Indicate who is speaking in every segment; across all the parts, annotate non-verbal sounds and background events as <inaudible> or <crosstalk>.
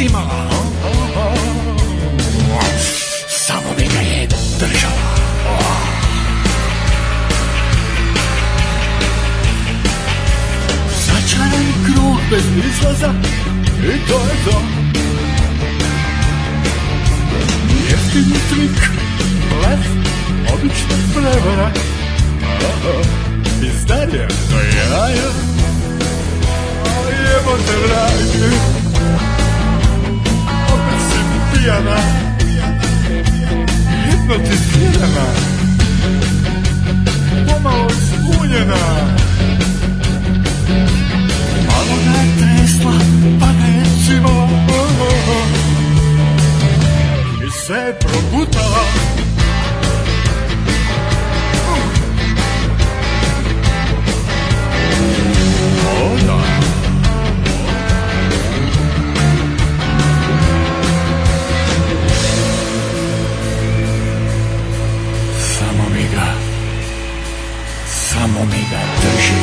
Speaker 1: Simala Samo mi ga je država Začaran krug bez izlaza I to je to Jeftini trik Lef Obična prevara Izdarjen do jaja Jebote vrati ubijana Hipnotizirana Pomalo ispunjena Malo ga je tesla pa ga je cimala I se progutala Onda samo mi ga drži,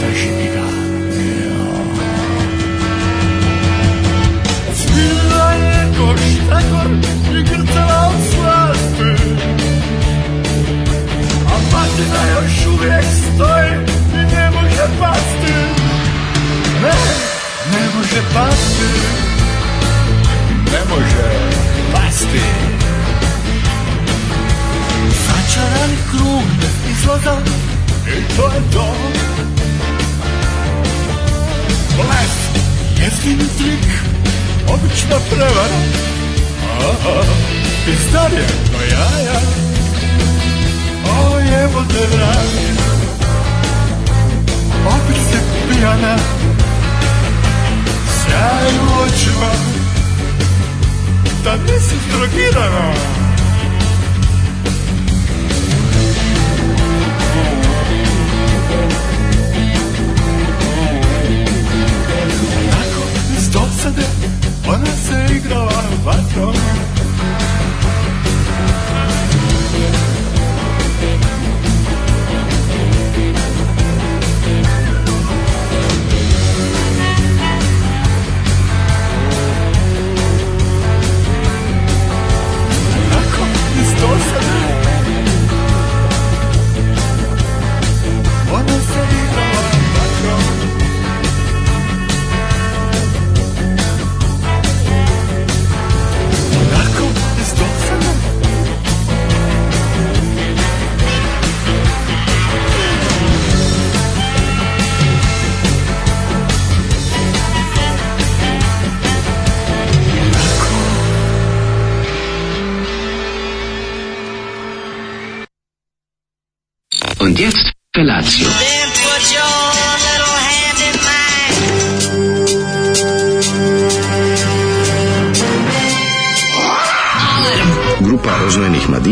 Speaker 1: drži mi ga. Zbila je koš, trakor i grcala od slasti A patina još uvijek stoji i ne može pasti Ne, ne može pasti Ne može pasti začarani krug bez izlaza I to je to Les, jezgini trik, obična prevara Aha, pizdarje ja, jaja O jebote vrani Opet se pijana Sjaj u očima Da nisi drogirana posade, ona se igrala vatrom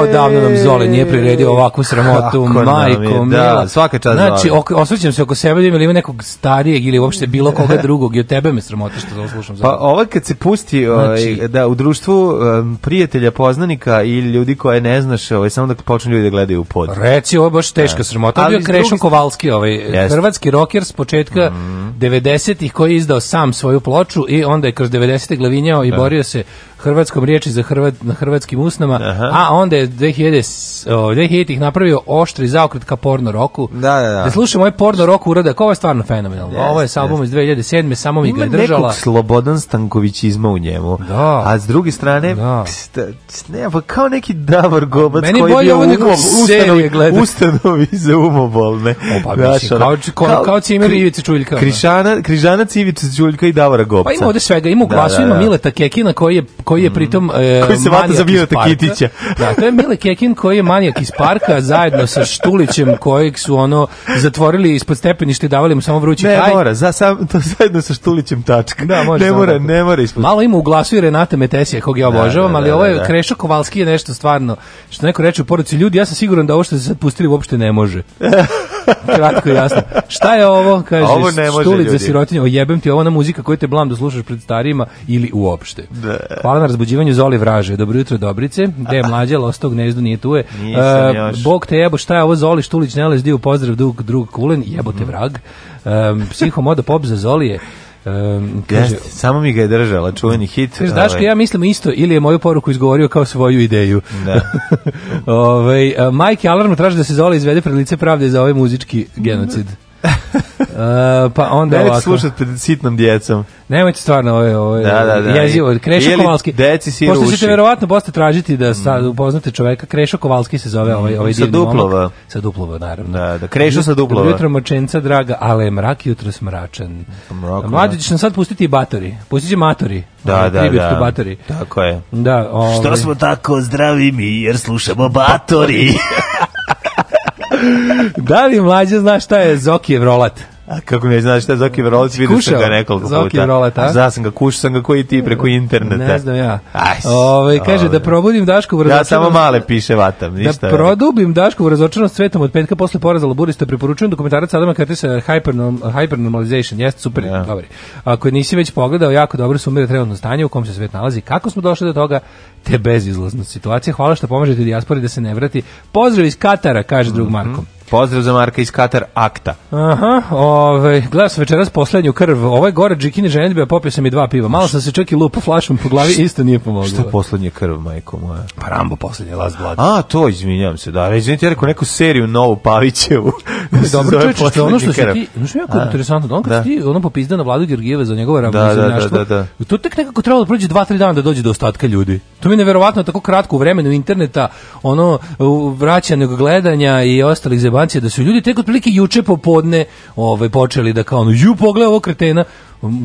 Speaker 2: odavno nam Zole nije priredio ovakvu sramotu, majko
Speaker 3: Da, svaka čast
Speaker 2: Znači, osvrćem se oko sebe da ima nekog starijeg ili uopšte bilo koga <laughs> drugog i od tebe me sramota što zaslušam slušam.
Speaker 3: Pa ovo kad se pusti ovaj, znači, o, da, u društvu prijatelja, poznanika ili ljudi koje ne znaš, ovaj, samo da počnu ljudi da gledaju u pod.
Speaker 2: Reci, ovo je baš da. teška da. sramota. Ali bio Krešo Kovalski, ovaj, jest. hrvatski roker s početka mm. 90-ih koji je izdao sam svoju ploču i onda je kroz 90-te glavinjao i da. borio se hrvatskom riječi za Hrvat, na hrvatskim usnama, Aha. a onda je 2000, o, 2000 ih napravio oštri zaokret ka porno roku.
Speaker 3: Da, da, da.
Speaker 2: Da slušamo ovaj porno roku urada, ovo je stvarno fenomenalno. Yes, ovo je album yes. iz 2007. samo mi ga je držala.
Speaker 3: Ima nekog Slobodan Stankovićizma u njemu.
Speaker 2: Da.
Speaker 3: A s druge strane, da. Pst, ne, pa kao neki Davor Gobac
Speaker 2: Meni
Speaker 3: koji je bio
Speaker 2: umo, ustanovi, gledati. ustanovi za umobolne. O,
Speaker 3: pa, Znaš, mislim, kao, kao, kao Cimer kri, Ivica Čuljka. Krišana, križanac Ivica Čuljka i Davora Gobca.
Speaker 2: Pa ima ovde svega, ima u da, glasu, da, da, da. ima Mileta Kekina koji je koji je mhm. pritom e,
Speaker 3: koji se
Speaker 2: vata
Speaker 3: za Mileta Kitića.
Speaker 2: Da, to je Mile Kekin koji je manijak iz parka zajedno sa Štulićem kojeg su ono zatvorili ispod stepeništa i davali mu samo vrući ne,
Speaker 3: Ne mora, za sam to zajedno sa Štulićem tačka. Da, može ne mora, ne mora ispod.
Speaker 2: Malo ima u glasu i Renata Metesija kog ja da, obožavam, da, da, ali ovo je da, da. Krešo Kovalski je nešto stvarno što neko reče u poruci ljudi, ja sam siguran da ovo što se sad pustili uopšte ne može.
Speaker 3: <laughs>
Speaker 2: Kratko i jasno. Šta je ovo?
Speaker 3: kažeš, ovo ne može, Štulić ljudi. za
Speaker 2: sirotinje. Ojebem ti, ovo na muzika koju te blam da slušaš pred starijima ili uopšte. Da. Hvala Hvala na razbuđivanju Zoli Vraže. Dobro jutro, Dobrice. Gde je mlađa, lostog gnezdu nije tu je.
Speaker 3: Uh,
Speaker 2: bog te jebo, šta je ovo Zoli Štulić, Neles u pozdrav, dug, drug Kulen, jebote mm. vrag. Um, e, psihomoda pop za Zolije. Um,
Speaker 3: kaže, Jeste, samo mi ga je držala, čuveni hit.
Speaker 2: Kaže, Daško, ovaj. ja mislim isto, ili je moju poruku izgovorio kao svoju ideju.
Speaker 3: Da. <laughs>
Speaker 2: Ove, ovaj, uh, Majke Alarm traži da se Zola izvede pred lice pravde za ovaj muzički genocid. <laughs> uh, pa onda Nemojte ovako.
Speaker 3: slušati pred sitnom djecom.
Speaker 2: Nemojte stvarno ove, ove da, da, da. jezivo. Krešo Kovalski. Deci si Pošto ćete verovatno posle tražiti da sad mm. upoznate čoveka. Krešo Kovalski se zove ovaj, ovaj mm, sa divni
Speaker 3: duplova. Momak.
Speaker 2: Sa duplova, naravno.
Speaker 3: Da, da. Krešo sa duplova. Dobro
Speaker 2: jutro močenca, draga, ale je mrak jutro smračan. Da, Mlađe ćeš nam sad pustiti i batori. Pustit će matori. Da, da, da. Batori.
Speaker 3: Tako je.
Speaker 2: Da,
Speaker 3: ovaj. Što smo tako zdravi mi jer slušamo batori. <laughs>
Speaker 2: da li mlađe zna šta je Zokijev rolat?
Speaker 3: kako mi je znaš šta Zoki Vrolac vidio sam ga nekoliko Zoki puta. Vrolac, a? Zna sam ga, kušao sam ga koji ti preko interneta.
Speaker 2: Ne znam ja. Ajs, Ove, ovaj, kaže ove. da ovaj. probudim Daškovu razočanost.
Speaker 3: Ja samo male piše vatam, da
Speaker 2: ništa. Da produbim Daškovu razočanost svetom od petka posle poraza Laburista preporučujem dokumentarac Adama Curtisa Hypernorm, Hypernormalization. Jeste super, ja. dobar. Ako nisi već pogledao, jako dobro sumira trenutno stanje u kom se svet nalazi. Kako smo došli do toga? Te bezizlazna situacija. Hvala što pomažete dijaspori da se ne vrati. Pozdrav iz Katara, kaže drug mhm. Marko. Mm -hmm.
Speaker 3: Pozdrav za Marka iz Katar Akta.
Speaker 2: Aha, ovaj, gledao sam večeras poslednju krv. Ovaj gore džikini ženitbe, popio sam i dva piva. Malo sam se čak i flašom po glavi, isto nije pomoglo.
Speaker 3: Šta poslednje krv, majko moja? Pa Rambo poslednje, Last Blood. A, to, izvinjavam se, da. Izvinite, ja rekao neku seriju novu Pavićevu.
Speaker 2: Dobro, čovječe, što ono što si ti, ono jako A, interesantno, ono kad da. ti ono popizda na vladu Georgijeva za njegove da, da, da, da, to tek nekako trebalo da prođe 2-3 dana da dođe do ostatka ljudi. To mi je neverovatno tako kratko u vremenu interneta, ono, vraćanog gledanja i ostalih zeba informacija da su ljudi tek otprilike juče popodne ovaj počeli da kao ju pogleda ovog kretena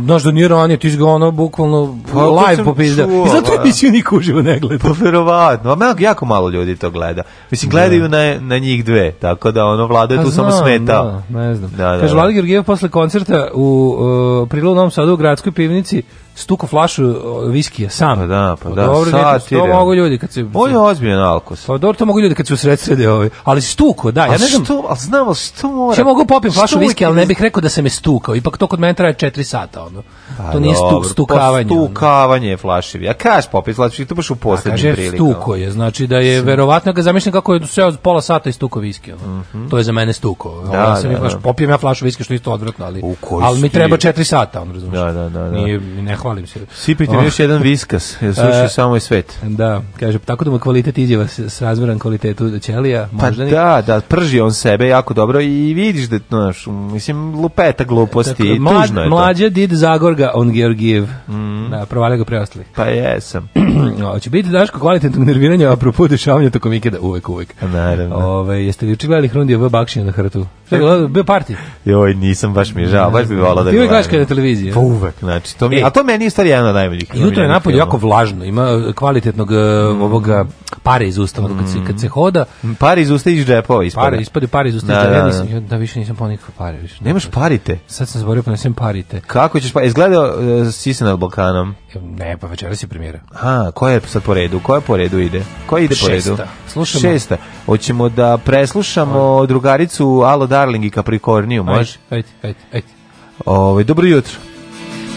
Speaker 2: Znaš da nije ranije, ti ga ono bukvalno pa, live popizdao. I zato emisiju da. da niko uživo ne gleda.
Speaker 3: Pa verovatno, a jako malo ljudi to gleda. Mislim, da. gledaju na,
Speaker 2: na
Speaker 3: njih dve, tako da ono vlada je tu pa samo smeta.
Speaker 2: Da, ne znam. Da, da, Kaže, Vlada
Speaker 3: Georgijev
Speaker 2: posle koncerta u uh, Prilu Novom Sadu u gradskoj pivnici stuko flašu e, viskija sam. Pa
Speaker 3: da, pa, pa da, dobro,
Speaker 2: sad to mogu ljudi kad se On je
Speaker 3: ozbiljan alkos. Pa dobro,
Speaker 2: to mogu ljudi kad se usredsrede ovaj. Ali stuko, da, ja ne znam. A
Speaker 3: što, al znam, al što mora.
Speaker 2: Što mogu popim flašu viskija, ali ne bih rekao da sam je stukao. Ipak to kod mene traje 4 sata sata, ono. Pa, to nije stuk, pa stukavanje.
Speaker 3: Stukavanje je flaševi. A kaš popis flaševi, to baš u pa poslednjim prilikama.
Speaker 2: Stuko je, znači da je verovatno ga zamišljam kako je seo pola sata i stuko viski. Mm -hmm. To je za mene stuko. Da, ono, da, sam da, baš, Popijem ja flašu viski što isto odvratno, ali, ali mi treba četiri sata, on razumiješ.
Speaker 3: Da, da, da, da.
Speaker 2: Nije, ne hvalim se.
Speaker 3: Sipite mi još jedan viskas, jer <laughs> slušaj samo i svet.
Speaker 2: Da, kaže, pa tako da mu kvalitet izjava s razmeran kvalitetu ćelija.
Speaker 3: Pa da, da, prži on sebe jako dobro i vidiš da, znaš, mislim, lupeta gluposti,
Speaker 2: tužno je to. Mlađe did Zagorga on Georgijev. Mm. Da, provalio ga preostali.
Speaker 3: Pa jesam.
Speaker 2: <clears throat> Hoće biti daško kvalitetnog nerviranja, a propos dešavanja tokom ikeda, uvek, uvek.
Speaker 3: Naravno.
Speaker 2: Ove, jeste li učigledali Hrundija V. Bakšina na hrtu? Šta je bio parti?
Speaker 3: Joj, nisam baš mi je žao, baš bi volao da Ti uvek gledaš
Speaker 2: kada televizija. Pa
Speaker 3: uvek, znači, to mi, e, a to meni je stvar jedan od najboljih.
Speaker 2: Jutro je napolje jako vlažno, ima e, kvalitetnog e, mm. ovoga pare iz usta, mm. kad, se, kad se hoda.
Speaker 3: Pare iz usta
Speaker 2: iz
Speaker 3: džepova
Speaker 2: ispade. Pare, ispade pare iz usta, da, da, da, da, više nisam ponikao
Speaker 3: pare. Više. Nemaš parite?
Speaker 2: Sad sam zaborio, zaboravio, ponesem parite.
Speaker 3: Ka Kako ćeš pa izgledao uh, e, Sisa nad Balkanom?
Speaker 2: Ne, pa večeras je premijera.
Speaker 3: A, koja je sad po redu? Koja po redu ide? Koja ide
Speaker 2: po Šesta. Slušamo.
Speaker 3: Šesta. Hoćemo da preslušamo ajde. drugaricu Alo Darling i Capricorniju, može?
Speaker 2: Ajde, ajde, ajde.
Speaker 3: Ove, dobro jutro.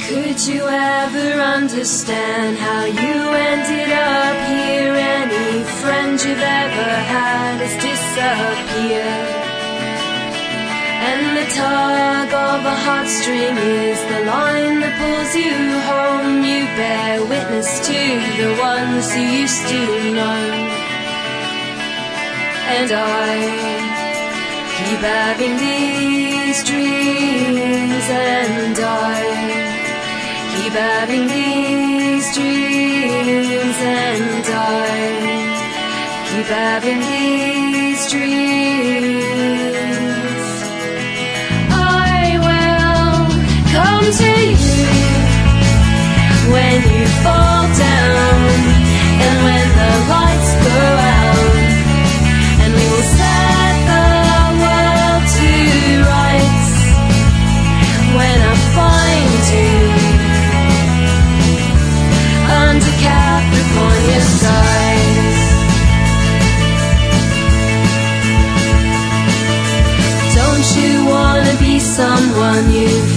Speaker 3: Could you ever understand how you ended up here? Any friend you've ever had has disappeared. And the tug of a heartstring is the line that pulls you home. You bear witness to the ones you used to know. And I keep having these dreams, and I keep having these dreams, and I keep having these dreams. someone you've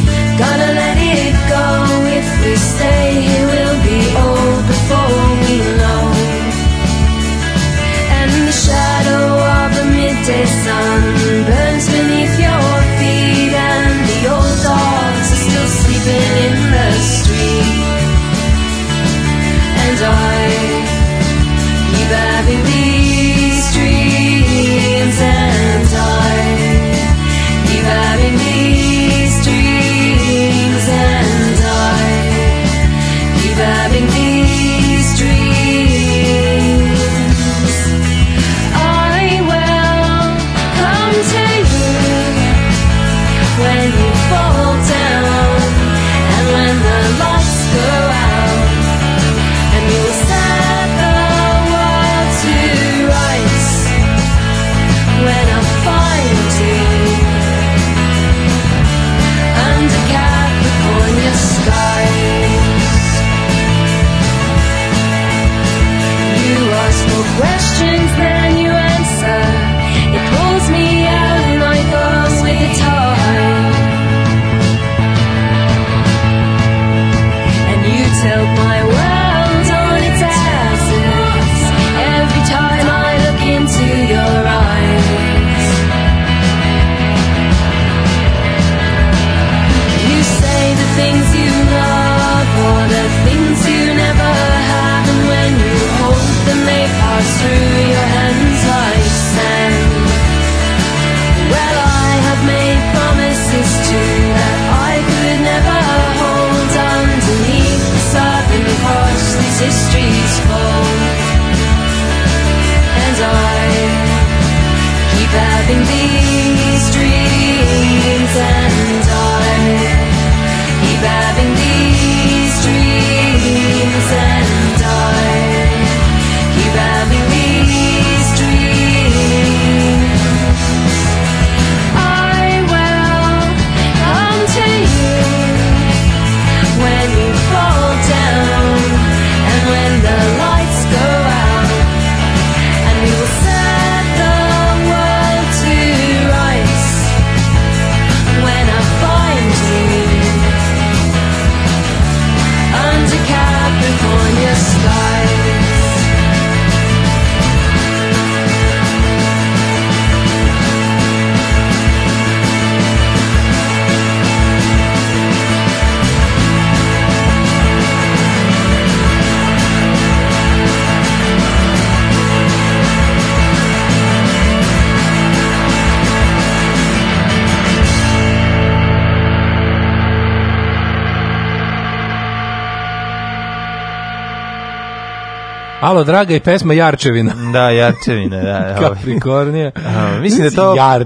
Speaker 2: malo draga i pesma Jarčevina.
Speaker 3: <laughs> Da, Jarčevina, da. <laughs> Ovaj.
Speaker 2: Kaprikornija. A,
Speaker 3: mislim da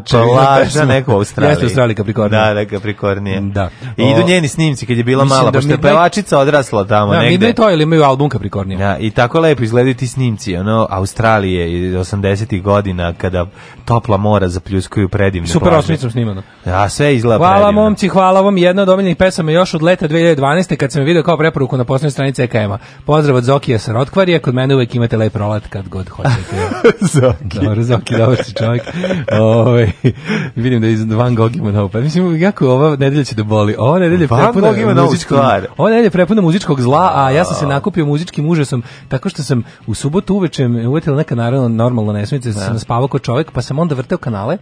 Speaker 3: to plaža neko
Speaker 2: u Australiji.
Speaker 3: Jeste
Speaker 2: u Australiji Kaprikornija.
Speaker 3: Da, da, Kaprikornija. Da.
Speaker 2: I idu
Speaker 3: njeni snimci kad je bila mala, da pošto je pevačica odrasla tamo da, negde. Da,
Speaker 2: mi to ili imaju album Kaprikornija.
Speaker 3: Da, i tako lepo izgledaju ti snimci, ono, Australije iz 80-ih godina, kada topla mora zapljuskuju predivne
Speaker 2: Super plaže. Super osmicom snimano.
Speaker 3: Da, sve izgleda
Speaker 2: hvala predivno. Hvala momci, hvala vam. Jedna od omiljenih pesama još od leta 2012. kad sam je video kao preporuku na poslednjoj stranici EKM-a. Pozdrav od Zokija sa Rotkvarija, kod mene uvek imate lep rolat kad god hoćete.
Speaker 3: <laughs> Zoki.
Speaker 2: Dobro, Zoki, dobar si čovjek. Ove, ovaj, vidim da iz Van Gogh ima novu. Pa mislim, jako ova nedelja će da boli. Ova nedelja Van Gogh ima novu stvar. Ova nedelja prepuna muzičkog zla, a ja sam se nakupio muzičkim užasom tako što sam u subotu uveče uvetila neka naravno normalna nesmica, da da. sam spavao kao čovjek, pa sam onda vrteo kanale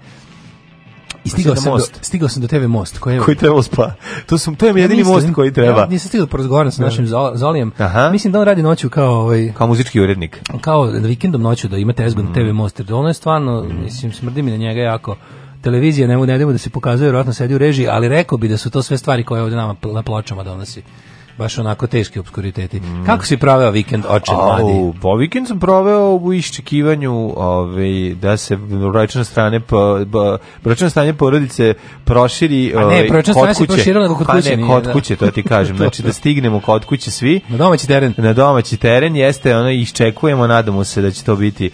Speaker 2: I stigao da sam, most. Do, stigao sam do tebe Most.
Speaker 3: Koji, koji
Speaker 2: treba spa.
Speaker 3: To, su, to je jedini ja, most koji treba. Ja,
Speaker 2: nisam stigao da porazgovaram sa da. našim Zolijem. Mislim da on radi noću kao... Ovaj,
Speaker 3: kao muzički urednik.
Speaker 2: Kao vikendom noću da imate tezgu mm. TV Most. Jer ono je stvarno, mm. mislim, smrdi mi na njega jako televizije, ne mogu da se pokazuje, vjerojatno sedi u režiji, ali rekao bi da su to sve stvari koje ovde nama na pločama donosi baš onako teški obskuriteti. Mm. Kako si proveo vikend oče mladi?
Speaker 3: Po pa vikend sam proveo u iščekivanju ovaj, da se brojčana strane po, brojčana stranje porodice proširi kod kuće. A ne, brojčana
Speaker 2: ovaj, strane se proširila nego kod
Speaker 3: kuće. Pa ne,
Speaker 2: kod nije, da. kuće,
Speaker 3: to ti kažem. znači da stignemo kod kuće svi.
Speaker 2: <laughs> Na domaći teren.
Speaker 3: Na domaći teren jeste, ono, iščekujemo, nadamo se da će to biti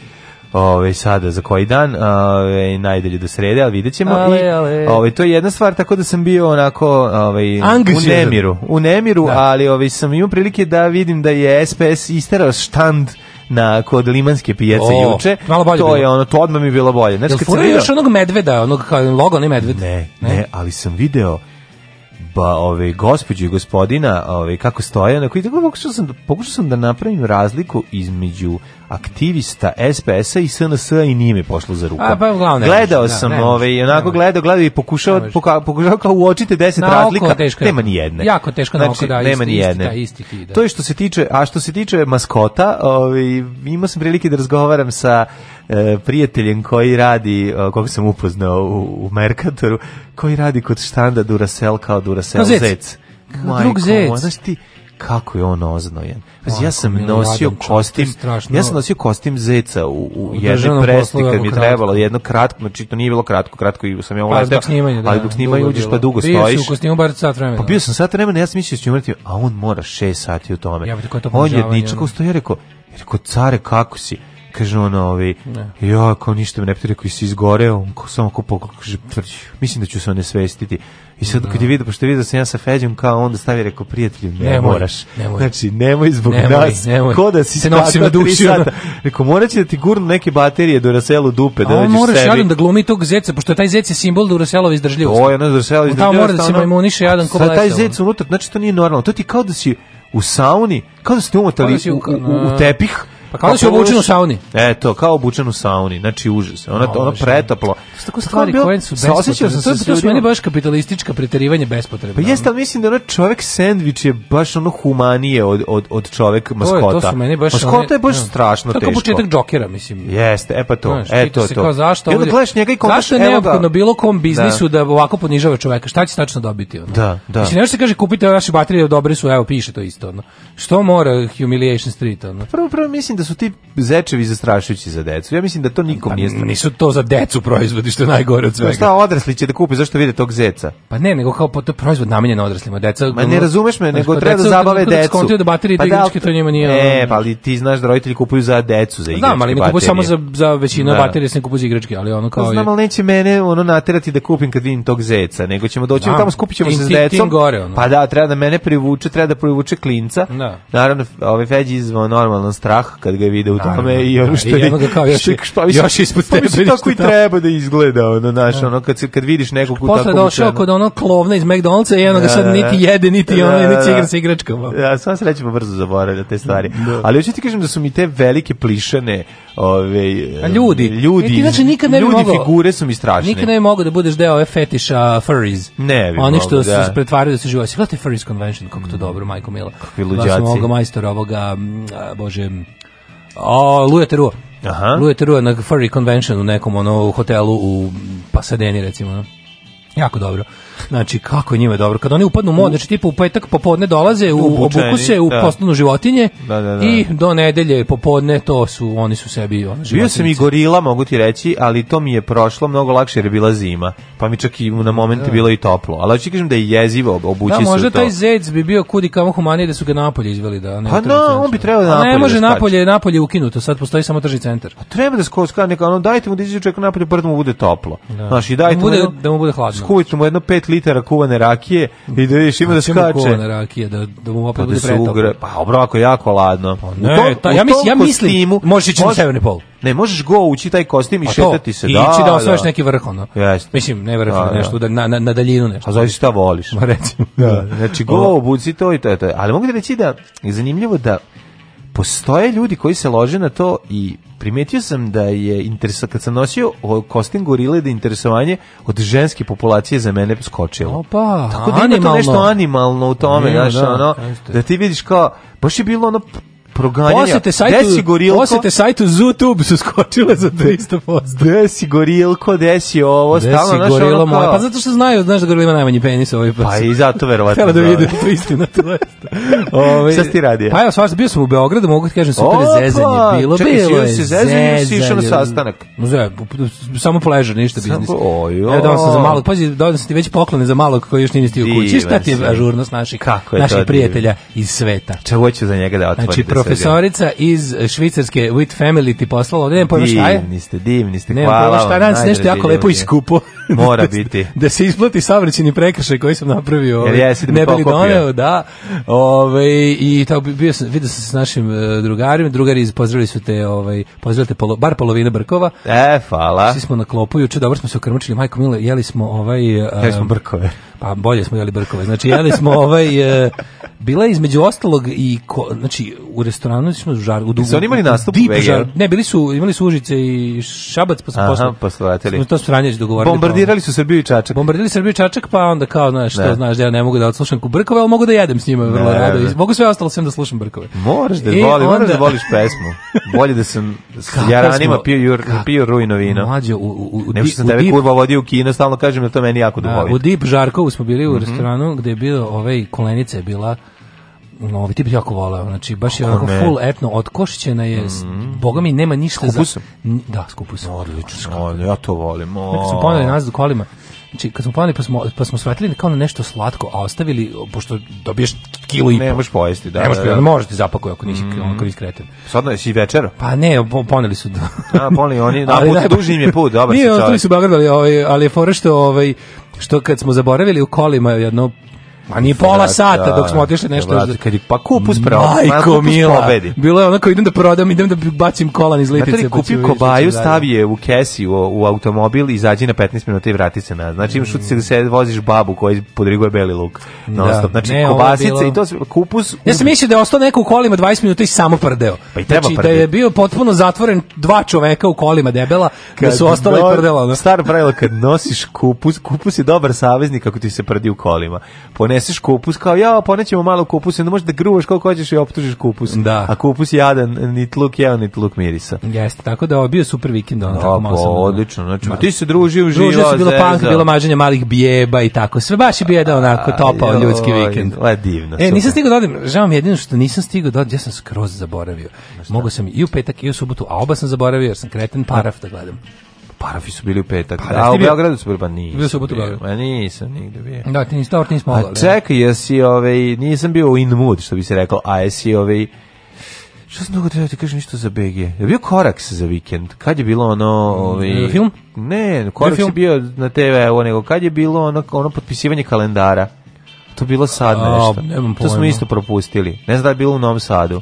Speaker 3: ovaj sada za koji dan, ovaj najdelje do srede, al videćemo
Speaker 2: i
Speaker 3: ovaj to je jedna stvar tako da sam bio onako ovaj u nemiru, u nemiru, da. ali ovaj sam imao prilike da vidim da je SPS isterao štand na kod limanske pijace o, juče. to bilo. je ono, to odma mi bilo bolje.
Speaker 2: Znači, Jel kad sam vidio... onog medveda, onog logo, ne medved?
Speaker 3: Ne, ne,
Speaker 2: ne,
Speaker 3: ali sam video ba, pa, ove, gospođu i gospodina ove, kako stoje, na koji tako pokušao sam, da, pokušao sam da napravim razliku između aktivista SPS-a i SNS-a i nije me pošlo za ruku.
Speaker 2: pa, uglavnom,
Speaker 3: gledao da, sam, ne, ovaj, ne, onako gledao, gledao i pokušao, poka, pokušao kao uočite deset na razlika, teško, nema ni jedne.
Speaker 2: Jako teško znači, na oko, da, nema isti, ni jedne. Isti, da, isti ti, da.
Speaker 3: To je što se tiče, a što se tiče maskota, ovaj, imao sam prilike da razgovaram sa E, prijateljem koji radi, e, koga sam upoznao u, u Merkatoru, koji radi kod štanda Duracell kao Duracell no,
Speaker 2: zec. zec.
Speaker 3: Majko, Drug zec. Znaš ti, kako je on oznojen. Pazi, ja sam nosio kostim, ja sam nosio kostim zeca u, u jednoj presti kad mi je trebalo, jedno kratko, znači to nije bilo kratko, kratko i sam ja uletao. Pa ovaj ali da, dok snimanje uđeš pa dugo bio stojiš. Bio sam u kostimu bar sat vremena. Pa bio sam sat vremena, ja sam mislio da ću umreti, a on mora 6 sati u tome. Ja, to on je ničak ustoji, ja rekao, ja rekao, care, kako si? kaže ono, ovi, ne. ja, kao ništa me ne pita, rekao, i si izgoreo, ko, samo ko pokao, kaže, mislim da ću se onesvestiti. I sad da. kad je vidio, pošto je vidio da sam ja sa Feđom, kao onda stavi rekao, prijatelju, ne, nemoj, moraš.
Speaker 2: Nemoj.
Speaker 3: Znači, nemoj zbog nemoj, nas,
Speaker 2: nemoj.
Speaker 3: ko da si se nosim Sata. Rekao, morat će da ti gurnu neke baterije do Raselu dupe, da dođeš moraš sebi.
Speaker 2: jadan da glumi tog zeca, pošto je taj zec je simbol do da izdržljivosti. O, je
Speaker 3: ono da Raselova izdržljivosti. Tamo mora da se niše jadan ko Sad taj zec unutra, znači to nije normalno, to ti kao da si u sauni, kao da ste umotali u, u, u, u tepih,
Speaker 2: Pa kao da
Speaker 3: si
Speaker 2: obučen u sauni.
Speaker 3: Eto, kao obučen u sauni, znači užas. Ona, no, ono pretoplo.
Speaker 2: Pa to su tako stvari koje su
Speaker 3: bespotrebne. Sam
Speaker 2: se to,
Speaker 3: to su
Speaker 2: meni baš kapitalistička preterivanje bespotrebno.
Speaker 3: Pa jeste, ali mislim da ono čovek sendvič je baš ono humanije od, od, od čovek maskota. To, je, to su meni baš... Maskota je baš no, da. strašno tako
Speaker 2: teško. Tako početak džokera, mislim.
Speaker 3: Jeste, e pa to, Znaš, e to, to. Kao,
Speaker 2: zašto I onda
Speaker 3: gledaš njega i
Speaker 2: komaš, Zašto je neophodno bilo kom da. biznisu da, da ovako ponižava čoveka? Šta će tačno dobiti? Ono?
Speaker 3: Da, da.
Speaker 2: Mislim, nešto se kaže, kupite ove naše baterije, dobre su, evo, piše to isto. Ono. Što mora
Speaker 3: Humiliation Street? Ono? Prvo, prvo, mislim mislim da su ti zečevi zastrašujući za decu. Ja mislim da to nikom pa, nije
Speaker 2: strašno. Nisu to za decu proizvodi što je najgore od pa svega. Pa
Speaker 3: šta odrasli će da kupe zašto vide tog zeca?
Speaker 2: Pa ne, nego kao to proizvod namenjen odraslima, deca.
Speaker 3: Ma ne razumeš me, nego pa treba
Speaker 2: da
Speaker 3: zabave decu.
Speaker 2: Da pa da, igričke, to njima nije.
Speaker 3: E, pa ali ti znaš da roditelji kupuju za decu za pa igračke. Znam, ali mi kupuju samo
Speaker 2: za
Speaker 3: za većinu da.
Speaker 2: baterija, ne
Speaker 3: kupuju za
Speaker 2: igračke, ali
Speaker 3: ono kao pa, Znam, ali neće mene
Speaker 2: ono
Speaker 3: naterati da kupim kad vidim tog zeca, nego ćemo doći tamo skupićemo se s decom. Pa da, treba da mene privuče, treba da privuče klinca. Da. Naravno, ovaj Feđi izvao normalan strah kad ga vide u tome i ono
Speaker 2: što je kao još, šek, pa,
Speaker 3: mislim, još ispod tebe. Pa mislim, tako i da. treba da izgleda, ono, znaš, da. ono, kad, se, kad vidiš nekog u takvom
Speaker 2: Posle došao kod onog klovna iz McDonald'sa i ono ga da, sad niti jede, niti ono, niti igra sa igračkama.
Speaker 3: Ja,
Speaker 2: sva
Speaker 3: sreća pa brzo zaboravlja te stvari. Ali hoću ti kažem da su mi te velike plišane ove, ljudi, e, ljudi, e, ti, znači, nikad ne bi ljudi figure su mi strašne. Nikad
Speaker 2: ne bi mogo da budeš deo ove fetiša uh, furries.
Speaker 3: Ne bi Oni
Speaker 2: što mogo, da. se pretvaraju da se živosi. Gledajte Furries Convention, kako to mm. dobro, Majko
Speaker 3: Mila. Kakvi luđaci. Vas mogo majstor ovoga, bože,
Speaker 2: A, Luja Teruo.
Speaker 3: Aha.
Speaker 2: Luja Teruo na Furry Convention u nekom ono, hotelu u Pasadeni, recimo. Jako dobro. Znači, kako je dobro. Kad oni upadnu u mod, znači tipa u petak popodne dolaze, u, u obuku se, u da. postanu životinje da, da, da. i do nedelje popodne to su, oni su sebi ono,
Speaker 3: Bio sam i gorila, mogu ti reći, ali to mi je prošlo mnogo lakše jer je bila zima. Pa mi čak i na momente da. bilo i toplo. Ali hoću kažem da je jezivo obući da, se to.
Speaker 2: Da, možda taj zec bi bio kudi kamo humanije da su ga napolje izveli. Da,
Speaker 3: ne, pa da, no, on bi trebao da napolje.
Speaker 2: A Ne može napolje, napolje ukinuto, sad postoji samo tržni centar. A pa
Speaker 3: treba da skoska, neka, ono, dajte
Speaker 2: mu da izađe čovjek
Speaker 3: napolje, pa mu
Speaker 2: bude
Speaker 3: toplo. Da. Znači, dajte mu, da mu bude hladno. Skuvajte
Speaker 2: mu
Speaker 3: jedno pet 5 litara kuvane rakije i da vidiš ima da skače. Kuvane rakije,
Speaker 2: da,
Speaker 3: da
Speaker 2: mu opet bude
Speaker 3: pretopno. Pa, da pa obro, ako jako ladno. Pa
Speaker 2: ne, tom, ta, ja, mislim, ja mislim, možeš
Speaker 3: ići može,
Speaker 2: na severni pol.
Speaker 3: Ne, možeš go ući taj kostim i šetati se. I da,
Speaker 2: ići da osvojiš da. neki vrh,
Speaker 3: ono.
Speaker 2: Jeste. Mislim, ne vrh, da, da. nešto, da, na, na, na daljinu nešto.
Speaker 3: A zavisi šta voliš.
Speaker 2: Ma recimo.
Speaker 3: Da. Znači, go, obuci to i to, to. Ali mogu da reći da je zanimljivo da postoje ljudi koji se lože na to i primetio sam da je interes kad sam nosio kostim gorile da interesovanje od ženske populacije za mene skočilo. Opa,
Speaker 2: Tako da ima to
Speaker 3: nešto animalno u tome, znaš, da, ono, da ti vidiš kao baš je bilo ono proganjanja. Posete sajtu, desi
Speaker 2: gorilko. Posete sajtu YouTube su skočile za 300%.
Speaker 3: Desi gorilko, desi ovo, desi stalno naš gorilo ono
Speaker 2: kao... Pa zato što znaju, znaš da gorila ima najmanji penis ovaj pa. Pa
Speaker 3: i zato verovatno.
Speaker 2: Htjela da vidim tu istina, to je.
Speaker 3: Ovaj Šta
Speaker 2: ti
Speaker 3: radi?
Speaker 2: Pa evo, svašta bio sam u Beogradu, mogu ti kažem super Opa, zezanje bilo,
Speaker 3: čekaj,
Speaker 2: bilo je. Čekaj, si zezanje,
Speaker 3: si išao na sastanak.
Speaker 2: Muze, samo pleasure, ništa biznis. Samo, Ojo. Evo da sam za malog, pazi,
Speaker 3: dodam sam ti već poklone za malog koji još nije stigao kući. Šta ti je ažurnost naših, naših prijatelja iz sveta. Ča hoću za njega da znači, otvorim.
Speaker 2: Znači, profesorica iz švicarske With Family ti poslala ovdje, ne pojma šta je.
Speaker 3: Divni ste, divni ste,
Speaker 2: ne, hvala vam. Ne, nešto jako lepo i skupo.
Speaker 3: Mora <laughs>
Speaker 2: da
Speaker 3: biti.
Speaker 2: da se isplati savrećeni prekršaj koji sam napravio.
Speaker 3: Jer ovaj, jesi da mi ne bili doneo,
Speaker 2: da. Ove, ovaj, I tako bio sam, vidio sam se s našim uh, drugarima, drugari pozdravili su te, ovaj, pozdravili te polo, bar polovina brkova.
Speaker 3: E, hvala.
Speaker 2: Svi smo na klopu, juče dobro smo se okrmučili, majko mile,
Speaker 3: jeli smo
Speaker 2: ovaj... Uh,
Speaker 3: jeli smo brkove.
Speaker 2: Pa bolje smo jeli brkove. Znači, jeli smo ovaj... Uh, bila je između ostalog i, ko, znači, u restoranu, smo u žar, u dugu. Su oni imali nastup
Speaker 3: u žar,
Speaker 2: Ne, bili su, imali su Užice i Šabac, pa su Aha, posle.
Speaker 3: Pa su vratili.
Speaker 2: to su ranije
Speaker 3: dogovorili. Bombardirali pa su Srbiju i Čačak.
Speaker 2: Bombardirali Srbiju i Čačak, pa onda kao, znaš, što znaš, da ja ne mogu da odslušam Kubrkove, ali mogu da jedem s njima vrlo rado. Mogu sve ostalo sem da slušam Brkove.
Speaker 3: Moraš da e, voli, moraš da voliš pesmu. Bolje da sam ja ranima pio jur, pio rujno vino.
Speaker 2: Mlađe, u, u, u,
Speaker 3: Nego sam tebe kurva vodio u kino, stalno kažem da to meni
Speaker 2: jako
Speaker 3: da, duhovito.
Speaker 2: U Deep Žarkovu smo bili u mhm. restoranu gde je bilo, ovaj kolenica je bila no, ovaj tip jako voleo, znači baš je onako full etno, otkošćena je, mm -hmm. boga mi nema ništa skupusom. za... Da,
Speaker 3: skupus. No, odlično, odlično, ja to volim. O. Kad
Speaker 2: smo ponali nazad u kolima, Znači, kad smo planili, pa smo, pa smo shvatili kao na nešto slatko, a ostavili, pošto dobiješ kilo i po. Ne
Speaker 3: pojesti,
Speaker 2: da. Ne možeš
Speaker 3: pojesti, da,
Speaker 2: da. možeš ti da zapakuje ako nisi mm -hmm. iskretan.
Speaker 3: Sad da si večera?
Speaker 2: Pa ne, poneli su. Do...
Speaker 3: a, poneli oni, <laughs> na put, da, duži im je put, dobar se čovjek. Nije, ostali
Speaker 2: su bagrdali, ovaj, ali je fora što, ovaj, što kad smo zaboravili u kolima jedno Pa ni pola vrata, sata dok smo otišli nešto vrata, da...
Speaker 3: kad je pa kupus pravo. Majko mila. Pobedi.
Speaker 2: Bilo je onako idem da prodam, idem da bacim kolan iz litice.
Speaker 3: Znači, kupi kobaju, da stavi je u kesi u, u automobil, izađi na 15 minuta i vrati se nazad. Znači imaš utisak da mm. se voziš babu koja podriguje beli luk. Non da. stop. Znači ne, kobasice bilo... i to kupus.
Speaker 2: Ja sam mislio da je ostao neko u kolima 20 minuta i samo prdeo.
Speaker 3: Pa i treba znači, prdeo.
Speaker 2: da je bio potpuno zatvoren dva čoveka u kolima debela, da kad da su ostala no, i prdela.
Speaker 3: Staro pravilo kad nosiš kupus, kupus je dobar saveznik ako ti se prdi u kolima. Po doneseš kupus, kao ja, ponećemo malo kupus, onda možeš da gruvaš koliko hoćeš i optužiš kupus.
Speaker 2: Da.
Speaker 3: A kupus jadan, ni luk jeo, ni luk mirisa.
Speaker 2: Jeste, tako da ovo bio super vikend, ono, tako malo
Speaker 3: pa,
Speaker 2: sam.
Speaker 3: Odlično, znači, ti se družio u živo.
Speaker 2: Družio se, bilo punk, bilo maženje malih bijeba i tako, sve baš je bio jedan onako topao ljudski vikend. Le, divno. E, nisam stigao da odim, žao mi jedino što nisam stigao da odim, ja sam skroz zaboravio. Mogu sam i u petak i u subotu, a oba sam zaboravio jer sam kreten paraf da gledam
Speaker 3: parafi su bili u petak.
Speaker 2: Pa, da, u Beogradu su bili, pa nisam.
Speaker 3: Bili su u Beogradu. Pa nisam nigde bio.
Speaker 2: Da, ti
Speaker 3: nisam,
Speaker 2: ti
Speaker 3: nisam mogla. A da. čekaj, jesi, ovaj, nisam bio in mood, što bi se rekao, a jesi, ovaj, Šta sam drugo trebao ti kažem ništa za BG? Je bio Koraks za vikend? Kad je bilo ono... Ovi... Ovaj, e,
Speaker 2: film?
Speaker 3: Ne, Koraks je bio na TV-u, nego kad je bilo ono, ono potpisivanje kalendara? To bilo sad
Speaker 2: nešto. A, nemam
Speaker 3: to smo isto propustili. Ne znam da je bilo u Novom Sadu.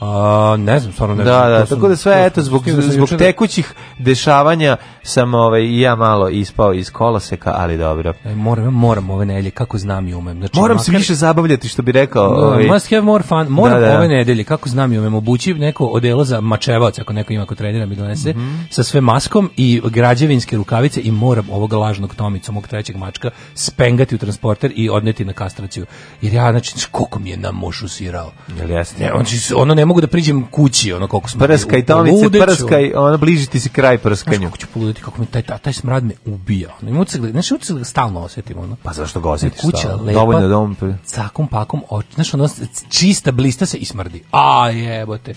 Speaker 2: A, ne znam, stvarno ne da, znam.
Speaker 3: Da, da, sam, tako da sve, eto, zbog, zbog tekućih dešavanja sam ovaj, ja malo ispao iz koloseka, ali dobro. E,
Speaker 2: moram, moram ove nedelje, kako znam i umem. Znači,
Speaker 3: moram makar, se više zabavljati, što bi rekao.
Speaker 2: No, ovaj, must have more fun. Moram da, da. ove nedelje, kako znam i umem, obući neko odelo za mačevac, ako neko ima ko trenira, mi donese, mm -hmm. sa sve maskom i građevinske rukavice i moram ovog lažnog tomica, mog trećeg mačka, spengati u transporter i odneti na kastraciju. Jer ja, znači, koliko mi je namošusirao. Jel jeste? Ne, on, ono ne mogu da priđem kući, ono koliko
Speaker 3: smo. Prskaj, tomice, prskaj, ono bliži ti se kraj prskanju. Znaš,
Speaker 2: kako ću poluditi, kako mi taj, taj, taj smrad me ubija. Ono, ima uceg, znaš, uceg stalno osetim, ono.
Speaker 3: Pa zašto ga osjetiš? Kuća šta? lepa,
Speaker 2: Dovoljno dom... Da cakom, pakom, oč, znaš, ono, čista, blista se i smrdi. A, jebote.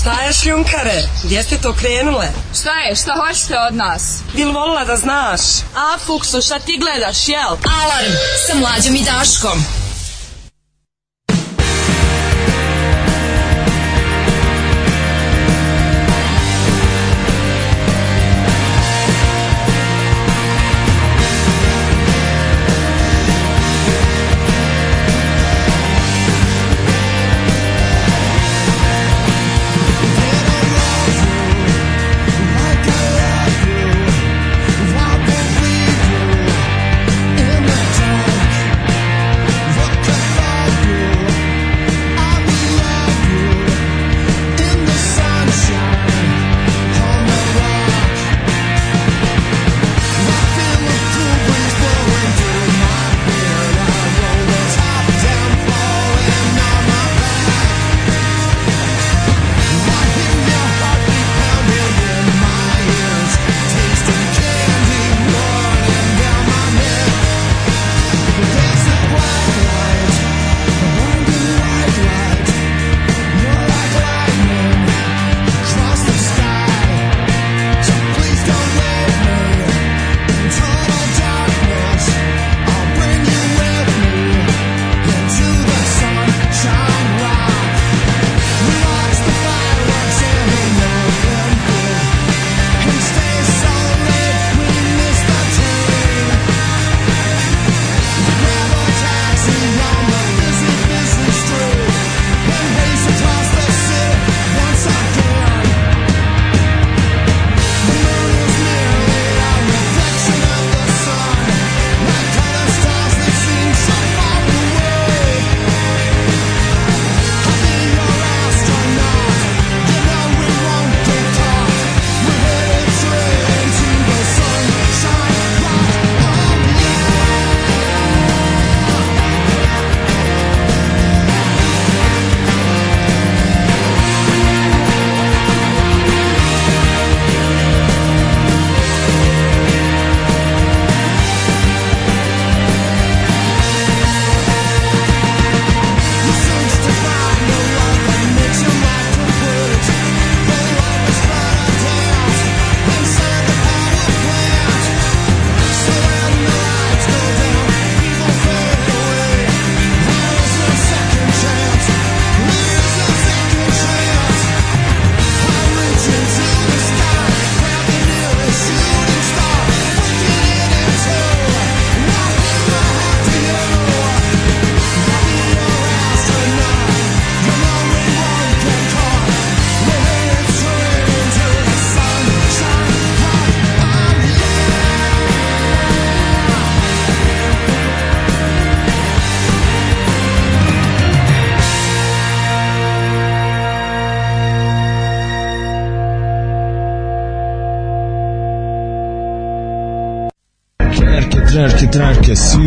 Speaker 4: Šta je šljunkare? Gdje ste to krenule?
Speaker 5: Šta je? Šta hoćete od nas?
Speaker 4: Bil volila da znaš?
Speaker 5: A, Fuksu, šta ti gledaš, jel? Alarm sa mlađom i Daškom.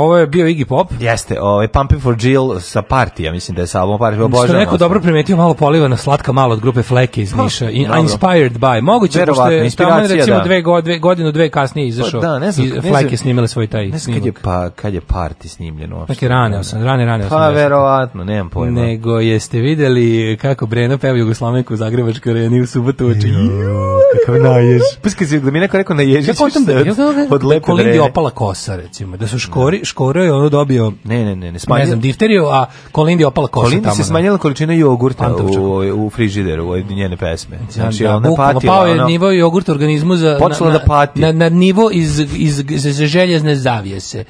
Speaker 3: ovo je bio Iggy Pop. Jeste, ovaj Pumping for Jill sa partija, mislim da je sa album partija. Da Što
Speaker 2: neko dobro primetio, malo poliva na slatka malo od grupe Fleke iz pa, Niša. In, inspired by. Moguće, pošto je
Speaker 3: tamo recimo da. dve, godine,
Speaker 2: godinu, dve kasnije izašao. Pa da, ne znam. I, Fleke snimile svoj taj ne znam, Kad je,
Speaker 3: pa, kad je party snimljeno uopšte.
Speaker 2: Neke rane, osam, rane, rane. Pa,
Speaker 3: verovatno, nemam pojma.
Speaker 2: Nego jeste videli kako Breno peva Jugoslovenku u Zagrebačkoj areni u subotu
Speaker 3: oči. Kakav
Speaker 2: najež. Puski se da mi neko rekao najež. Ja kontam da je od lepe Kolindi opala kosa recimo, da su škori, škorio je ono dobio.
Speaker 3: Ne, ne, ne, ne smanjio. Ne
Speaker 2: znam difteriju, a Kolindi opala kosa Kolindi
Speaker 3: tamo. Kolindi se smanjila količina jogurta u, u frižideru, u njene pesme.
Speaker 2: Znači da, ona patila. Pao je nivo jogurta organizmu
Speaker 3: za počela da pati.
Speaker 2: Na, na nivo iz iz, iz željezne zavijese.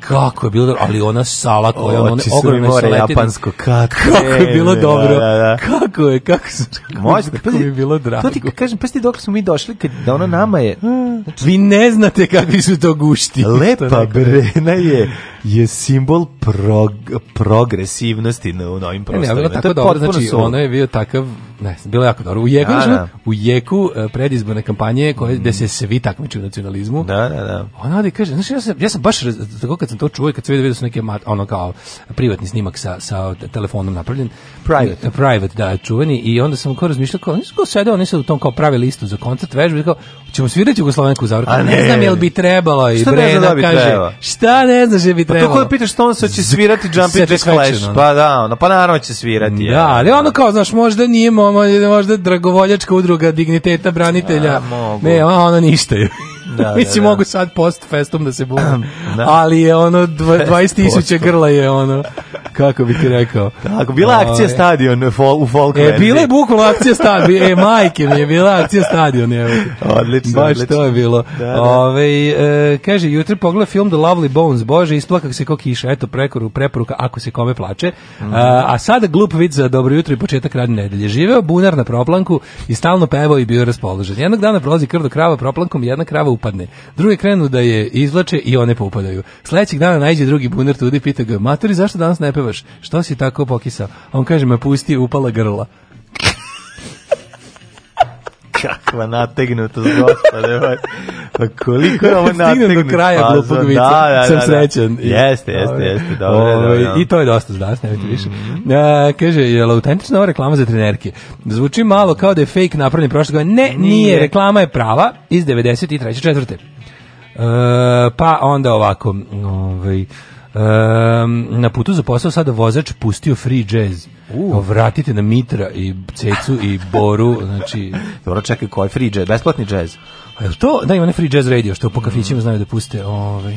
Speaker 2: Kako je bilo, ali ona sala koja ona ogromna saleta
Speaker 3: japansko
Speaker 2: kako kako je bilo da, dobro. Da, da. Kako je, kako
Speaker 3: se. Može, pa
Speaker 2: je bilo drago.
Speaker 3: To ti kažem, pa ti dok smo mi došli kad da ona nama je znači,
Speaker 2: vi ne znate kakvi su to gušti <laughs>
Speaker 3: lepa brena je je simbol prog, progresivnosti na u novim prostorima
Speaker 2: ne, ne, tako dobro, znači ono je bio takav Ne, bilo je jako dobro. U jeku, da, da. u jeku e, predizborne kampanje koje, mm. gde se svi takmiče u nacionalizmu,
Speaker 3: da, da, da.
Speaker 2: ona ode kaže, znači ja sam, ja sam baš, tako kad sam to čuo kad sve video da su neke, ono kao, privatni snimak sa, sa telefonom napravljen.
Speaker 3: Private. E,
Speaker 2: private, da, čuveni. I onda sam kao razmišljao, kao, nisu kao sede, oni su u tom kao pravi listu za koncert, vežbe, kao, ćemo svirati Jugoslovenku za vrata. Ne, ne znam jel bi trebalo i bre da kaže, šta ne znaš jel bi trebalo.
Speaker 3: Pa to ko pitaš što on se će svirati Jumping Jack Flash,
Speaker 2: pa da, ono, pa naravno će svirati. Da, ali ono kao, znaš, možda nije možda, možda dragovoljačka udruga digniteta branitelja. A, ne, ono ništa je. Da, <laughs> da, Mislim, da, da. mogu sad post festom da se budu. <clears throat> Da. Ali je ono, 20.000 grla je ono kako bi ti rekao.
Speaker 3: Tako, bila Ove, ovaj. akcija stadion fol, u folk
Speaker 2: E, bila je bukvalno akcija stadion, e, majke mi je bila akcija stadion, evo. Odlično, Baš odlično. to je bilo. Da, da. Ove, e, kaže, jutro pogleda film The Lovely Bones, bože, isplakak se ko kiša, eto, prekoru, preporuka, ako se kome plače. Mm a, a sada glup vid za dobro jutro i početak radne nedelje. Živeo bunar na proplanku i stalno pevao i bio raspoložen. Jednog dana prolazi krv do krava proplankom, jedna krava upadne. Druge krenu da je izvlače i one poupadaju. Sledećeg dana najde drugi bunar tudi i pita ga, matori, zašto danas ne prepevaš, što si tako pokisao? on kaže, me pusti, upala grla.
Speaker 3: <laughs> Kakva nategnutost, gospode. Pa koliko je ovo nategnut
Speaker 2: Stignem do kraja pa glupog vica, da, da, da, sam da. srećan.
Speaker 3: Jeste, jeste, ovaj, jeste, dobro, ovaj, dobro.
Speaker 2: I to je dosta zdas, nemojte mhm. više. A, e, kaže, je li autentična ova reklama za trenerke? Zvuči malo kao da je fake napravljen prošle godine. Ne, nije, reklama je prava iz 93. četvrte. E, pa onda ovako, ovaj, Um, na putu za posao sada vozač pustio free jazz. Uh. Vratite na Mitra i Cecu i Boru, znači... <laughs>
Speaker 3: Dobro, čekaj, koji free jazz? Besplatni jazz?
Speaker 2: A je to? Da, ima ne free jazz radio, što po kafićima znaju da puste, ovaj...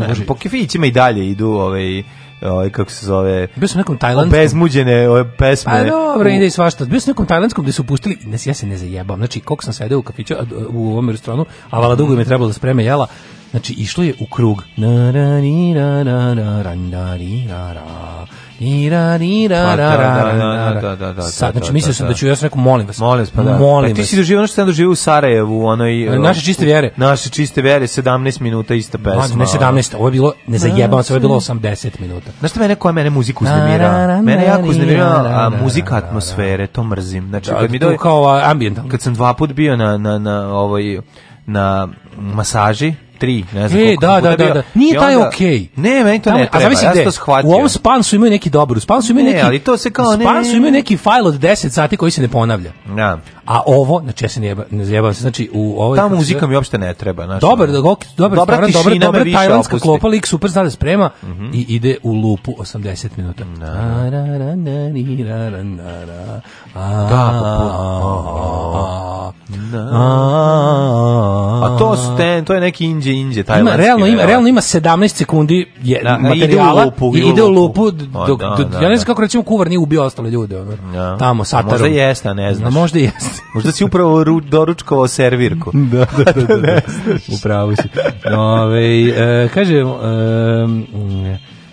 Speaker 3: Ne, ne, po kafićima i dalje idu, ovaj ovaj kako se zove
Speaker 2: bio sam nekom tajlandskom
Speaker 3: bezmuđene ove pesme a
Speaker 2: pa dobro ide i svašta bio sam nekom tajlandskom gde su pustili ne ja se ne zajebam znači koliko sam sedeo u kafiću u ovom restoranu a vala dugo mi je trebalo da spreme jela Znači, išlo je u krug. Na, ra, ni, ra, ra, ra, ran, ra, da, ni, ra, ra. Ni ra ni pa da, da, ra ra ra sad znači mislio sam da ću ja sam rekao
Speaker 3: molim vas
Speaker 2: molim vas
Speaker 3: pa da molim pa vas ti si doživio ono što sam doživio u Sarajevu onoj
Speaker 2: naše čiste vjere
Speaker 3: naše čiste vjere 17 minuta ista pesma
Speaker 2: ne 17 ovo je bilo ne zajebavam se ovo je bilo 80 minuta
Speaker 3: znaš šta mene koja mene muziku uznemira mene jako uznemira muzika atmosfere to mrzim
Speaker 2: znači kad mi do kao ambient
Speaker 3: kad sam dva put bio na na na ovaj na masaži
Speaker 2: 3, ne znam e, da, da, da, da, Nije taj okej.
Speaker 3: Ne, meni to ne treba. A ja
Speaker 2: U ovom Spansu imaju neki dobar, u Spansu imaju neki...
Speaker 3: ali to se kao ne...
Speaker 2: U Spansu imaju neki fajl od 10 sati koji se ne ponavlja.
Speaker 3: Da.
Speaker 2: A ovo, znači ja se ne zajebam se, znači u ovoj Ta
Speaker 3: muzika mi uopšte ne treba, znači.
Speaker 2: Dobar, dobar, dobar, dobra, stvaran, dobra, dobra tajlandska klopa lik super zna da sprema mm -hmm. i ide u lupu 80 minuta.
Speaker 3: Na ra ra na ni ra
Speaker 2: ra na ra. Da, da a to sten, to je neki inđe inđe tajlandski. Ima realno ima realno ima 17 sekundi je da, materijala ide u lupu, i ide u lupu pa dok da, da, ja ne znam kako recimo kuvar nije ubio ostale ljude,
Speaker 3: tamo sataro. Možda jeste, ne znam. Možda jeste. Možda si upravo ru, doručkovao servirku. <laughs>
Speaker 2: Da, da, <laughs> da, da, da, da, da. upravo si. Ove, e, kaže, e,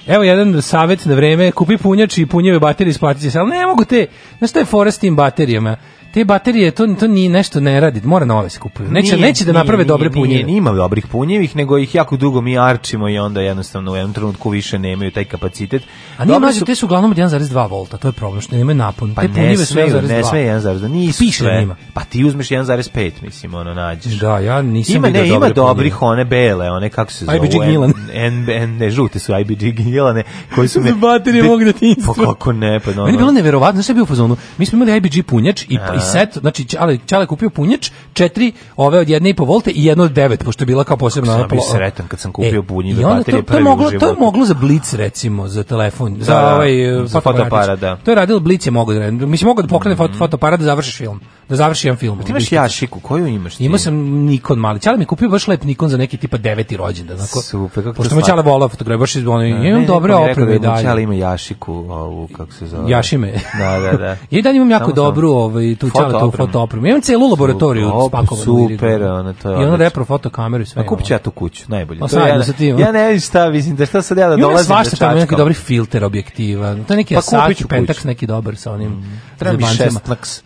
Speaker 2: evo jedan savjet na vreme, kupi punjač i punjeve baterije isplatit će se, ali ne mogu te, znaš šta je fora s tim baterijama? te baterije to to ni nešto ne radi, mora nove se kupuju. Neće nije, neće da naprave nije, dobre punjeve. Nije,
Speaker 3: nije, ima dobrih punjevih, nego ih jako dugo mi arčimo i onda jednostavno u jednom trenutku više nemaju taj kapacitet.
Speaker 2: A nije mlađe, su... te su uglavnom od 1,2 V, to je problem što nemaju napon. Pa te punjeve
Speaker 3: sve 1,2. Ne sme 1,2, nisu Piše da sve. Pa ti uzmeš 1,5 mislim, ono nađeš.
Speaker 2: Da, ja nisam ima,
Speaker 3: ne, ima dobrih punjeve. one bele, one kako se
Speaker 2: zove. IBG Gilane.
Speaker 3: N, ne, žute su IBG Gilane koji su <laughs> me... baterije da ti Pa kako ne,
Speaker 2: pa no.
Speaker 3: Meni
Speaker 2: bilo neverovatno, sve bio u fazonu. Mi smo imali IBG punjač i i da. set, znači Čale, Čale kupio punjač, četiri ove od 1,5 V i jedno od 9, pošto je bila kao posebna. Kako
Speaker 3: sam bio sretan kad sam e, kupio e, bunjive baterije
Speaker 2: prvi to, je moglo, to je moglo za blic, recimo, za telefon, da, za, ovaj, za e, fotoparat. Da. To je radilo blic, je mogao da radi. Mislim, mogao da pokrene mm -hmm. fotoparat da završiš film, da završi jedan film. A pa ti
Speaker 3: imaš jašiku, koju imaš
Speaker 2: ti? Imao sam Nikon mali. Čale mi kupio baš lep Nikon za neki tipa deveti rođendan.
Speaker 3: Znači, Super,
Speaker 2: kako Pošto me Čale volao fotografije, baš iz ono, ja da, imam dobre pa opreme i dalje. Čale ima
Speaker 3: jašiku, ovu, kako se
Speaker 2: zove. Jašime.
Speaker 3: Da, da, da.
Speaker 2: <laughs> i dalje imam jako dobru ovaj, tu uključava tu fotoopremu. Imam celu laboratoriju
Speaker 3: spakovanu. Super, ona to je.
Speaker 2: I ona da repro fotokameru i sve.
Speaker 3: A kupit ja tu kuću, najbolje. Pa sad,
Speaker 2: ja, ti, ja ne znam šta, mislim, da šta sad ja da dolazim da čačkam. Ima neki dobri filter objektiva. To je neki pa Asahi Pentax neki dobar sa onim mm.
Speaker 3: Treba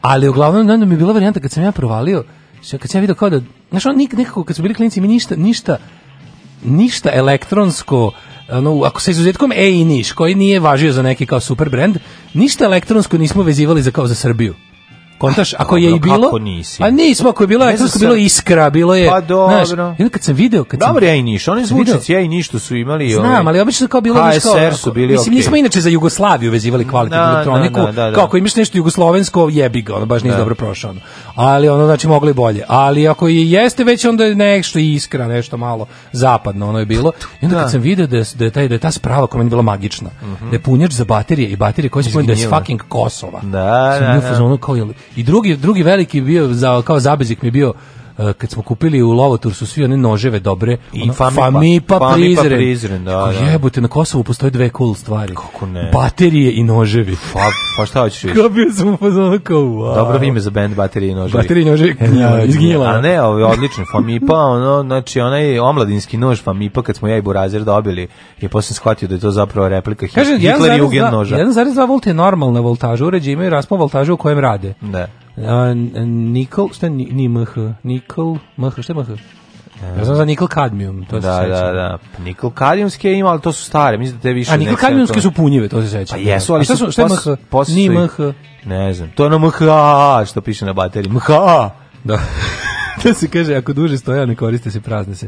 Speaker 2: Ali uglavnom, da mi je bila varijanta kad sam ja provalio, kad sam ja vidio kao da, znaš, on nekako, kad su bili klinici, mi ništa, ništa, ništa elektronsko, ono, ako sa izuzetkom E i Niš, koji nije važio za neki kao super brand, ništa elektronsko nismo vezivali za kao za Srbiju. Kontaš, ako je i bilo...
Speaker 3: Kako
Speaker 2: nisi? A nismo, ako je bilo elektronsko, bilo iskra, bilo je... Pa
Speaker 3: dobro. Znaš,
Speaker 2: kad sam video... Kad sam,
Speaker 3: dobro, ja i Niš, oni zvučici, ja i
Speaker 2: Niš
Speaker 3: su imali...
Speaker 2: Znam, ovaj, ali obično kao bilo...
Speaker 3: KSR su bili
Speaker 2: Mislim, nismo inače za Jugoslaviju vezivali kvalitetnu da, elektroniku, da, da, kao ako imaš nešto jugoslovensko, jebi ga, ono baš nisi dobro prošao. Ono. Ali ono, znači, mogli bolje. Ali ako je, jeste već, onda je nešto iskra, nešto malo zapadno, ono je bilo. Pa I onda kad sam video da da je, taj, da je ta sprava koja meni bila magična, mhm. da je punjač za baterije i baterije koje se da je fucking Kosova. Da, da, da. I drugi, drugi veliki bio, za, kao zabezik mi bio Eh, kad smo kupili u Lovotur su svi one noževe dobre, ono, Famipa, pa pa Prizren.
Speaker 3: Prizren da, da.
Speaker 2: Jebote, na Kosovu postoje dve cool stvari. Kako ne? Baterije i noževi.
Speaker 3: Pa, pa šta hoćeš
Speaker 2: više? Kao bio sam u kao, wow.
Speaker 3: Dobro ime za band Baterije i noževi.
Speaker 2: Baterije i noževi, e, ja, izginjela.
Speaker 3: A ne, ovo je odlično. Famipa, ono, znači, onaj omladinski nož Famipa, kad smo ja i Burazer dobili, je posle shvatio da je to zapravo replika
Speaker 2: Hitler i Ugen noža. 1,2 volta je normalna voltaža, uređe imaju raspon voltaža u kojem rade.
Speaker 3: Da.
Speaker 2: Nikol, šta je ni MH? Nikol, MH, šta je MH? Ja znam za nikl kadmijum, to da, se
Speaker 3: da, sećam. Da, da, da. Nikol kadmijumske ima, ali to su stare, mislim da te više... A Nikol
Speaker 2: kadmijumske su punjive, to se sećam.
Speaker 3: Pa jesu, ali A su, šta je
Speaker 2: MH? Pos, Ni MH.
Speaker 3: Ne znam, to je ono MHA, što piše na bateriji, MHA.
Speaker 2: Da, <laughs> to se kaže, ako duže stoja, ne koriste se, prazne se.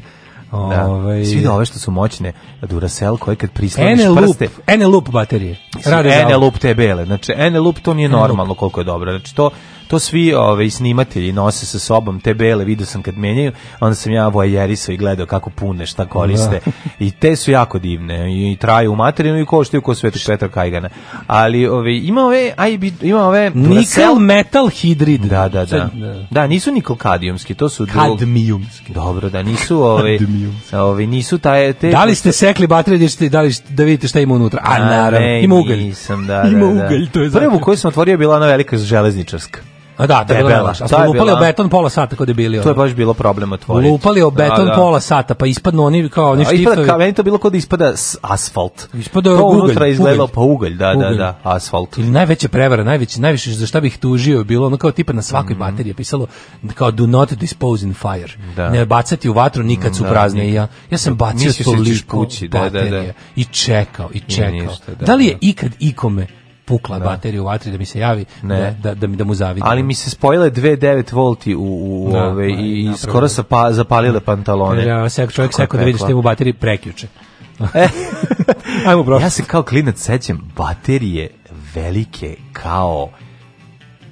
Speaker 3: Da. Ovaj Svi da ove što su moćne Duracell koje kad prisloniš
Speaker 2: prste Ene loop baterije. Rade N loop te bele. Znači Ene loop to nije normalno koliko je dobro. Znači to to svi ove, snimatelji nose sa sobom te bele, video sam kad menjaju, onda sam ja vojerisao i gledao kako pune, šta da. koriste. Da. I te su jako divne i, i traju u materinu i koštaju ko Sveti Petar Kajgana. Ali ove, ima ove, aj, ima ove... Nikel metal hidrid.
Speaker 3: Da, da, da. da. Da, nisu niklokadijumski, to su...
Speaker 2: Kadmijumski.
Speaker 3: Dobro, da, nisu ove... ove nisu taj,
Speaker 2: te... Da li ste sekli baterije, da, li, da, da vidite šta ima unutra? A, naravno, ima ugalj. Nisam, da, da, da. Ima ugalj, to je
Speaker 3: Prvo koju sam otvorio
Speaker 2: bila
Speaker 3: ona velika železničarska.
Speaker 2: A da, da, da, da debela. debela. A smo lupali bila... o beton pola sata kod je
Speaker 3: bili. To je baš bilo problem otvoriti.
Speaker 2: Lupali
Speaker 3: o
Speaker 2: beton da, da. pola sata, pa ispadnu oni kao oni
Speaker 3: štiftovi. Ispada, kao, meni to bilo kod ispada asfalt. Ispada to unutra ugalj, unutra izgledalo ugalj. pa ugalj, da, ugalj. da, da, asfalt.
Speaker 2: Ili najveća prevara, najveći, najviše za šta bih tužio je bilo ono kao tipa na svakoj mm -hmm. bateriji pisalo kao do not dispose in fire. Da. Ne bacati u vatru nikad su prazne. I ja, ja sam bacio toliko kući, da, da, da. i čekao, i čekao. ništa, da, da li je ikad ikome pukla da. baterija u vatri da mi se javi ne. Da, da, da, da mu zavidi.
Speaker 3: Ali mi se spojile 2.9 volti u, u da, ove, da, i, i skoro sapa, zapalile pantalone. Ja,
Speaker 2: se, čovjek sekao da vidiš što je u bateriji preključe.
Speaker 3: E. <laughs> Ajmo prošli. Ja se kao klinac sećam baterije velike kao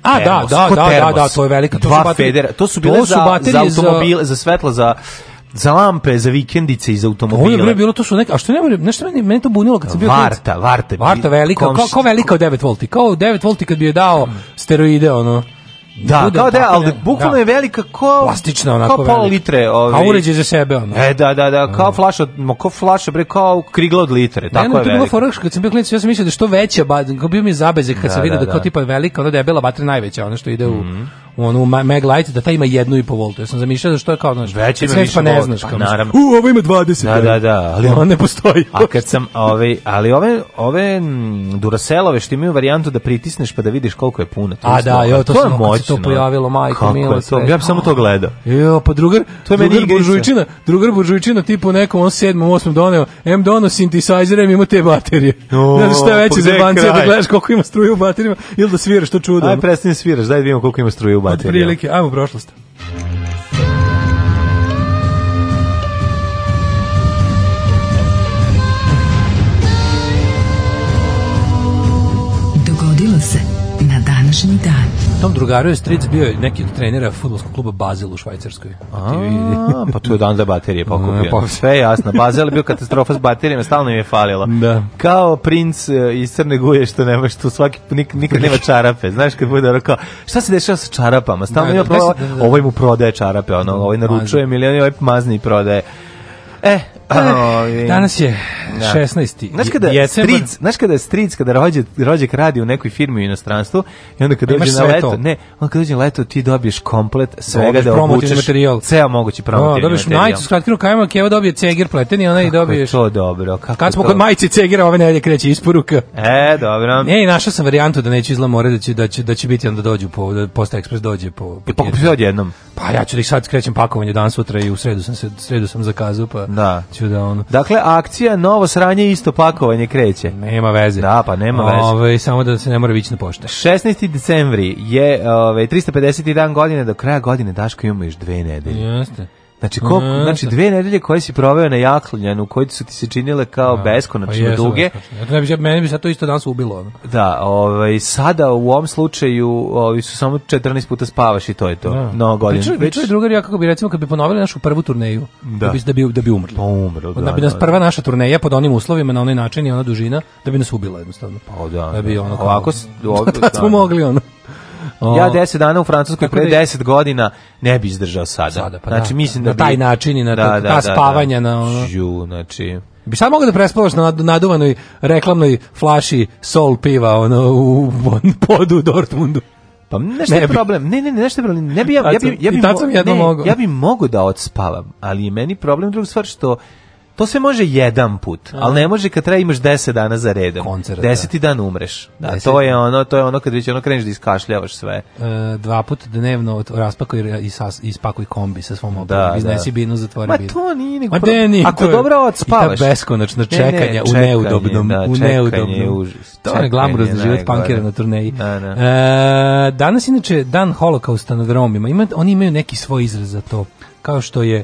Speaker 2: a da, termos, da, da, da, da, da, to je velika.
Speaker 3: To Dva su baterije, federa, to su bile to su za, za automobile, za, za svetla, za za lampe, za vikendice i za automobile.
Speaker 2: Ono je bilo to su neka, a što ne nešto meni, meni to bunilo kad sam bio
Speaker 3: Varta, klinic. Varta.
Speaker 2: Varta velika, komš... kao, kao velika od 9 volti, kao 9 volti kad bi je dao steroide, ono.
Speaker 3: Da, Bude, kao da, ali bukvalno da. je velika ko
Speaker 2: plastična onako kao
Speaker 3: pola litre,
Speaker 2: ovaj. A uređaj
Speaker 3: za
Speaker 2: sebe ono.
Speaker 3: E da, da, da, kao mm. flaša, ma kao flaša bre kao krigla od litre, tako
Speaker 2: ne, je. Ne, bilo forakško, kad sam bio klinac, ja sam mislio da što veća, ba, kao bio mi zabezek kad da, sam video da, da, da, kao da. tipa velika, ona debela vatra najveća, ona što ide u mm onu Meg Light da ta ima jednu i po voltu. Ja sam zamišljao da što je kao znaš. Već ima više pa ne znaš pa, naravno. U, ovo ima 20. Da,
Speaker 3: da, da, ali
Speaker 2: <laughs> on ne postoji. A kad
Speaker 3: sam ovaj, ali ove ove Duracelove što imaju varijantu da pritisneš pa da vidiš koliko je puno.
Speaker 2: To
Speaker 3: A
Speaker 2: da, jo, to, to sam moćno. to pojavilo majko milo To, ja sam
Speaker 3: samo to gledao.
Speaker 2: Jo, pa drugar, to je meni buržujčina, drugar buržujčina tipu nekom on 7. 8. doneo, M dono synthesizer ima te baterije. Ne znam šta veće pa za bancije da gledaš koliko ima struje u baterijama ili da sviraš to čudo.
Speaker 3: Aj prestani da sviraš, daj da vidimo koliko ima struje materijal.
Speaker 2: Prilike, ajmo u prošlost. Dogodilo se na današnji dan tom drugaru je stric bio neki od trenera futbolskog kluba Bazel u Švajcarskoj.
Speaker 3: A, <laughs> pa tu je dan za baterije <laughs> pokupio. Pa sve jasno. Bazel je bio katastrofa s baterijama, stalno im je falilo.
Speaker 2: Da.
Speaker 3: Kao princ e, iz Crne Guje što nema što svaki nik, nikad nema čarape. Znaš kad bude rekao, šta se dešava sa čarapama? Stalno da, ima da, da, problem. Ovaj mu prodaje čarape, ono, ovaj naručuje milion, ovaj mazni prodaje.
Speaker 2: E, Pa, danas je 16. Da. Znaš
Speaker 3: kada decembar. Stric, znaš kada je stric kada rođe rođak radi u nekoj firmi u inostranstvu i onda kad pa dođe na leto, to. ne, on kad dođe na leto ti dobiješ komplet svega
Speaker 2: da obučeš materijal,
Speaker 3: ceo mogući da, promotivni no, dobiješ
Speaker 2: majicu s kratkim rukavima, Keva dobije ceger pleten i ona
Speaker 3: i
Speaker 2: dobiješ.
Speaker 3: To dobro.
Speaker 2: Kako kad smo to? kod majice cegera ove nedelje kreće isporuka.
Speaker 3: E, dobro.
Speaker 2: Ne, našao sam varijantu da neće izla more da će da će da će biti onda dođu po da Posta Ekspres dođe
Speaker 3: po. po pa odjednom.
Speaker 2: Pa ja ću da ih sad krećem pakovanje danas sutra i u sredu sam se sredu sam zakazao pa. Da ću da ono.
Speaker 3: Dakle, akcija novo sranje isto pakovanje kreće.
Speaker 2: Nema veze.
Speaker 3: Da, pa nema veze.
Speaker 2: ove, veze. samo da se ne mora vići na pošte.
Speaker 3: 16. decembri je ove, 351 godine, do kraja godine Daško imamo još dve nedelje.
Speaker 2: Jeste.
Speaker 3: Znači, ko, mm, znači da. dve nedelje koje si proveo na jaklanjanu, koje su ti se činile kao da, beskonačno pa duge.
Speaker 2: Ja,
Speaker 3: bi,
Speaker 2: meni bi sad to isto danas ubilo. Ono.
Speaker 3: Da, ovaj, sada u ovom slučaju ovaj, su samo 14 puta spavaš i to je to. Da. No, pa godin.
Speaker 2: Priču, pa priču je drugar ja kako bi recimo kad bi ponovili našu prvu turneju, da, da bi, da, da bi, umrli. Pa
Speaker 3: umrlo,
Speaker 2: da, da. bi da, nas prva naša turneja pod onim uslovima na onaj način i ona dužina, da bi nas ubila jednostavno.
Speaker 3: Pa da,
Speaker 2: da, bi ono, ovako, <laughs> ovako, ovako, smo mogli ono
Speaker 3: ja 10 dana u Francuskoj pre 10 da godina ne bih izdržao sada. sada pa znači da, mislim da, da, bi,
Speaker 2: taj način i na da, ta da, da, spavanja na ono.
Speaker 3: Ju, znači
Speaker 2: bi sad mogao da prespavaš na naduvanoj reklamnoj flaši sol piva ono u podu u Dortmundu.
Speaker 3: Pa nešto ne je problem. Ne, ne, ne, nešto je problem. Ne bi ja, ja bi ja bi, ja bi, ja bi, ja bi mogao da odspavam, ali je meni problem druga stvar što To sve može jedan put, da. ali ne može kad treba imaš 10 dana za redom. Koncert, Deseti dan umreš. Da, Deset. to je ono, to je ono kad već ono kreneš da iskašljavaš sve.
Speaker 2: E, dva puta dnevno raspakuj i sas, ispakuj kombi sa svom opremom. Da, da, Iznesi da. binu, zatvori Ma
Speaker 3: to nije
Speaker 2: nego. Pro...
Speaker 3: Ako dobro odspavaš.
Speaker 2: I ta beskonačno čekanja ne, ne, čekanje, u neudobnom, da, u neudobnom. Užas. To je glamurozni život pankera na turneji. Da, da. E, danas inače dan holokausta nad Romima. Ima, oni imaju neki svoj izraz za to. Kao što je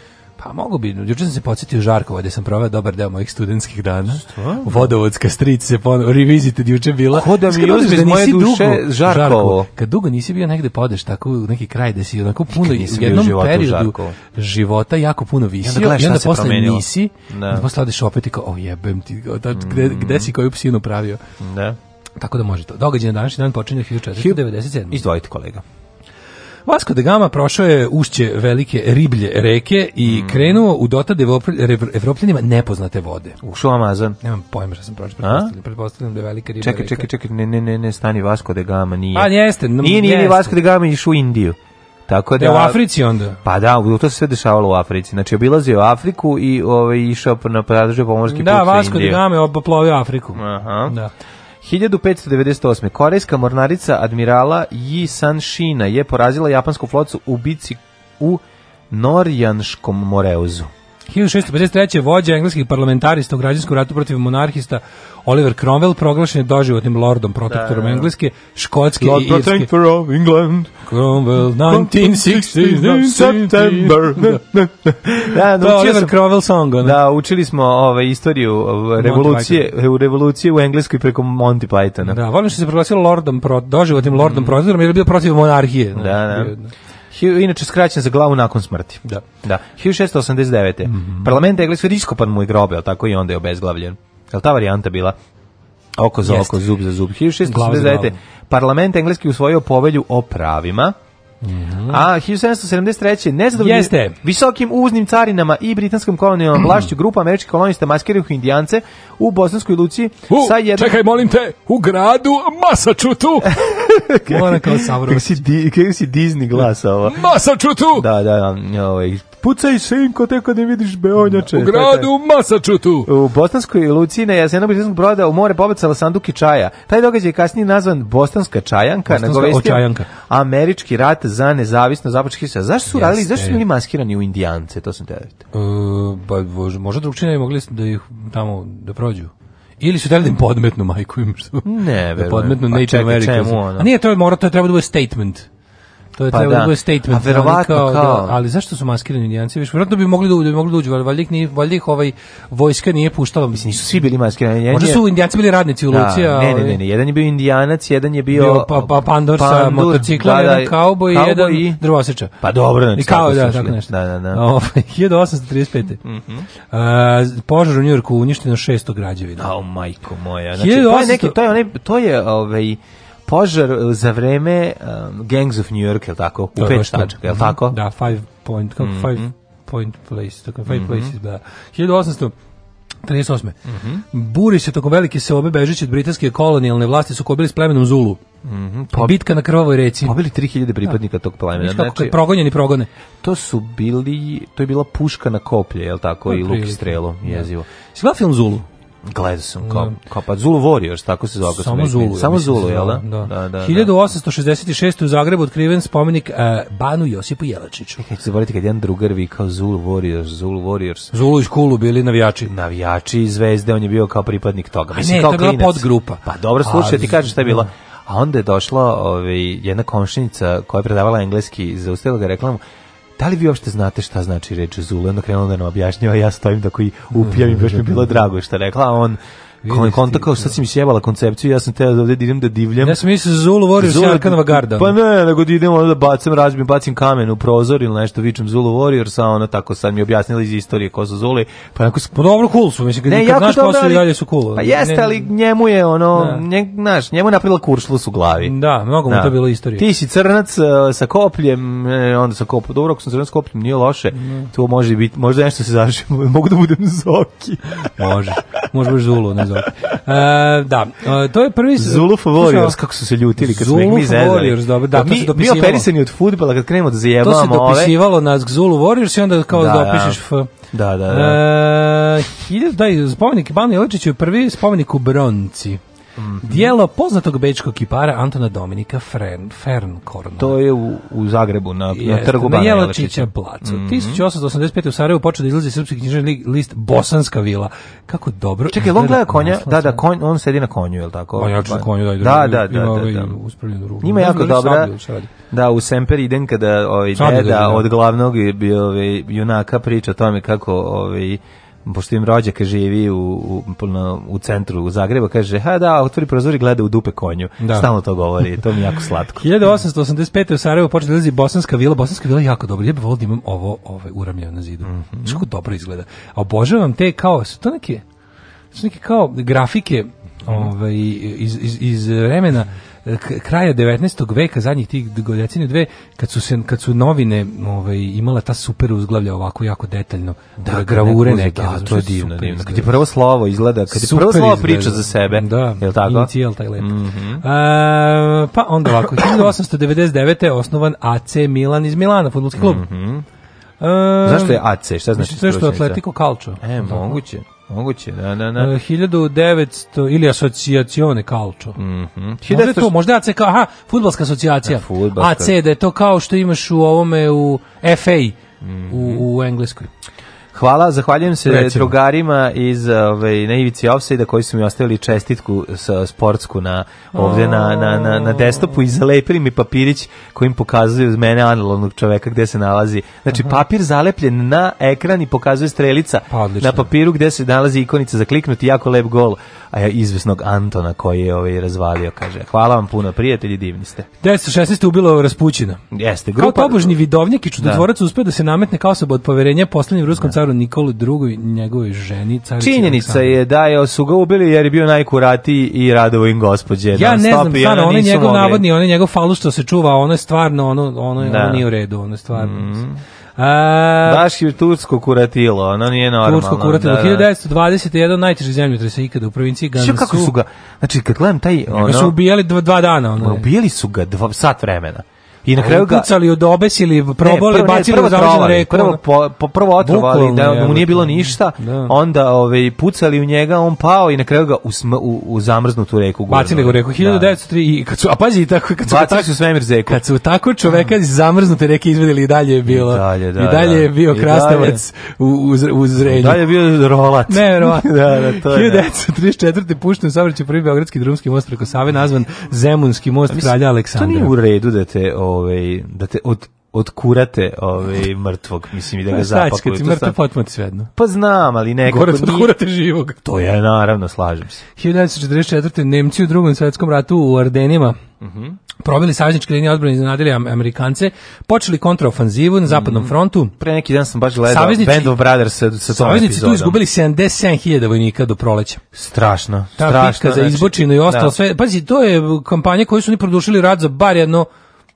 Speaker 2: Pa mogu bi, juče sam se podsjetio Žarkova, gde sam proveo dobar deo mojih studentskih dana. Stvarno? Vodovodska strica se ponovno, revisited juče bila.
Speaker 3: Ko da mi uzmeš da moje duše
Speaker 2: dugo, Žarkovo? Kad dugo nisi bio negde podeš, tako u neki kraj da si onako puno, u jednom u periodu života jako puno visio i onda, i onda posle promenilo. nisi, da. onda posle odeš opet i kao, o jebem ti, da, gde, mhm. gde si koju psinu pravio?
Speaker 3: Da.
Speaker 2: Tako da može to. Događaj na današnji dan počinje 1497.
Speaker 3: Izdvojite kolega.
Speaker 2: Vasco da Gama prošao je ušće velike riblje reke i mm. krenuo u dotad evropljanima nepoznate vode.
Speaker 3: Ušao Amazon.
Speaker 2: Nemam pojma što sam prošao, pretpostavljam, da je velika riblja
Speaker 3: čekaj, reka. Čekaj, čekaj, ne, ne, ne, ne, stani Vasco da Gama nije.
Speaker 2: Pa jeste.
Speaker 3: Nije, nije, nije jeste. Vasco da Gama išao u Indiju.
Speaker 2: Tako da, e, u da- Africi onda?
Speaker 3: Pa da, to se sve dešavalo u Africi. Znači, obilazio Afriku i ovaj, išao na pradažu pomorski da, put da, Vasco
Speaker 2: da Gama
Speaker 3: je
Speaker 2: opoplovio Afriku.
Speaker 3: Aha. Da. 1598. Korejska mornarica admirala Yi San Shina je porazila japansku flotu u bici u Norjanškom moreuzu.
Speaker 2: 1653. vođa engleskih parlamentarista u građanskom ratu protiv monarhista Oliver Cromwell proglašen je doživotnim lordom protektorom da, da. Engleske, Škotske
Speaker 3: Lord
Speaker 2: i
Speaker 3: Irske. Lord protector
Speaker 2: of England. Cromwell 1960 September. <laughs> Da, da, da Oliver Cromwell song. Ne?
Speaker 3: Da, učili smo ovaj, istoriju uh, revolucije, u revolucije u Engleskoj preko Monty Pythona.
Speaker 2: Da, volim što se proglasilo lordom, pro, doživotnim lordom mm. protektorom jer je bio protiv monarhije.
Speaker 3: Da, da inače skraćen za glavu nakon smrti.
Speaker 2: Da. Da.
Speaker 3: 1689. Mm -hmm. Parlament engleskog iskopan mu je grobe, tako i onda je obezglavljen. Jel ta varijanta bila? Oko za Jest. oko, zub za zub. 1689. Parlament engleski usvojio povelju o pravima Mm -hmm. A 1773. nezadovoljni Jeste. visokim uznim carinama i britanskom kolonijalnom <clears throat> vlašću grupa američkih kolonista maskirih indijance u Bosanskoj luci u, sa
Speaker 2: jedan... Čekaj, molim te, u gradu Masačutu!
Speaker 3: <laughs> Mora kao Savrović. Kako si, di, si Disney glas ovo?
Speaker 2: Masačutu!
Speaker 3: Da, da, da ovaj, pucaj sinko te kad ne vidiš beonjače.
Speaker 2: U gradu Masačutu.
Speaker 3: U Bostanskoj luci na jasenu britanskog broda u more pobacala sanduki čaja. Taj događaj je kasnije nazvan Bostanska čajanka,
Speaker 2: nagovestio
Speaker 3: američki rat za nezavisno započeo se. Zašto su yes, radili, zašto su bili maskirani u Indijance, to sam te uh,
Speaker 2: pa možda drugčine mogli da ih tamo da prođu ili su trebali da im podmetnu majku im što
Speaker 3: ne da
Speaker 2: podmetnu pa Native Americans ono. a nije to mora to treba da bude statement To je pa trebalo da, da statement.
Speaker 3: A verovatno
Speaker 2: kao, kao... Da, ali zašto su maskirani indijanci?
Speaker 3: Viš, verovatno
Speaker 2: bi mogli da uđu, mogli da uđu, ali valjda ih, valjda ih ovaj, vojska nije puštala.
Speaker 3: Mislim, nisu svi bili maskirani
Speaker 2: indijanci. Možda su indijanci bili radnici u da, Luci,
Speaker 3: da, ne, ne, ne, ne, jedan je bio indijanac, jedan je bio... bio pa,
Speaker 2: pa, pandor, sa motocikla, da, da, jedan da, kauboj, jedan i... drvoseča. Pa
Speaker 3: dobro,
Speaker 2: znači, I kao, da, tako nešto.
Speaker 3: Da, da, da.
Speaker 2: 1835. Mm -hmm. uh, požar u Njurku uništeno 600 građevina.
Speaker 3: oh, majko moja. Znači, 1800... to je neki, to je, onaj, to je ovaj, požar e, za vreme um, Gangs of New York, je li tako? U da, pet tačaka, je li mhm. tako?
Speaker 2: Da, five point, kako, mm -hmm. five point place, tako, five mm -hmm. places, da. 1800 38. Mm -hmm. Buri se tokom velike seobe bežeći od britanske kolonijalne vlasti su kobili s plemenom Zulu.
Speaker 3: Mm -hmm.
Speaker 2: Bitka na krvavoj reci.
Speaker 3: Pobili 3000 pripadnika da. tog plemena.
Speaker 2: Znači, kako je progonjeni progone.
Speaker 3: To su bili, to je bila puška na koplje, je li tako, i luk i strelo, da. jezivo. Sve film Zulu? Gledao sam kao, mm. kao pa Zulu Warriors, tako se zove. Samo
Speaker 2: Zulu. Samo
Speaker 3: Zulu, jel da? Da, da, da.
Speaker 2: 1866. Da. u Zagrebu otkriven spomenik uh, Banu Josipu Jelačiću.
Speaker 3: Kako se kad jedan drugar vi kao Zulu Warriors, Zulu Warriors.
Speaker 2: Zulu iz Kulu bili navijači.
Speaker 3: Navijači zvezde, on je bio kao pripadnik toga. Mislim, ne, kao to je
Speaker 2: bila podgrupa.
Speaker 3: Pa dobro, slušaj, ti pa, kažeš šta je bilo. Da. A onda je došla ovaj, jedna komšinica koja je predavala engleski, zaustavila ga reklamu, da li vi uopšte znate šta znači reč Zulu? Onda krenula da nam objašnjava, ja stojim da koji upijam i baš mi bilo drago što rekla, a on Kon, kontakt kao sad da. si mi sjebala koncepciju, ja sam teo da ovde da idem da divljam. Ja
Speaker 2: sam mislio Zulu Warriors Zulu, Arkanova garda.
Speaker 3: Pa ne, nego da idemo da bacim, razbim, bacim kamen u prozor ili nešto, vičem Zulu Warriors, a ona tako sam mi objasnila iz istorije ko su Zuli.
Speaker 2: Pa onako, pa dobro, cool su, mislim, kad, ne, kad znaš ko su i dalje su cool.
Speaker 3: Pa jeste, ali njemu je ono, da. ne, znaš, njemu je napravila kuršlus u glavi.
Speaker 2: Da, mnogo mu da. to bilo istorije.
Speaker 3: Ti si crnac e, sa kopljem, e, onda sa kopljem, dobro, ako sam crnac sa kopljem, nije loše, ne. to može biti, možda nešto se završi,
Speaker 2: <laughs> mogu da
Speaker 3: budem Zoki.
Speaker 2: može, može baš Zulu, ne zove. Uh, da, uh, to je prvi...
Speaker 3: Zuluf Warriors, kako su se ljutili kad Zuluf smo mi zezali. Warriors, dobro,
Speaker 2: da,
Speaker 3: da,
Speaker 2: to se dopisivalo. Mi operisani od
Speaker 3: futbala, kad krenemo da zajebamo
Speaker 2: ove. To se dopisivalo ove. na Zulu Warriors i onda kao da, da. dopišeš
Speaker 3: F. Da, da, da.
Speaker 2: Uh, hiljad, daj, spomenik Banu Jeličiću je prvi spomenik u Bronci. Mm Dijelo poznatog bečkog kipara Antona Dominika Fern, Fernkorna.
Speaker 3: To je u, u Zagrebu, na, na trgu Bana Jelačića. placu. Mm -hmm.
Speaker 2: 1885. u Sarajevu počeo da izlazi srpski književni list Bosanska vila. Kako dobro.
Speaker 3: Čekaj, on gleda konja? Da, da, konj, on sedi na konju, je li tako? On
Speaker 2: jači na konju, da, da,
Speaker 3: da, da, da, da, da. Ima
Speaker 2: da,
Speaker 3: ovaj
Speaker 2: da. jako dobra,
Speaker 3: da, u Semper idem kada ovaj, deda od glavnog ovaj, junaka priča o tome kako ovaj, pošto im rođaka živi u, u, u centru u Zagreba, kaže, ha da, otvori prozor i gleda u dupe konju. Da. Stalno to govori, to mi je jako slatko.
Speaker 2: 1885. <laughs> u Sarajevo počne da bosanska vila, bosanska vila je jako dobra, ja bih volio da imam ovo ovaj, uramljeno na zidu. Mm -hmm. dobro izgleda. A obožavam te kao, su to neke, su neke kao grafike mhm. ovaj, iz, iz, iz vremena kraja 19. veka, zadnjih tih decenija dve, kad su, se, kad su novine ovaj, imala ta super uzglavlja ovako jako detaljno, da, gravure neke. Da,
Speaker 3: da to je divno, divno. Kad je prvo slovo izgleda, kad je super prvo slovo priča za sebe, da, je l' tako?
Speaker 2: Inicijal taj lep. Mm -hmm.
Speaker 3: A,
Speaker 2: pa onda ovako, 1899. je osnovan AC Milan iz Milana, fudbalski klub.
Speaker 3: Mm -hmm. A, Zašto je AC? Šta znači?
Speaker 2: Sve
Speaker 3: što
Speaker 2: Atletico Calcio.
Speaker 3: E, moguće. Tako. Moguće, da, da, da.
Speaker 2: 1900 e, ili asocijacione calcio.
Speaker 3: Mhm. Mm
Speaker 2: možda je to, možda AC aha, fudbalska asocijacija. Da, AC da je to kao što imaš u ovome u FA mm -hmm. u, u Engleskoj.
Speaker 3: Hvala, zahvaljujem se Recimo. drugarima iz ovaj na Ivici Offside koji su mi ostavili čestitku sa sportsku na ovde na na na na desktopu i zalepili mi papirić kojim pokazuju iz mene analognog čoveka gde se nalazi. Znači papir zalepljen na ekran i pokazuje strelica pa, na papiru gde se nalazi ikonica za kliknuti, jako lep gol a ja izvesnog Antona koji je ovaj razvalio kaže. Hvala vam puno prijatelji, divni ste.
Speaker 2: 1016 ubilo Raspućina. Jeste, grupa. Kao tobožni vidovnjak i čudotvorac da. uspeo da se nametne kao osoba od poverenja poslednjem ruskom da caru Nikolu II, njegovoj ženi,
Speaker 3: carici Činjenica Aleksandru. je da je su ga ubili jer je bio najkuratiji i radovo im gospođe. Ja ne znam, stvarno, on je
Speaker 2: njegov
Speaker 3: mogli. navodni,
Speaker 2: on je njegov falus što se čuva, ono je stvarno, ono, ono, da. ono nije u redu, ono je stvarno.
Speaker 3: Mm -hmm. A, Baš je tursko kuratilo, ono nije normalno.
Speaker 2: Tursko kuratilo, da, da. 1921 najteži zemljotresa ikada u provinciji Gansu.
Speaker 3: kako su ga, znači kad gledam taj... Ono,
Speaker 2: su ubijali dva, dva dana.
Speaker 3: Ono,
Speaker 2: ubijali
Speaker 3: su ga dva, sat vremena.
Speaker 2: I na kraju ga kucali, odobesili, probali, ne, prvo, bacili
Speaker 3: prvo u
Speaker 2: reku. Prvo,
Speaker 3: po, po, prvo otrovali, da, da mu nije bilo ništa, da. da. onda ovaj, pucali u njega, on pao i na kraju ga usm, u, u zamrznutu reku.
Speaker 2: Gurno. Bacili
Speaker 3: ga u
Speaker 2: reku, 1903, da. i kad su, a pazi, tako, kad su, bacili su svemir zeku. Kad su tako čoveka iz zamrznute reke izvedeli i dalje je bilo. I dalje, da,
Speaker 3: i dalje
Speaker 2: da. je bio krastavac u, u, u zrenju. dalje je
Speaker 3: bio rolat.
Speaker 2: Ne, <laughs> rolat.
Speaker 3: da, da,
Speaker 2: to je. 1934. Da. pušten u saobraćaj prvi Beogradski drumski most preko Save, nazvan Zemunski most kralja Aleksandra. To nije
Speaker 3: u redu da te o, ovaj da te od od kurate ovaj mrtvog, mislim i da ga zapakuju.
Speaker 2: Znači, mrtav potpuno svejedno.
Speaker 3: Pa znam, ali neka Gore nije. odkurate živog. To je naravno, slažem
Speaker 2: se. 1944. Nemci u drugom svetskom ratu u Ardenima Mm -hmm. Probili savezničke linije odbrane iznenadili Amerikance, počeli kontraofanzivu na zapadnom mhm. frontu.
Speaker 3: Pre neki dan sam baš gledao Band of Brothers sa, sa Saveznici
Speaker 2: tu izgubili 77.000 vojnika do proleća.
Speaker 3: Strašno, Ta strašno.
Speaker 2: Ta za znači, izbočinu i ostalo da. sve. Pazi, to je kampanja koju su oni produšili rad za bar jedno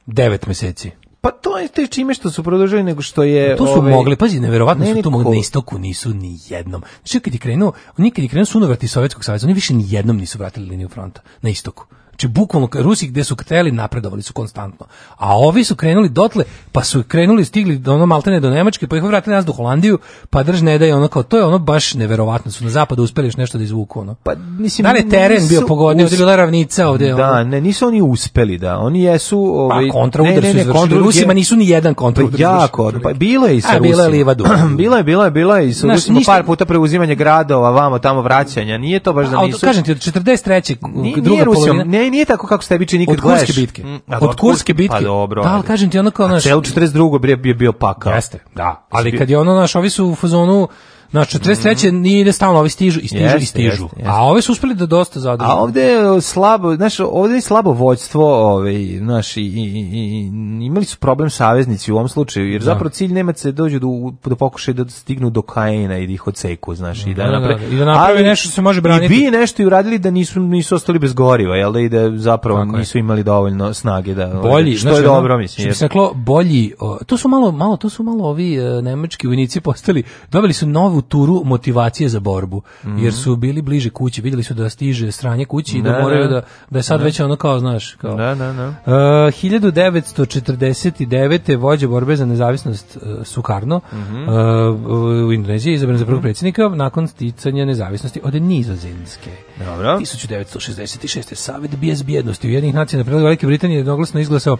Speaker 2: 9 meseci.
Speaker 3: Pa to je te čime što su produžili nego što je... Pa
Speaker 2: tu
Speaker 3: su ove, ovaj,
Speaker 2: mogli,
Speaker 3: pazi,
Speaker 2: neverovatno ne su tu mogli, na istoku nisu ni jednom. Znači kad je krenuo, oni kad je krenuo sunovrati Sovjetskog saveza, oni više ni jednom nisu vratili liniju fronta na istoku. Znači, bukvalno, Rusi gde su hteli napredovali su konstantno. A ovi su krenuli dotle, pa su krenuli, stigli do ono maltene do Nemačke, pa ih vratili nas do Holandiju, pa drž ne da je ono kao, to je ono baš neverovatno, su na zapadu uspeli još nešto da izvuku. Ono.
Speaker 3: Pa, mislim,
Speaker 2: da li je teren nisu, bio pogodnije, ovdje bila ravnica ovdje.
Speaker 3: Da, ne, nisu oni uspeli, da, oni jesu...
Speaker 2: Pa, ovaj, pa kontraudar su izvršili, kontra, Rusima nisu ni jedan kontraudar.
Speaker 3: Pa, jako, pa bilo je i sa A, Bila je livadu. <clears throat> bila je,
Speaker 2: bila
Speaker 3: je,
Speaker 2: bila
Speaker 3: je i sa Rusima ništa, par puta preuzimanje gradova, vamo, tamo vraćanja, nije to baš da nisu... A,
Speaker 2: kažem ti, od 43.
Speaker 3: Nije, druga nije meni nije tako kako ste tebi čini kad Od
Speaker 2: Kurske bitke. Mm, od, od Kurske bitke. Pa dobro. Da, ali kažem ti ono kao
Speaker 3: naš... A cel 42. je bio pakao.
Speaker 2: Jeste, da. Ali kad je ono naš, ovi su u fazonu Znaš, 43. Mm. nije stalno, ovi stižu i stižu jeste, i stižu. Jeste, jeste. A ove su uspeli da dosta zadrže.
Speaker 3: A ovde je e, slabo, znaš, ovde je slabo vođstvo, ovaj, znaš, i, i, i, imali su problem saveznici u ovom slučaju, jer da. zapravo cilj Nemaca je da dođu do, do da pokušaju da stignu do Kajina i da ih odseku, znaš, i
Speaker 2: da, da, napre... da, da, i da naprave Ali, nešto se može braniti.
Speaker 3: I bi nešto i uradili da nisu, nisu ostali bez goriva, jel da, i da zapravo Tako nisu je. imali dovoljno snage da...
Speaker 2: Ovaj, bolji, što znaš, je dobro, mislim. Što bi bolji, o, to su malo, malo, to su malo ovi uh, nemački vojnici postali, dobili su novu prvu turu motivacije za borbu, mm -hmm. jer su bili bliže kući, vidjeli su da stiže stranje kući i da, da, da moraju da, da je sad da. već ono kao, znaš, kao...
Speaker 3: Da, da, da. E,
Speaker 2: uh, 1949. vođe borbe za nezavisnost uh, e, Sukarno mm -hmm. E, uh, u Indoneziji je izabran za prvog mhm. predsjednika nakon sticanja nezavisnosti od Nizozemske. Dobro. 1966. Savet bez bijednosti u jednih nacija na Velike Britanije jednoglasno izglasao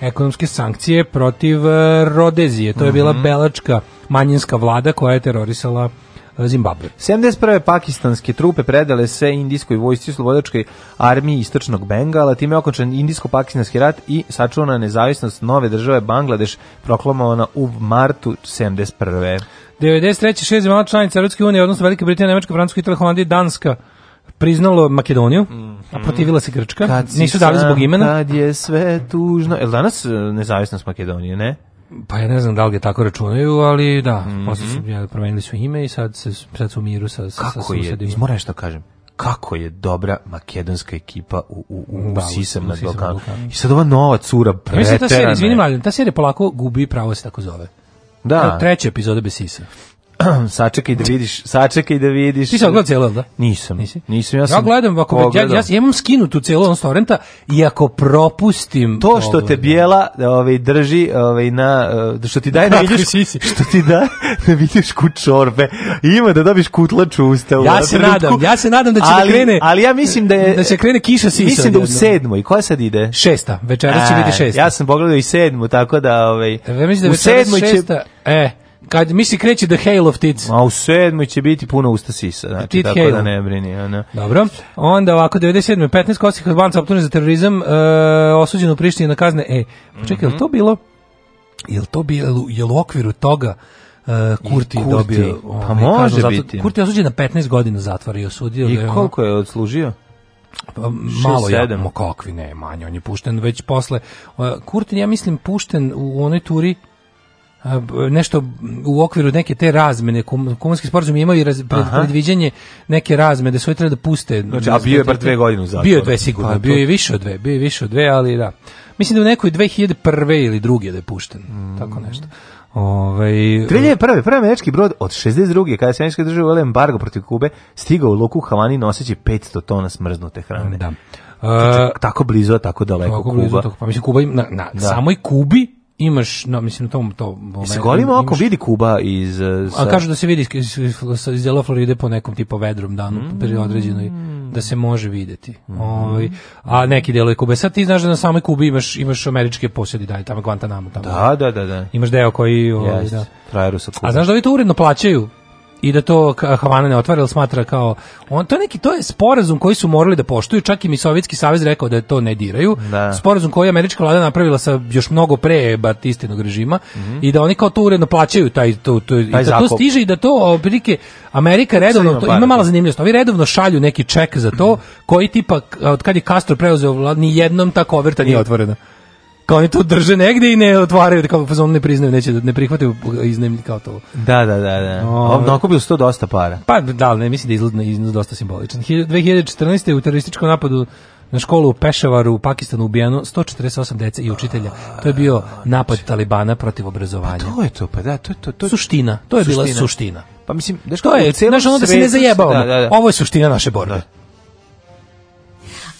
Speaker 2: ekonomske sankcije protiv e, Rodezije. To je bila mhm. belačka manjinska vlada koja je terorisala e, Zimbabwe.
Speaker 3: 71. pakistanske trupe predale se indijskoj vojsci slobodačkoj armiji istočnog Bengala, time je okončen indijsko-pakistanski rat i sačuvana nezavisnost nove države Bangladeš proklamovana u martu 71.
Speaker 2: 93. šest zemalja članica Europske unije, odnosno Velike Britanije, Nemačka, Francuska, Italija, Holandija i Danska priznalo Makedoniju, mm. a mhm. protivila se Grčka. Nisu dali zbog imena.
Speaker 3: Kad je sve tužno. Jel danas e, nezavisnost Makedonije, ne?
Speaker 2: Pa ja ne znam da li ga tako računaju, ali da, mm -hmm. posle su ja, promenili su ime i sad, se, sad su u miru sa, sa, Kako sa je,
Speaker 3: moram nešto da kažem, kako je dobra makedonska ekipa u, u, u, da, Sisam na Balkanu. I sad ova nova cura preterana. Mislim, da ta serija,
Speaker 2: izvini ta serija polako gubi pravo da se tako zove. Da. treća epizoda Besisa.
Speaker 3: <clears throat> sačekaj da vidiš, sačekaj da vidiš.
Speaker 2: Ti si odgledao celo, da?
Speaker 3: Nisam. Nisi? Nisam,
Speaker 2: ja sam. Ja gledam, ako ja, ja, ja imam tu celo on torrenta i ako propustim
Speaker 3: to što te da. bijela, ovaj drži, ovaj na eh, da što ti daje da
Speaker 2: vidiš
Speaker 3: <laughs> što ti da da vidiš kut čorbe. Ima da dobiš kutlač u usta. Ja
Speaker 2: da se nadam, ja se nadam da će
Speaker 3: ali, da
Speaker 2: krene.
Speaker 3: Ali ja mislim da je
Speaker 2: da će krene kiša sisa.
Speaker 3: Mislim da u sedmu i koja sad ide?
Speaker 2: Šesta, večeras će biti e, šesta.
Speaker 3: Ja sam pogledao i sedmu, tako da ovaj. Ja
Speaker 2: mislim da večeras šesta. E. Kad mi se kreće The Hail of Tits.
Speaker 3: A u sedmoj će biti puno usta sisa, znači tako Hale. da ne brini. Ona.
Speaker 2: Dobro. Onda ovako, 97. 15 kosih Albanca optužen za terorizam, e, osuđen u Prištini na kazne. E, počekaj, mm -hmm. to bilo, je to bilo, je u okviru toga Uh, Kurti, Kurti dobio... Pa ovaj,
Speaker 3: pa može kažu, biti.
Speaker 2: Kurti je osuđen na 15 godina zatvora
Speaker 3: i
Speaker 2: osudio. I
Speaker 3: koliko je odslužio?
Speaker 2: Pa, malo je, kakvi ne, manje, on je pušten već posle. Uh, e, Kurti, ja mislim, pušten u onoj turi nešto u okviru neke te razmene kumanski sporazum imaju raz, pred, predviđanje neke razmene da su treba da puste
Speaker 3: znači, a bio je bar dve godine u bio
Speaker 2: je dve sigurno, pa, bio je više od dve bio je više od dve, ali da mislim da u nekoj 2001. ili druge da je pušten mm. tako nešto Ovaj
Speaker 3: 2001. prvi prvi američki brod od 62. kada se američka država uvela embargo protiv Kube, stigao u luku Havani noseći 500 tona smrznute hrane.
Speaker 2: Da. Uh,
Speaker 3: tako blizu, tako daleko tako Kuba. Blizu, tako,
Speaker 2: pa mislim Kuba na, na da. samoj Kubi imaš, no, mislim, na tom... To,
Speaker 3: moment, se golim oko vidi Kuba iz... Eh, sa...
Speaker 2: A kažu da se vidi iz, iz, dela Floride po nekom tipu vedrom danu, mm. pri određenoj, mm. da se može videti. Mm. Ovi, ovaj, a neki delovi Kuba. Sad ti znaš da na samoj Kubi imaš, imaš američke posjedi, dalje, tamo Guantanamo.
Speaker 3: Tamo. Da, da, da, da.
Speaker 2: Imaš deo koji...
Speaker 3: Yes. Ovaj, ovi,
Speaker 2: da. A znaš da ovi to uredno plaćaju? i da to Havana ne otvara, jer smatra kao on to neki to je sporazum koji su morali da poštuju, čak i mi Sovjetski savez rekao da to ne diraju. Da. Sporazum koji je američka vlada napravila sa još mnogo pre Batistinog režima mm -hmm. i da oni kao to uredno plaćaju taj to to taj i da to stiže i da to otprilike Amerika redovno to, ima malo zanimljivost. Ovi redovno šalju neki ček za to mhm. koji tipa od kad je Castro preuzeo vladu ni jednom ta koverta nije otvorena kao oni to drže negde i ne otvaraju, kao fazon ne priznaju, neće da ne prihvataju iznemlji kao to.
Speaker 3: Da, da, da, da. Um, Nakupili su to dosta para.
Speaker 2: Pa da, ne misli da izgleda iznos dosta simboličan. 2014. u terorističkom napadu na školu u Pešavaru u Pakistanu ubijeno 148 dece i učitelja. To je bio napad Talibana protiv obrazovanja.
Speaker 3: Pa to je to, pa da, to je to. to... je...
Speaker 2: Suština, to je suština. bila suština.
Speaker 3: Pa mislim,
Speaker 2: da to je, znaš, ono da se ne zajebao. Da, da, da. Ovo je suština naše borbe. Da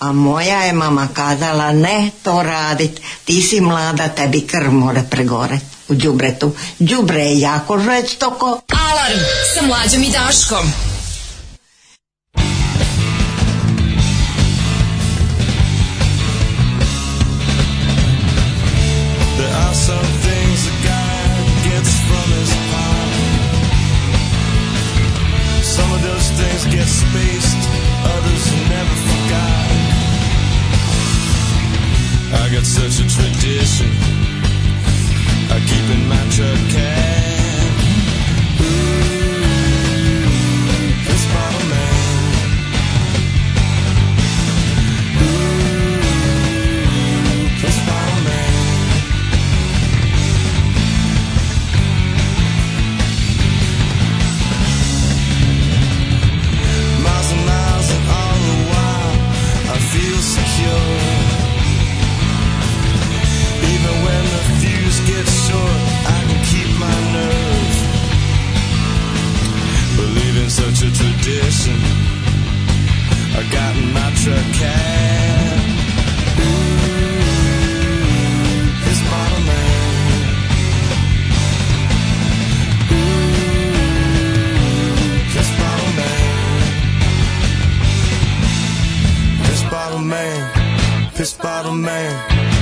Speaker 2: a moja je mama kazala ne to radit, ti si mlada, tebi krv mora pregore u džubretu. Džubre je jako toko. Alarm sa mlađom i Daškom. There are things a guy gets from his pop. Some of those things get spaced got such a tradition. I keep in my truck cab. To tradition. I got in my truck cab. Ooh, this model man. Ooh, this bottle man. This bottle man. This bottle man.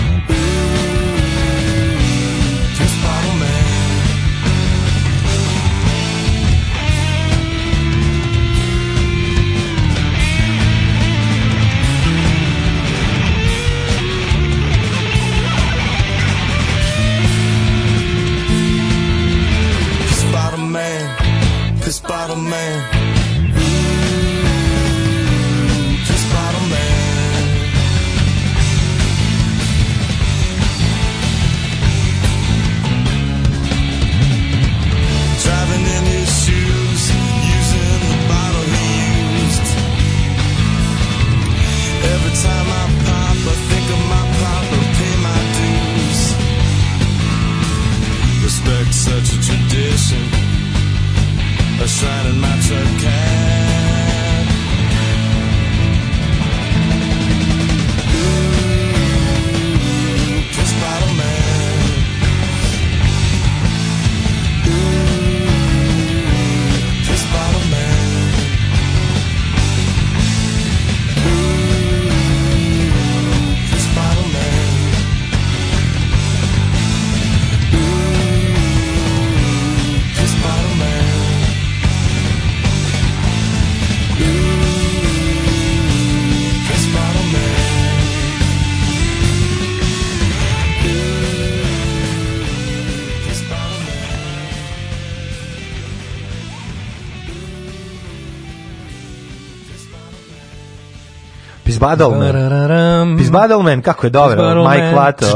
Speaker 3: Pizbadalman. Pizbadalman, kako je dobro. Mike Lato,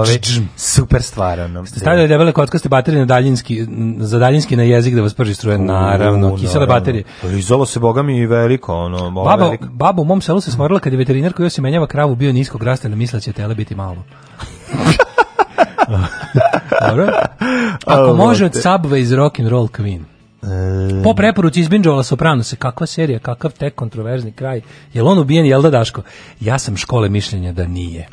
Speaker 3: super stvarano.
Speaker 2: Ste stavljali debele kockaste baterije na daljinski, za daljinski na jezik da vas prži struje,
Speaker 3: naravno.
Speaker 2: Kisele baterije.
Speaker 3: Pa Izolo se, boga mi, veliko. Ono,
Speaker 2: baba, babu, u mom selu se smorila kad je veterinar koji se menjava kravu bio niskog rasta, ne misla da će tele biti malo. <laughs> Dobro. Ako može od Subway iz Rock'n'Roll Queen. E... Po preporuci izbinđovala Soprano se, kakva serija, kakav tek kontroverzni kraj. Jel on ubijen, jel da Daško? Ja sam škole mišljenja da nije.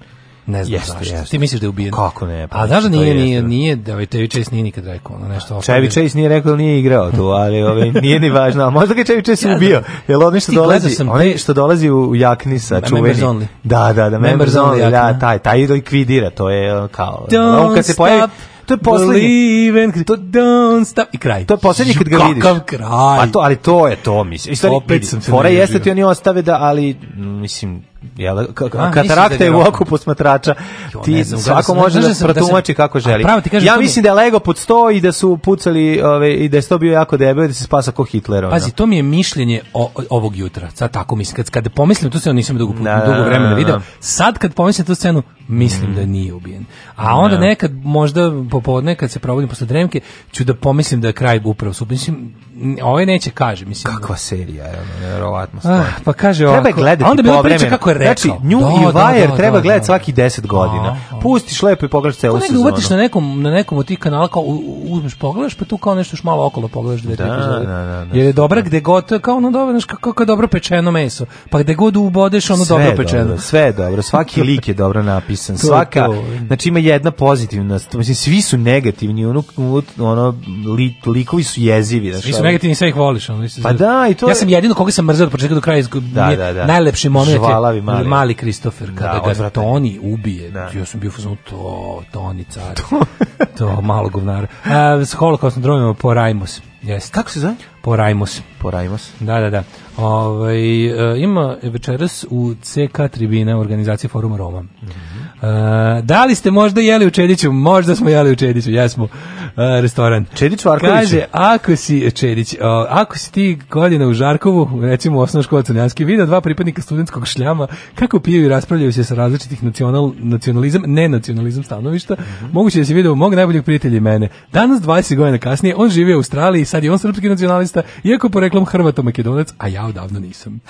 Speaker 2: Ne znam jeste, zašto. Jeste. Ti misliš da je ubijen?
Speaker 3: Kako ne?
Speaker 2: Pa, A znaš da nije, nije, nije, da ovaj Chevy Chase nije nikad rekao ono nešto.
Speaker 3: Chevy Chase nije rekao da nije igrao tu, ali ovaj, nije ni važno. A možda ga Chevy Chase ja ubio, jer on što dolazi, oni što dolazi u, u jakni sa da, čuveni. Members only. Da, da, da, members, members only, only da, ja, taj, taj likvidira, to je kao, Don't on kad se pojavi, to je
Speaker 2: poslednji. to don't stop i kraj.
Speaker 3: To je poslednji kad ga vidiš.
Speaker 2: Kakav kraj. Pa
Speaker 3: to, ali to je to, mislim. I stvari, Opet jeste da ti oni ostave da, ali, mislim, jel, katarakta da je u oku posmatrača. Jo, ti znam, svako ne, može ne, da, protumači da kako želi. Ti kažem, ja mislim da je Lego pod 100 i da su pucali ove, i da je to bio jako debel da se spasa ko Hitler. Ono.
Speaker 2: Pazi, to mi je mišljenje o, ovog jutra. Sad tako mislim. Kad, kad pomislim tu scenu, nisam dugo, na, da, da, dugo vremena video. Sad kad pomislim tu scenu, mislim mm. da nije ubijen. A onda na. nekad, možda popodne, kad se probudim posle dremke, ću da pomislim da je kraj upravo su. Mislim, ovaj neće kaže, mislim.
Speaker 3: Kakva serija, je, nevjerovatno
Speaker 2: stvar. Ah, pa kaže ovako.
Speaker 3: Treba gledati onda bilo priča kako je rekao. Znači, nju da, i da, wire da, treba gledati svaki 10 godina. A, a. Pustiš lepo i pogledaš celu sezonu.
Speaker 2: Nego uvatiš na nekom, na nekom od tih kanala, kao uzmeš pogledaš, pa tu kao nešto još malo okolo pogledaš dve, da,
Speaker 3: da,
Speaker 2: da,
Speaker 3: da,
Speaker 2: Jer je dobra gde god, kao ono dobro, znaš kako je dobro pečeno meso. Pa gde god ubodeš, ono sve
Speaker 3: dobro
Speaker 2: pečeno. Dobro,
Speaker 3: sve je dobro, svaki lik je dobro napisan. <laughs> Svaka, znači ima jedna pozitivna, mislim, svi
Speaker 2: su negativni, ono, ono, likovi su jezivi, znači negativni sve ih voliš.
Speaker 3: misliš. pa da-, da, i to...
Speaker 2: Ja sam jedino koga sam mrzio od početka do kraja. Da, da, da. Najlepši moment je mali. mali Kristofer, kada da, ga Toni ubije. Da. Ja sam bio fuzon, to, Toni car. To, <laughs> to malo govnara. Uh, s holokaustnom dromima po se. Jeste.
Speaker 3: Kako se zove?
Speaker 2: Po Po
Speaker 3: Porajmos.
Speaker 2: Da, da, da. Ovaj, e, ima večeras u CK tribina organizacije Forum Roma. Mm -hmm. da li ste možda jeli u Čediću? Možda smo jeli u Čediću, jesmo. E, restoran.
Speaker 3: Čedić u Kaže,
Speaker 2: ako si, Čedić, ako si ti godina u Žarkovu, recimo u osnovnoj školi Crnjanski, vidio dva pripadnika studentskog šljama, kako piju i raspravljaju se sa različitih nacional, nacionalizam, ne nacionalizam stanovišta, mm -hmm. moguće da si vidio mog najboljeg prijatelja i mene. Danas 20 godina kasnije, on živi u Australiji, sad je on srpski nacionalista, iako poreklom Hrvato-Makedonac, a ja odavno nisam. <laughs>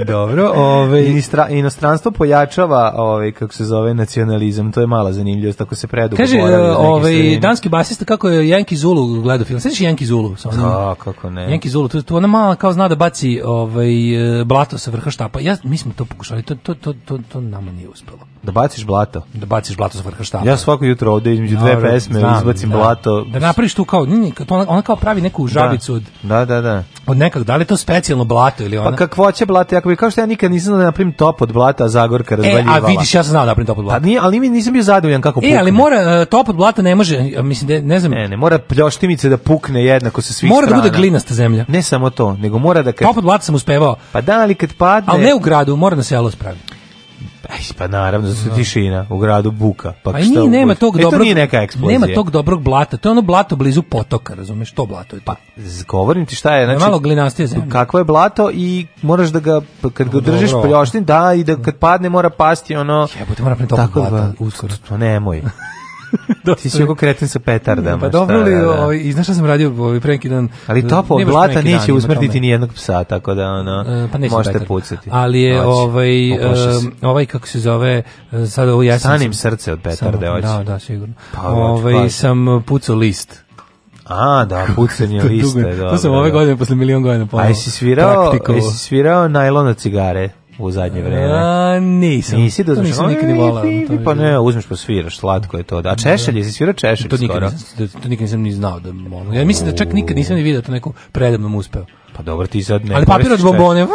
Speaker 2: e,
Speaker 3: dobro, ovaj
Speaker 2: Inistra, inostranstvo pojačava ovaj kako se zove nacionalizam, to je mala zanimljivost tako se predugo Kaže e, ovaj danski basista kako je Janki Zulu gledao film. Sećaš Janki Zulu
Speaker 3: sa A da, kako
Speaker 2: ne. Janki Zulu, tu, tu ona mala kao zna da baci ovaj e, blato sa vrha štapa. Ja mi smo to pokušali, to to to to, to nama nije uspelo.
Speaker 3: Da baciš blato.
Speaker 2: Da baciš blato sa vrha štapa.
Speaker 3: Ja svako jutro ovde između dve Dobre, pesme znam, izbacim da, blato.
Speaker 2: Da napraviš tu kao, ona, ona kao pravi neku da. žabicu od
Speaker 3: Da, da, da.
Speaker 2: Od nekak da li to specijalno blato ili ona?
Speaker 3: Pa kakvo kakvoće blata, ja kao što ja nikad nisam znao da napravim top od blata, Zagorka razvaljivala. E,
Speaker 2: a
Speaker 3: vidiš,
Speaker 2: ja sam znao da napravim top od pa blata. Pa nije,
Speaker 3: ali mi nisam bio zadovoljan kako e,
Speaker 2: pukne. E, ali mora uh, top od blata ne može, mislim da ne znam.
Speaker 3: Ne, ne, mora pljoštimice da pukne jednako sa svih mora strana. Mora da bude
Speaker 2: glinasta zemlja.
Speaker 3: Ne samo to, nego mora da
Speaker 2: kad... Top od blata sam uspevao.
Speaker 3: Pa da, ali kad padne...
Speaker 2: Ali ne u gradu, mora na selo spraviti.
Speaker 3: Pa, pa naravno, zato tišina u gradu buka. Pa, pa šta, nema tog e, dobrog, to nije neka eksplozija.
Speaker 2: Nema tog dobrog blata, to je ono blato blizu potoka, razumeš, to blato je.
Speaker 3: To. Pa, govorim ti šta je, znači,
Speaker 2: malo glinastije
Speaker 3: zemlje. Kakvo je blato i moraš da ga, kad ga držiš poljoštin, da, i da kad padne mora pasti ono...
Speaker 2: Jebote, mora pretoku blata,
Speaker 3: uskoro. To pa nemoj. <laughs> Ti si oko kreten sa petardama. Pa dobro li, da, da. ovaj, i
Speaker 2: znaš šta sam radio ovaj preki dan?
Speaker 3: Ali e, topo od blata neće usmrtiti ni jednog psa, tako da ono, e, pa možete petar. pucati.
Speaker 2: Ali je Oči, ovaj, um, ovaj, kako se zove, sad ovo ja Stanim
Speaker 3: srce od petarde, hoće.
Speaker 2: Da, da, sigurno. Pa, ovaj, pa. sam pucao list.
Speaker 3: A, da, pucanje liste, da. To sam
Speaker 2: ove da. godine, posle milion godina
Speaker 3: ponovno. A jesi svirao, jesi svirao najlona cigare? u zadnje vreme.
Speaker 2: A,
Speaker 3: nisam.
Speaker 2: Nisi da uzmeš, nisam nikad ne volao.
Speaker 3: Pa ne, uzmeš pa sviraš, slatko je to. Da. A češelj, jesi svirao češelj to skoro?
Speaker 2: Nikad, to nikad nisam ni znao
Speaker 3: da
Speaker 2: mogu. Ja mislim da čak nikad nisam ni vidio to nekom predavnom uspeo.
Speaker 3: Pa dobro, ti sad ne.
Speaker 2: Ali papir od bombone,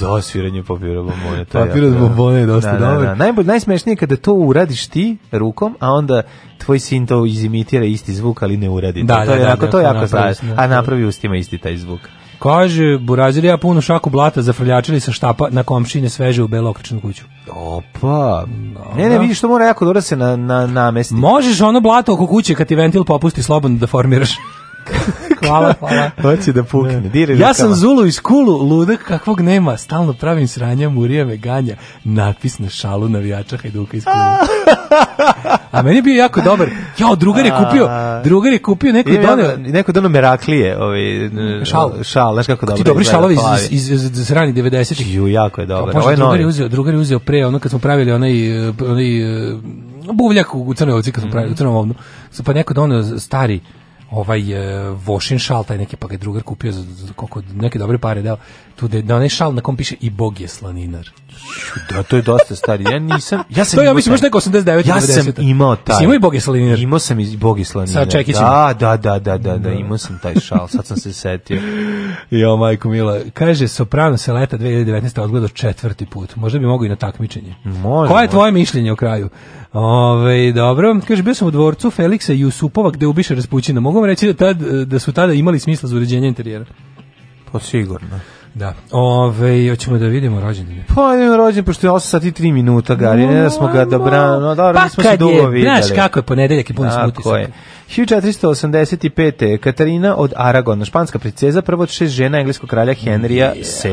Speaker 3: da, sviranje papira bombone. To
Speaker 2: Papir od bombone je dosta da, dobro. Da, da.
Speaker 3: Najbolj, najsmešnije je kada to uradiš ti rukom, a onda tvoj sin to izimitira isti zvuk, ali ne uradi. Da, to, da, to je, da, da jako, da, to je jako strašno. A napravi ustima isti taj zvuk.
Speaker 2: Kaže, Burazir ja puno šaku blata zafrljačili sa štapa na komšine sveže u belokričnu kuću.
Speaker 3: Opa. No, ne, ne, vidiš što mora jako dobro da se na, na, namesti.
Speaker 2: Možeš ono blato oko kuće kad ti ventil popusti slobodno da formiraš.
Speaker 3: <laughs> hvala, hvala. Hoće da pukne. Da.
Speaker 2: Diri ja sam Zulu iz Kulu, ludak kakvog nema, stalno pravim sranja, murija me ganja. Natpis na šalu navijača Hajduka iz Kulu. <laughs> A meni je bio jako dobar. Jo, drugar je kupio, drugar je kupio
Speaker 3: neko je
Speaker 2: doneo.
Speaker 3: Neko doneo Meraklije, ovaj šal, šal, znaš kako dobro. Ti
Speaker 2: dobri šalovi iz iz iz rani 90-ih.
Speaker 3: Ju, jako je dobar. Pa Ovo je drugar
Speaker 2: je uzeo, drugar
Speaker 3: je
Speaker 2: uzeo pre, ono kad smo pravili onaj onaj e, buvljak u crnoj ovci kad smo pravili u crnom ovnu. Pa neko doneo stari ovaj e, Vošin šal, taj neki pa ga je drugar kupio za, za koliko, neke dobre pare dao, tu da, na da onaj šal na kom piše i Bog je slaninar.
Speaker 3: Da, to je dosta stari. Ja nisam, ja sam
Speaker 2: To ja mislim baš neko 89
Speaker 3: Ja sam imao taj. Jesi imao
Speaker 2: i Bogislavinir?
Speaker 3: Imao sam i Bogislavinir. Sa čekićima. Da, da, da, da, da, da, da, imao sam taj šal. Sad sam se setio. <laughs>
Speaker 2: jo, majko Mila. Kaže, Soprano se leta 2019. odgledao četvrti put. Možda bi mogo i na takmičenje.
Speaker 3: Može. Koje
Speaker 2: je tvoje mišljenje o kraju? Ove, dobro. Kaže, bio sam u dvorcu Feliksa Jusupova gde ubiše Raspućina. Mogu vam reći da, tad, da su tada imali smisla za uređenje interijera?
Speaker 3: Pa sigurno.
Speaker 2: Da. Ove, hoćemo da vidimo rođendan.
Speaker 3: Pa
Speaker 2: idemo
Speaker 3: rođendan, pošto je 8 sati 3 minuta, Gari, no, ne da smo ga dobra, no dobro, pa nismo se dugo
Speaker 2: je,
Speaker 3: videli.
Speaker 2: Znaš kako je ponedeljak i puni smo utisak. Je.
Speaker 3: 1485. Katarina od Aragona, španska princeza, prva od šest žena engleskog kralja Henrija yeah.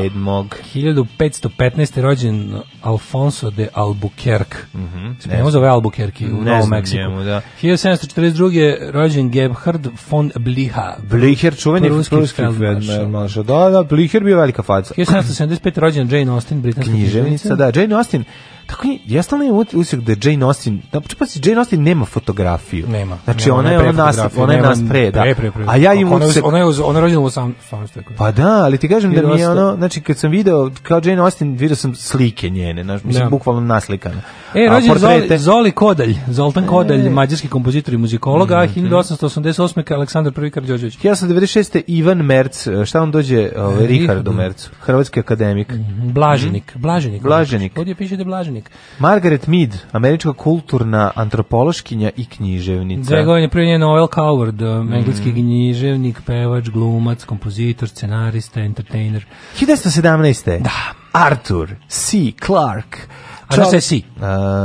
Speaker 3: VII.
Speaker 2: 1515. rođen Alfonso de Albuquerque. Mm -hmm. Spremamo zove Albuquerque u Novom Meksiku. Njemu, da. 1742. rođen Gebhard von Bliha.
Speaker 3: Blicher, čuveni pruski, pruski feldmaršal. Da, da, Blicher bio velika faca.
Speaker 2: 1775. rođen Jane Austen, britanska književnica.
Speaker 3: Da, Jane Austen, Tako je, jasno li je usijek da je Jane Austen, da pa si Jane Austen nema fotografiju.
Speaker 2: Nema.
Speaker 3: Znači
Speaker 2: nema,
Speaker 3: ona, je ona nas, ona je nas pre, da. Pre, pre, pre. A ja im ona, usijek...
Speaker 2: ona je ona je rođena u sam,
Speaker 3: sam tako. Pa da, ali ti kažem Vira da mi je ono, znači kad sam video kao Jane Austen, video sam slike njene, znači mislim da. bukvalno naslikane.
Speaker 2: E, rođen Zoli, Zoli Kodalj, Zoltan Kodalj, e. mađarski kompozitor i muzikolog, mm, -hmm. 1888. Aleksandar I Karđođević.
Speaker 3: 1996. Ivan Merc, e, šta on dođe, ovaj, e, Rihardu Mercu, hrvatski akademik.
Speaker 2: Mhm. Blaženik, mhm. Blaženik.
Speaker 3: Blaženik.
Speaker 2: Ovdje piše da je književnik.
Speaker 3: Margaret Mead, američka kulturna antropološkinja i književnica.
Speaker 2: Dregovan je prvi njen Noel Coward, um, mm. engleski književnik, pevač, glumac, kompozitor, scenarista, entertainer.
Speaker 3: 1917. Da. Arthur C. Clarke A znaš si? Uh,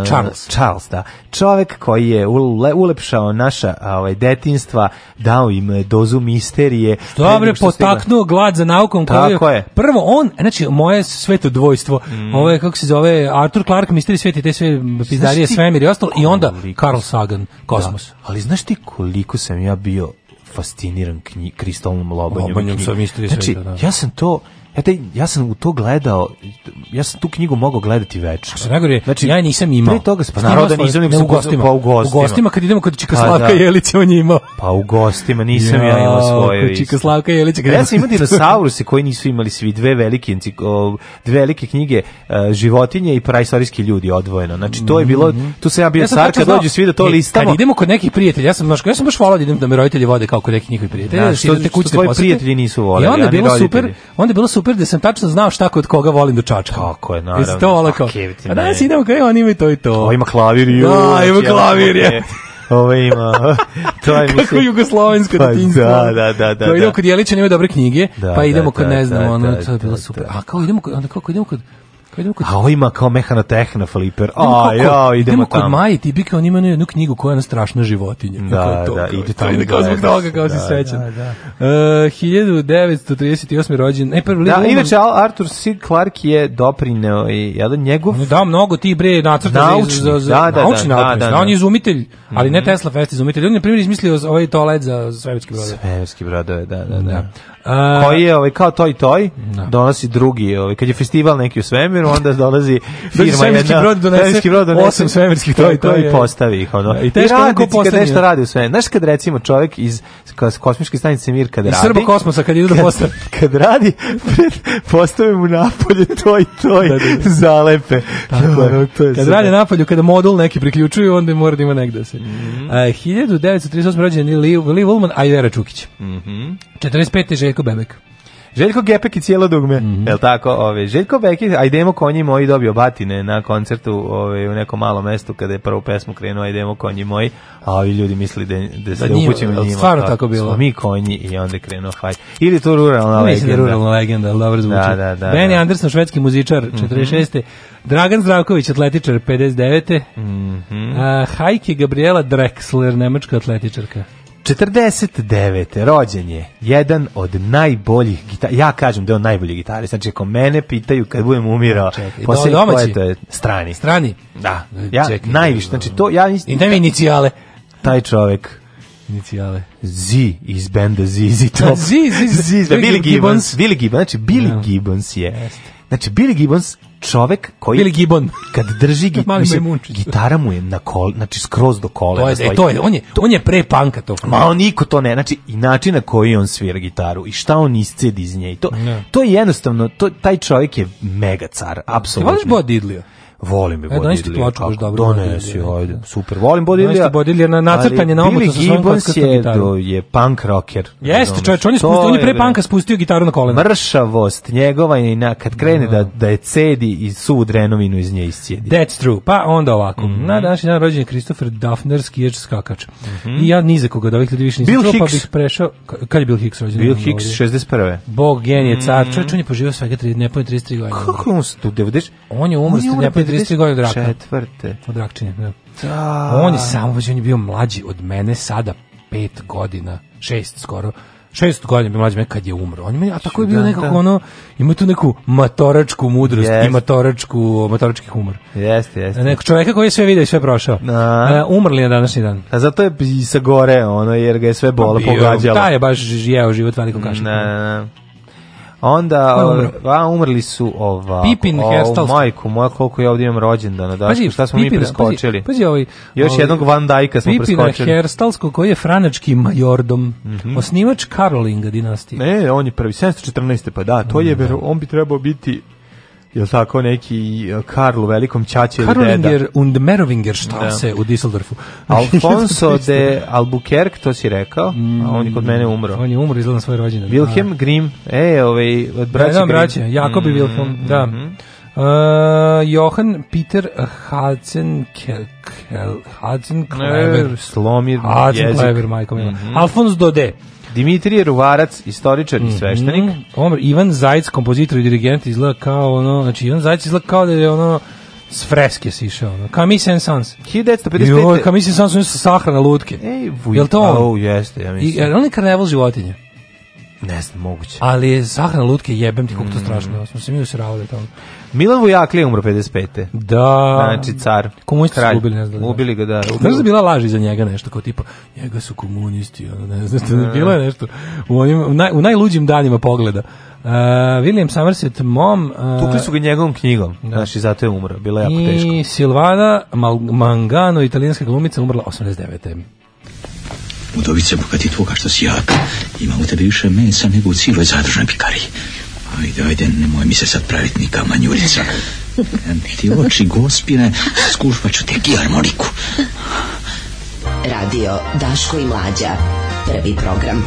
Speaker 3: Charles. Charles, da. Čovek koji je ule, ulepšao naša ovaj, detinstva, dao im dozu misterije.
Speaker 2: Dobre, potaknuo glad za naukom.
Speaker 3: Tako koju, je.
Speaker 2: Prvo on, znači, moje sveto dvojstvo, mm. ovo je, kako se zove, Arthur Clarke, misteri sveti, te sve pizdarije, svemir i ostalo, i onda Carl Sagan, da. kosmos. Da.
Speaker 3: Ali znaš ti koliko sam ja bio fasciniran knji, kristalnom lobanjom. Lobanjom
Speaker 2: sa
Speaker 3: znači,
Speaker 2: da.
Speaker 3: ja sam to, Ja, e, te, ja sam u to gledao, ja sam tu knjigu mogao gledati večno.
Speaker 2: Što najgore, znači, ja nisam imao. Pre toga sam, pa naravno da nisam, nego sam u pa gostima. Pa u gostima. U gostima, kad idemo kod Čika Slavka pa, da. Jelića, on je imao.
Speaker 3: Pa u gostima, nisam ja, ja imao svoje. Kod
Speaker 2: Čika Slavka Jelića.
Speaker 3: Ja sam imao dinosauruse koji nisu imali svi dve velike, dve velike knjige e, životinje i praistorijski ljudi odvojeno. Znači, to je bilo, mhm. tu sam ja bio ja sam sarka, dođu svi da to listamo. Kad
Speaker 2: idemo kod nekih prijatelja, ja sam, ja sam baš volao da idem da me roditelji vode kao kod nekih njihovih prijatelja. Da, da što, što tvoji prijatelji nisu volali, I onda je bilo super, onda je bilo super super da sam tačno znao šta kod koga volim do da čačka.
Speaker 3: Tako je, naravno. Jesi
Speaker 2: to olako? A danas idemo kao, e, on ima to i to.
Speaker 3: O, ima klavir i
Speaker 2: Da, ima klavir, je.
Speaker 3: Ovo ima. <laughs>
Speaker 2: to je Kako jugoslovensko
Speaker 3: pa
Speaker 2: detinjstvo.
Speaker 3: Da, da, da, da. Kao
Speaker 2: idemo da. kod Jelića, nema dobre knjige, da, pa idemo da, kod ne da, znam, da, ono, to je bilo super. A kao idemo kod, onda kako idemo kod Pa kod...
Speaker 3: A ovo ima kao mehanotehna fliper. A, ja, idemo,
Speaker 2: idemo
Speaker 3: kod
Speaker 2: tamo. Maji Tibika, on ima jednu knjigu koja je ona strašna životinja. Da, to, da, ide da tamo. Ide kao zbog toga, kao si da, srećan. Da, da. E, uh, 1938. rođen.
Speaker 3: E, prvi, da, inače, Arthur C. Clarke je doprineo i jedan njegov...
Speaker 2: Da, mnogo ti bre nacrta
Speaker 3: naučni, za, za, da, da, da naučni da, da, da, da,
Speaker 2: on je izumitelj, ali ne mhm. Tesla Fest izumitelj. On je,
Speaker 3: na
Speaker 2: primjer, izmislio ovaj toalet za
Speaker 3: svemirski brodove. Svemirski brodove, da, da, da. A... koji je ovaj kao toj toj no. Da. donosi drugi ovaj kad je festival neki u svemiru onda dolazi <laughs> firma
Speaker 2: jedna brod donese, svemirski brod donese osam svemirskih toj toj i
Speaker 3: e, postavi ih ono da, i teško neko kad nešto radi u svemiru znaš kad recimo čovjek iz kosmičke stanice Mir kad I radi
Speaker 2: Srba kosmosa kad idu da postavi <laughs> kad radi
Speaker 3: pred postave mu napolje toj toj da, da, da. zalepe Tako,
Speaker 2: ono, <laughs> to je kad radi napolju kada modul neki priključuju onda mora da ima negde se mm -hmm. A, 1938 rođen Lee, Lee Woolman a Idera Čukić mm -hmm. 45. Željko Bebek.
Speaker 3: Željko Gepek i cijelo dugme, mm -hmm. jel tako? Ove, Željko Bekik, ajdemo konji moji dobio batine na koncertu ove, u nekom malom mestu kada je prvu pesmu krenuo, ajdemo konji moji, a ovi ljudi misli da-, da, da se da njima, upućemo njima. Stvarno
Speaker 2: pa, tako, bilo. Smo
Speaker 3: mi konji i onda krenuo haj. Ili to ruralna Mislim da legenda. Mislim ruralna legenda, ali dobro zvuči. Da, da,
Speaker 2: da, Benny da. Anderson, švedski muzičar, mm -hmm. Dragan Zdravković, atletičar, 59. Mm -hmm. a, Hajke Gabriela Drexler, nemačka atletičarka.
Speaker 3: 49. rođen je jedan od najboljih gitara ja kažem da je on najbolji gitarista. znači ako mene pitaju kad budem umirao posle domaći to je strani
Speaker 2: strani
Speaker 3: da e, ja Čekaj, najviše znači to ja
Speaker 2: i da mi inicijale
Speaker 3: taj čovjek inicijale Z iz benda ZZ Top
Speaker 2: Z Z Z, Z, Z, Z
Speaker 3: Billy Gibbons Billy Gibbons znači Billy da. Gibbons je Znači, Billy Gibbons čovek koji
Speaker 2: Billy
Speaker 3: Gibon kad drži git, <laughs> mislim, gitara mu je na kol, znači skroz do kola.
Speaker 2: To
Speaker 3: je,
Speaker 2: e, to je, on je, to, on je pre panka
Speaker 3: to. Ma on niko to ne, znači i način na koji on svira gitaru i šta on iscedi iz nje. to, ne. to je jednostavno, to, taj čovjek je mega car, apsolutno. Voliš
Speaker 2: Bob Diddley?
Speaker 3: volim bi e, Bodilija.
Speaker 2: plaču baš dobro.
Speaker 3: Donesi, da. ajde, super. Volim Bodilija.
Speaker 2: Donesi na nacrtanje na omotu sa svojom kockarskom
Speaker 3: gitarom. je punk rocker.
Speaker 2: Jeste, čovječ, on je, spustio, on je pre panka spustio gitaru na kolena.
Speaker 3: Mršavost njegova i na, kad krene da, da, da je cedi i suvu drenovinu iz nje iscijedi.
Speaker 2: That's true. Pa onda ovako. Mm -hmm. Na današnji dan rođen je Christopher Duffner, skijač, skakač. Mm -hmm. I ja ni za koga od ovih ljudi više nisam čuo, pa bih prešao. Kad je Bill Hicks
Speaker 3: rođen? Bill Hicks, 61.
Speaker 2: Bog, genije, car. Mhm. Čovječ, on je poživao svega 33 godine. Kako on se
Speaker 3: tu
Speaker 2: On je umrst, nepojde 33 godine od raka.
Speaker 3: Četvrte.
Speaker 2: Od
Speaker 3: rakčine, da.
Speaker 2: da. On je samo, on je bio mlađi od mene sada pet godina, šest skoro šest godina bi mlađi kad je umro. On je, a tako je bio nekako da. ono, ima tu neku matoračku mudrost yes. i matoračku, matorački humor.
Speaker 3: Jeste, jeste.
Speaker 2: Neko čoveka koji je sve vidio i sve prošao. A. Da. E, umrli na današnji dan.
Speaker 3: A zato je i sa gore, ono, jer ga je sve bola pa pogađala.
Speaker 2: Da je baš jeo život velikom
Speaker 3: kašnika. Na, na, na. Onda, umro? a, umrli su ova...
Speaker 2: Pipin o, Herstals.
Speaker 3: Majku moja, koliko ja ovdje imam rođendana, da, pazi, šta smo Pipina, mi preskočili. Pazi, pazi ovaj, Još ovaj, jednog Van Dajka smo Pipina preskočili.
Speaker 2: Pipin Herstalskog, koji je franački majordom, mm -hmm. osnivač Karolinga dinastije.
Speaker 3: Ne, on je prvi, 714. pa da, to mm -hmm. je, mhm. on bi trebao biti jel tako, neki e, Karl u velikom čače ili deda. Karlinger und Merovinger štase
Speaker 2: da. u Düsseldorfu. <laughs>
Speaker 3: Alfonso de Albuquerque, to si rekao, a mm, on je kod mene umro.
Speaker 2: On je umro, izgledam svoje rođene.
Speaker 3: Wilhelm da. Grimm, e, ovaj, od braće da, Grimm. Mm-hmm, da, braće,
Speaker 2: Jakob i Wilhelm, da. Uh, Johan Peter Hadzenklever Hadzenklever
Speaker 3: slomir
Speaker 2: jezik Hadzenklever majko mm -hmm. Alfons Dode
Speaker 3: Dimitrije Ruvarac, istoričar i mhm. sveštenik. Mm
Speaker 2: -hmm. Ivan Zajc, kompozitor i dirigent, izgleda kao ono, znači Ivan Zajc izgleda kao da je ono s freske si išao. Ono. Kamis and Sons. 1955. Joj, Kamis and Sons su sahrana lutke. Ej, vuj. Jel to
Speaker 3: on? Oh,
Speaker 2: jeste, ja
Speaker 3: mislim. Jel
Speaker 2: on je karneval životinje?
Speaker 3: Ne znam, moguće.
Speaker 2: Ali je sahrana lutke jebem ti kako to mm. strašno. Mm. Smo da se mi usiravali tamo.
Speaker 3: Milan Vujaklija je umro 55.
Speaker 2: Da.
Speaker 3: Znači car.
Speaker 2: Komunisti kralj. su ubili, ne znam. Da.
Speaker 3: Ubili ga,
Speaker 2: da. Ubili. Znaš da bila laži za njega nešto, kao tipa, njega su komunisti, ono, ne znam, ne. Da. bilo je nešto. U, onim, u, naj, u najluđim danima pogleda. Uh, William Somerset Mom
Speaker 3: uh, Tukli su ga njegovom knjigom, da. znači zato je umro, bila je jako I teško. I
Speaker 2: Silvana Mal Mangano, italijanska glumica, umrla 89.
Speaker 6: Udovice, bogati tvoga što si jak, ima u tebi više mesa nego u ciloj zadružnoj pikariji. Ajde, ajde, nemoj mi se sad praviti nika manjurica. Ti oči gospine, skušpat ću tek i harmoniku.
Speaker 7: Radio Daško i Mlađa. Prvi program.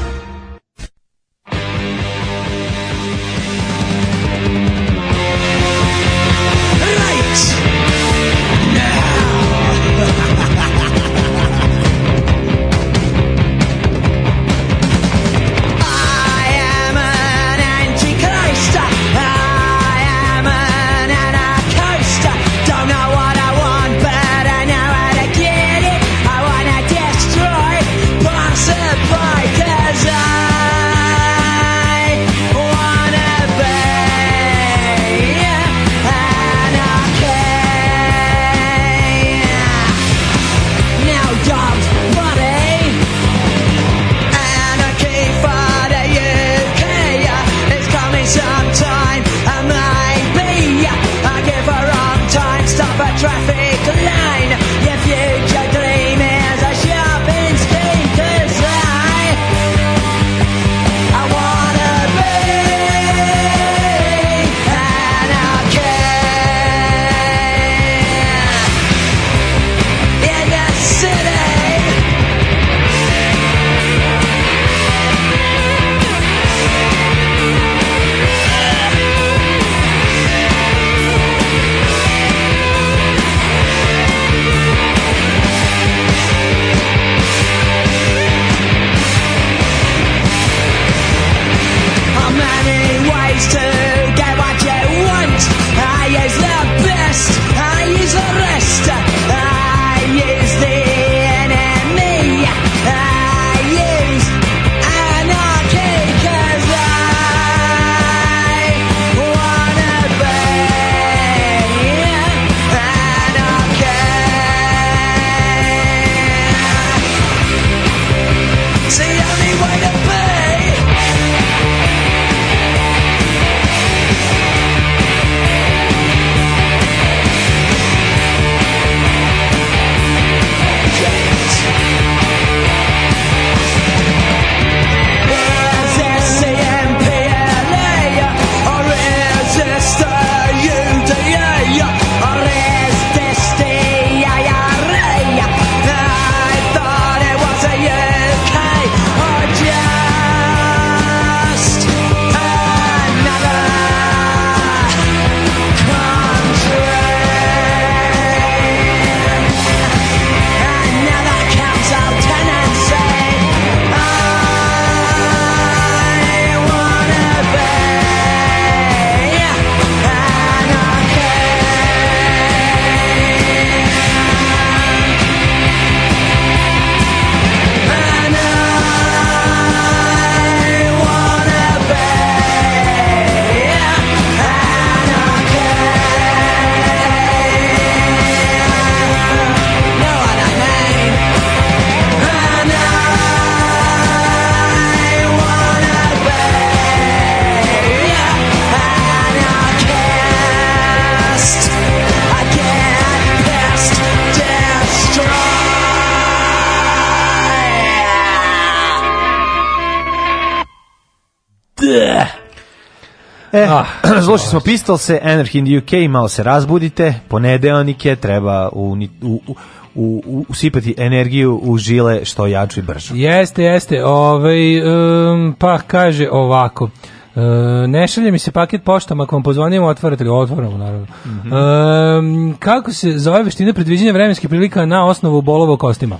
Speaker 3: slušali smo se, Anarchy in the UK, malo se razbudite, ponedeonike treba u, u, u u, usipati energiju u žile što jaču i brže.
Speaker 2: Jeste, jeste. Ovaj, um, pa kaže ovako. E, ne šalje mi se paket poštom, ako vam pozvonimo, otvarate li? Otvaramo, naravno. Mm -hmm. e, kako se zove veština predviđenja vremenskih prilika na osnovu bolova kostima?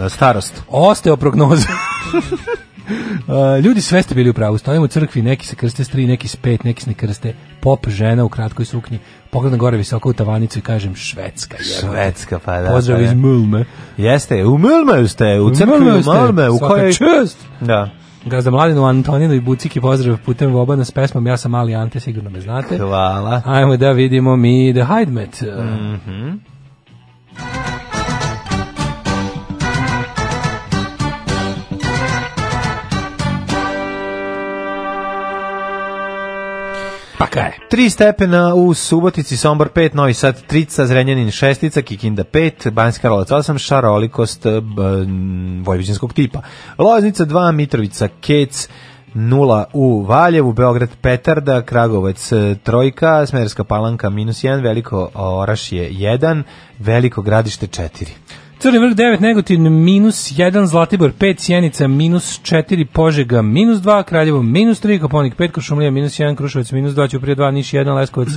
Speaker 3: E, starost.
Speaker 2: Osteoprognoza. <laughs> Uh, ljudi sve ste bili u pravu. Stojimo u crkvi, neki se krste s tri, neki s pet, neki se ne krste. Pop žena u kratkoj suknji. Pogledam gore visoko u tavanicu i kažem Švedska.
Speaker 3: Jero. Švedska, pa da.
Speaker 2: Pozdrav
Speaker 3: pa
Speaker 2: iz da. Mulme.
Speaker 3: Jeste, u Mulme ste, u crkvi u
Speaker 2: Mulme, u, kojoj... u kojoj... Čest.
Speaker 3: Da.
Speaker 2: Gazda Mladinu, Antoninu i Buciki pozdrav putem Vobana s pesmom Ja sam Ali Ante, sigurno me znate.
Speaker 3: Hvala.
Speaker 2: Ajmo da vidimo mi The Hidemet. Mhm. Mm
Speaker 3: Pa kaj?
Speaker 2: 3 stepena u Subotici, Sombor 5, Novi Sad 3, Zrenjanin 6, Kikinda 5, Banjska Karlovac 8, šarolikost b, vojvođanskog tipa. Loznica 2, Mitrovica, Kec, 0 u Valjevu, Beograd Petarda, Kragovac 3, e, Smederska Palanka minus 1, Veliko Orašje 1, Veliko Gradište 4. Crni vrh 9, Negotin minus 1, Zlatibor 5, Sjenica minus 4, Požega minus 2, Kraljevo minus 3, Koponik 5, Košumlija minus 1, Kruševac minus 2, Ćuprije 2, Niš 1, Leskovac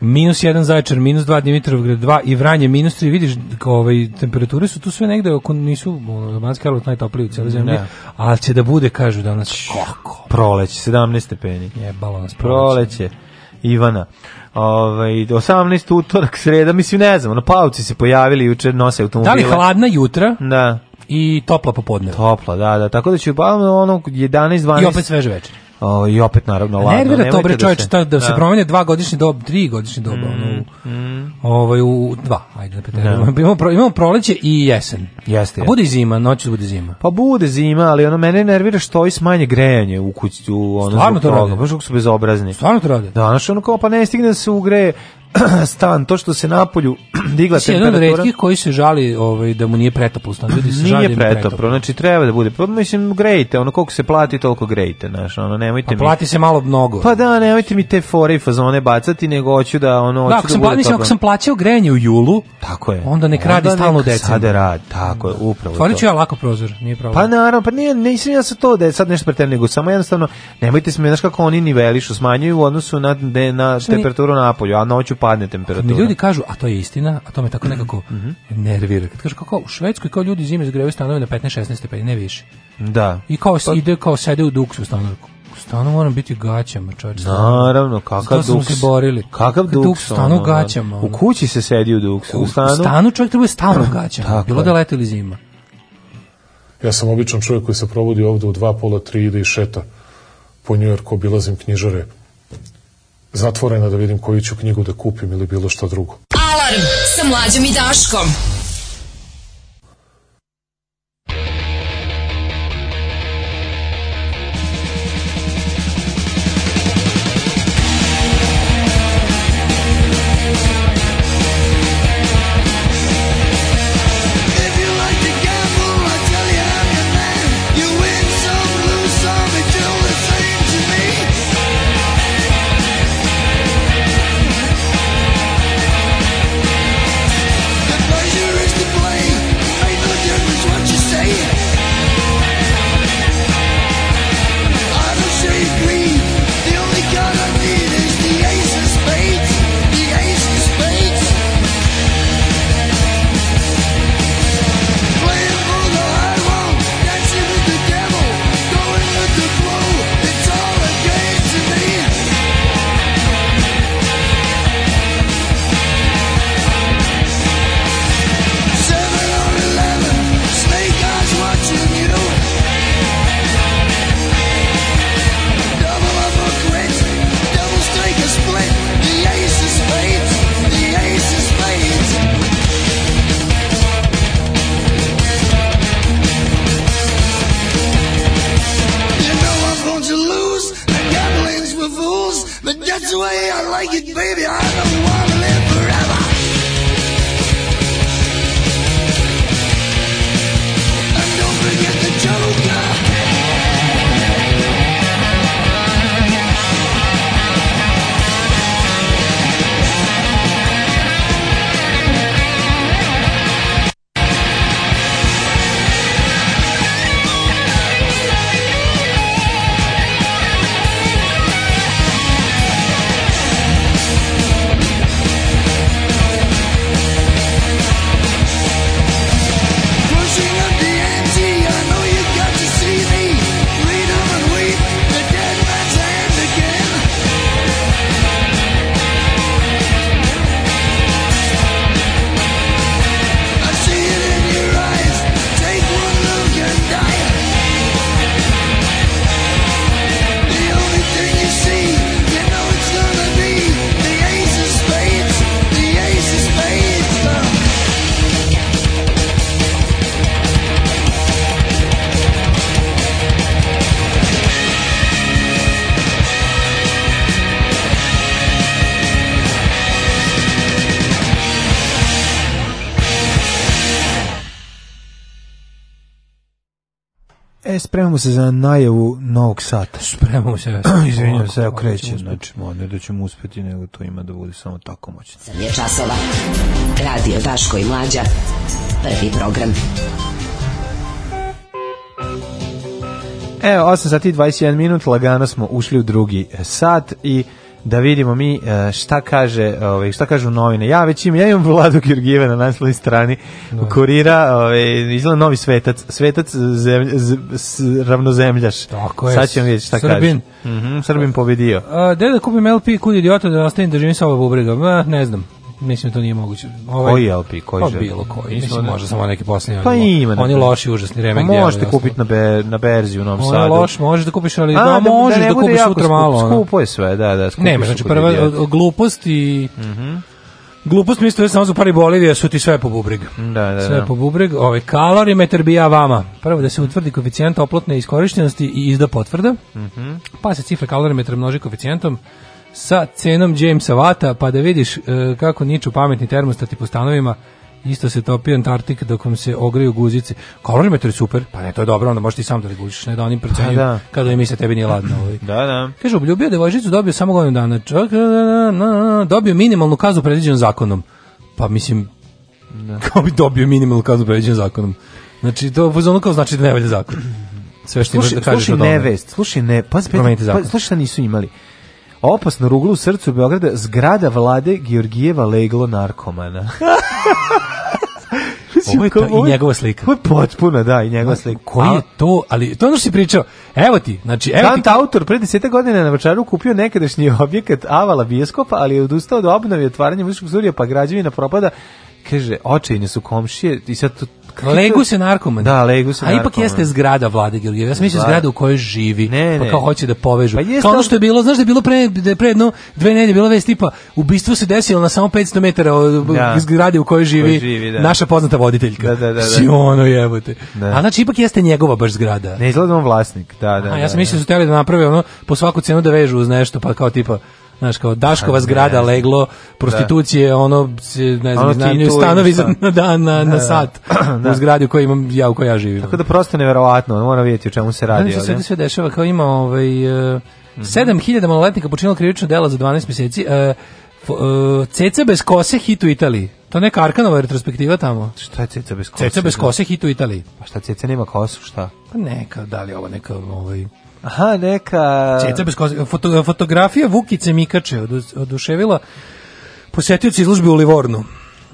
Speaker 2: minus 1, Zaječar minus 2, Dimitrovgrad 2 i Vranje minus 3, vidiš ovaj, temperature su tu sve negde, oko nisu Banski Karlovac najtopliji u cijeloj zemlji, ne. Da. ali će da bude, kažu danas,
Speaker 3: kako? Proleće, 17 stepeni.
Speaker 2: Jebalo nas proleće.
Speaker 3: proleće. Ivana. Ovaj 18 utorak, sreda, mislim ne znam, na pauci se pojavili juče nose automobile.
Speaker 2: Da li hladna jutra?
Speaker 3: Da.
Speaker 2: I topla popodne.
Speaker 3: Topla, da, da. Tako da će pa, ono 11 12
Speaker 2: I opet sveže večer.
Speaker 3: O, ovaj, I opet naravno ladno.
Speaker 2: Nervira to bre da čovječe da, da se da. promene dva godišnje doba, tri godišnje doba, mm, ono, u, mm. ovaj, u dva, ajde da petero. Da. <laughs> Imamo, pro, imamo proleće i jesen. Jeste. A bude zima, noć bude zima.
Speaker 3: Pa bude zima, ali ono mene nervira što i smanje grejanje u kući,
Speaker 2: u
Speaker 3: ono. Stvarno
Speaker 2: to rade,
Speaker 3: baš su bezobrazni.
Speaker 2: Stvarno to rade. Da, znači
Speaker 3: ono kao pa ne stigne da se ugreje <clears throat> stan, to što se napolju <clears throat> digla si temperatura. jedan
Speaker 2: redkih koji se žali ovaj, da mu nije pretoplo stan. Ljudi se da nije pretoplo, pretoplo,
Speaker 3: znači treba da bude. Pa, mislim, grejte, ono koliko se plati, toliko grejte, znaš, ono, nemojte pa, mi...
Speaker 2: plati se malo mnogo.
Speaker 3: Pa da, nemojte mi te fore i fazone bacati, nego hoću da, ono,
Speaker 2: da, ako da sam, bude mislim, ako sam plaćao grejanje u julu,
Speaker 3: tako je.
Speaker 2: onda nek radi stalno
Speaker 3: deca. Sada radi, tako je, da. upravo
Speaker 2: Otvorit ću ja lako prozor, nije pravo.
Speaker 3: Pa naravno, pa nije, nisam ja sa to da je sad nešto pretem, nego samo jednostavno, nemojte se, znaš kako oni nivelišu, smanjuju u odnosu na, de, na temperaturu napolju, a noću pa padne temperatura.
Speaker 2: Mi ljudi kažu, a to je istina, a to me tako nekako mm -hmm. nervira. Kad kažu kako u Švedskoj kao ljudi zime zagrevaju stanove na 15-16 stepeni, ne više.
Speaker 3: Da.
Speaker 2: I kao pa... ide kao sede u duksu stanovi stano moram biti u gaćama, čovječ.
Speaker 3: Naravno, kakav Zato duks. se
Speaker 2: borili.
Speaker 3: Kakav duks. Duk,
Speaker 2: stanu u da. gaćama.
Speaker 3: U kući se sedi u duksu. U stanu, u stanu
Speaker 2: čovjek treba stalno u <clears throat> gaćama, bilo da leti ili zima.
Speaker 8: Ja sam običan čovjek koji se provodi ovdje u dva, pola, tri ide i šeta po Njujorku, obilazim knjižare zatvorena da vidim koju ću knjigu da kupim ili bilo šta drugo.
Speaker 7: Alarm sa mlađom i Daškom.
Speaker 3: spremamo se za najavu novog sata.
Speaker 2: Spremamo
Speaker 3: se. <clears throat> Izvinjam
Speaker 2: se, evo da
Speaker 3: krećem. Znači, ne da ćemo uspeti, nego to ima da bude samo tako moćno. Sam je časova. Radio Daško i Mlađa. Prvi program. Evo, 8 sati i 21 minut, lagano smo ušli u drugi e, sat i da vidimo mi e, šta kaže, ovaj šta kažu novine. Ja već im ja imam Vladu Georgijeva na naslovnoj strani no. Da. kurira, ovaj izgleda novi svetac, svetac zemlj, z, z, ravnozemljaš. Tako
Speaker 2: je. Sad
Speaker 3: ćemo videti šta Srbin. kaže. Mm -hmm, Srbin pobedio.
Speaker 2: A, da kupim LP kud idiota da nastavim da živim sa ovom bubrega? Ma, ne znam mislim da to nije moguće.
Speaker 3: Ovaj, koji LP, koji pa,
Speaker 2: bilo koji, mislim, da ne... možda samo neki posljednji.
Speaker 3: Pa ima.
Speaker 2: Oni loši, užasni remek. Pa
Speaker 3: možete kupiti na, be, na berzi u Novom Sadu.
Speaker 2: Ono loš, možeš da kupiš, ali A, da, da možeš da, da kupiš sutra malo. Skupo,
Speaker 3: skupo je sve, da, da. skupo. Nema,
Speaker 2: znači prva glupost i... Mhm. Glupost mi isto samo za pari Bolivija su ti sve po bubreg.
Speaker 3: Da, da, da.
Speaker 2: Sve po bubreg. Ovaj kalorimetar bija vama. Prvo da se utvrdi koeficijent oplotne iskorištenosti i izda potvrda. Mm -hmm. Pa se cifra kalorimetra množi koeficijentom sa cenom Jamesa Vata, pa da vidiš e, kako niču pametni termostati po stanovima, isto se topi Antarktik dok vam se ogreju guzice. Kalorimetar je super, pa ne, to je dobro, onda možeš ti sam da regulišeš, ne da onim pa procenju, da. kada im se tebi nije ladno. Ovaj.
Speaker 3: da,
Speaker 2: da. Kaže, obljubio devojčicu, dobio samo godinu dana. Čak, dobio minimalnu kaznu predviđenu zakonom. Pa mislim, da. <laughs> kao bi dobio minimalnu kaznu predviđenu zakonom. Znači, to ono kao znači da ne valja zakon. Sve što imaš da kažeš
Speaker 3: slušaj nevest, slušaj ne, pa, pa, slušaj šta nisu imali
Speaker 2: opasno ruglo u srcu Beograda, zgrada vlade Georgijeva leglo narkomana.
Speaker 3: <laughs> Ovo je to i njegova slika.
Speaker 2: Ovo je potpuno, da, i njegova slika.
Speaker 3: Koji je to, ali to ono što si pričao, evo ti, znači... Evo Kant
Speaker 2: ti... autor pre desete godine na Vračaru kupio nekadašnji <laughs> objekat Avala Bioskopa, ali je odustao od obnove i otvaranja muzičkog studija, pa građevina propada kaže očajne su komšije i sad to,
Speaker 3: Legu se narkoman.
Speaker 2: Da, Legu se narkoman.
Speaker 3: A ipak jeste zgrada Vlade Georgijeva. Ja sam mislio zgrada u kojoj živi. Ne, pa ne. Pa kao hoće da povežu. Pa jeste... ono što je bilo, znaš da je bilo pre, da je pre jedno, dve nedelje, bilo već tipa, ubistvo se desilo na samo 500 metara od da. zgrade u kojoj živi, Ko živi da. naša poznata voditeljka. Da, da, da. da. Znači, ono jebote. Da. A znači ipak jeste njegova baš zgrada. Ne izgleda da on vlasnik, da, da. A ja da, sam mislio da, da su hteli da naprave ono po svaku cenu da vežu uz nešto, pa kao tipa znaš kao Daškova zgrada leglo prostitucije da. ono ne znam ono znam stanovi za, <laughs> da, na
Speaker 2: dan na, da, na sat <clears throat> da. u zgradi u kojoj imam ja u kojoj ja živim tako da prosto neverovatno moram vidjeti o čemu se radi znači, da sve sve dešava kao ima ovaj uh, mm -hmm. 7000 maloletnika počinilo krivično dela za 12 meseci, uh, uh, Ceca bez kose hit
Speaker 3: u Italiji to neka Arkanova retrospektiva
Speaker 2: tamo. Šta je ceca bez kose? Ceca bez kose hit u Italiji.
Speaker 3: Pa šta
Speaker 2: ceca nema kosu, šta? Pa neka, da li ovo neka ovaj... Aha, neka... Četa bez koze. Foto, fotografija Vukice Mikače
Speaker 3: oduševila
Speaker 2: posetioci izlužbe
Speaker 3: u Livornu.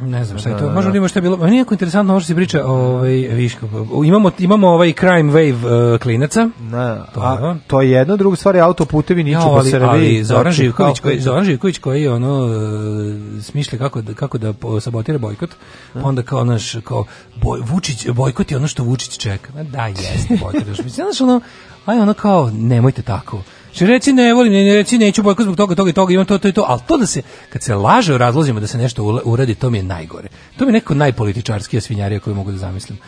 Speaker 3: Ne znam
Speaker 2: šta je da, to. Da, Možda da. vidimo
Speaker 3: šta
Speaker 2: bilo. Meni pa je jako interesantno ovo što se
Speaker 3: priča o ovaj
Speaker 2: viško. Imamo imamo ovaj crime wave uh, klinaca. Da. To, a, to je jedno, druga stvari autoputevi niču po Srbiji. Ali znači, Zoran Živković koji Zoran Živković koji ono uh, smišlja kako da kako da sabotira bojkot. Pa onda kao naš kao boj,
Speaker 3: Vučić bojkot
Speaker 2: je ono što
Speaker 3: Vučić
Speaker 2: čeka. Da jeste bojkot. Znaš ono aj ono kao nemojte tako Što reci ne volim, ne, ne reci neću bojkot zbog toga, toga i toga, imam to, to i to, ali to da se, kad se laže u razlozima da se nešto uradi, to mi je najgore. To mi je neko najpolitičarskija svinjarija koju mogu da zamislim.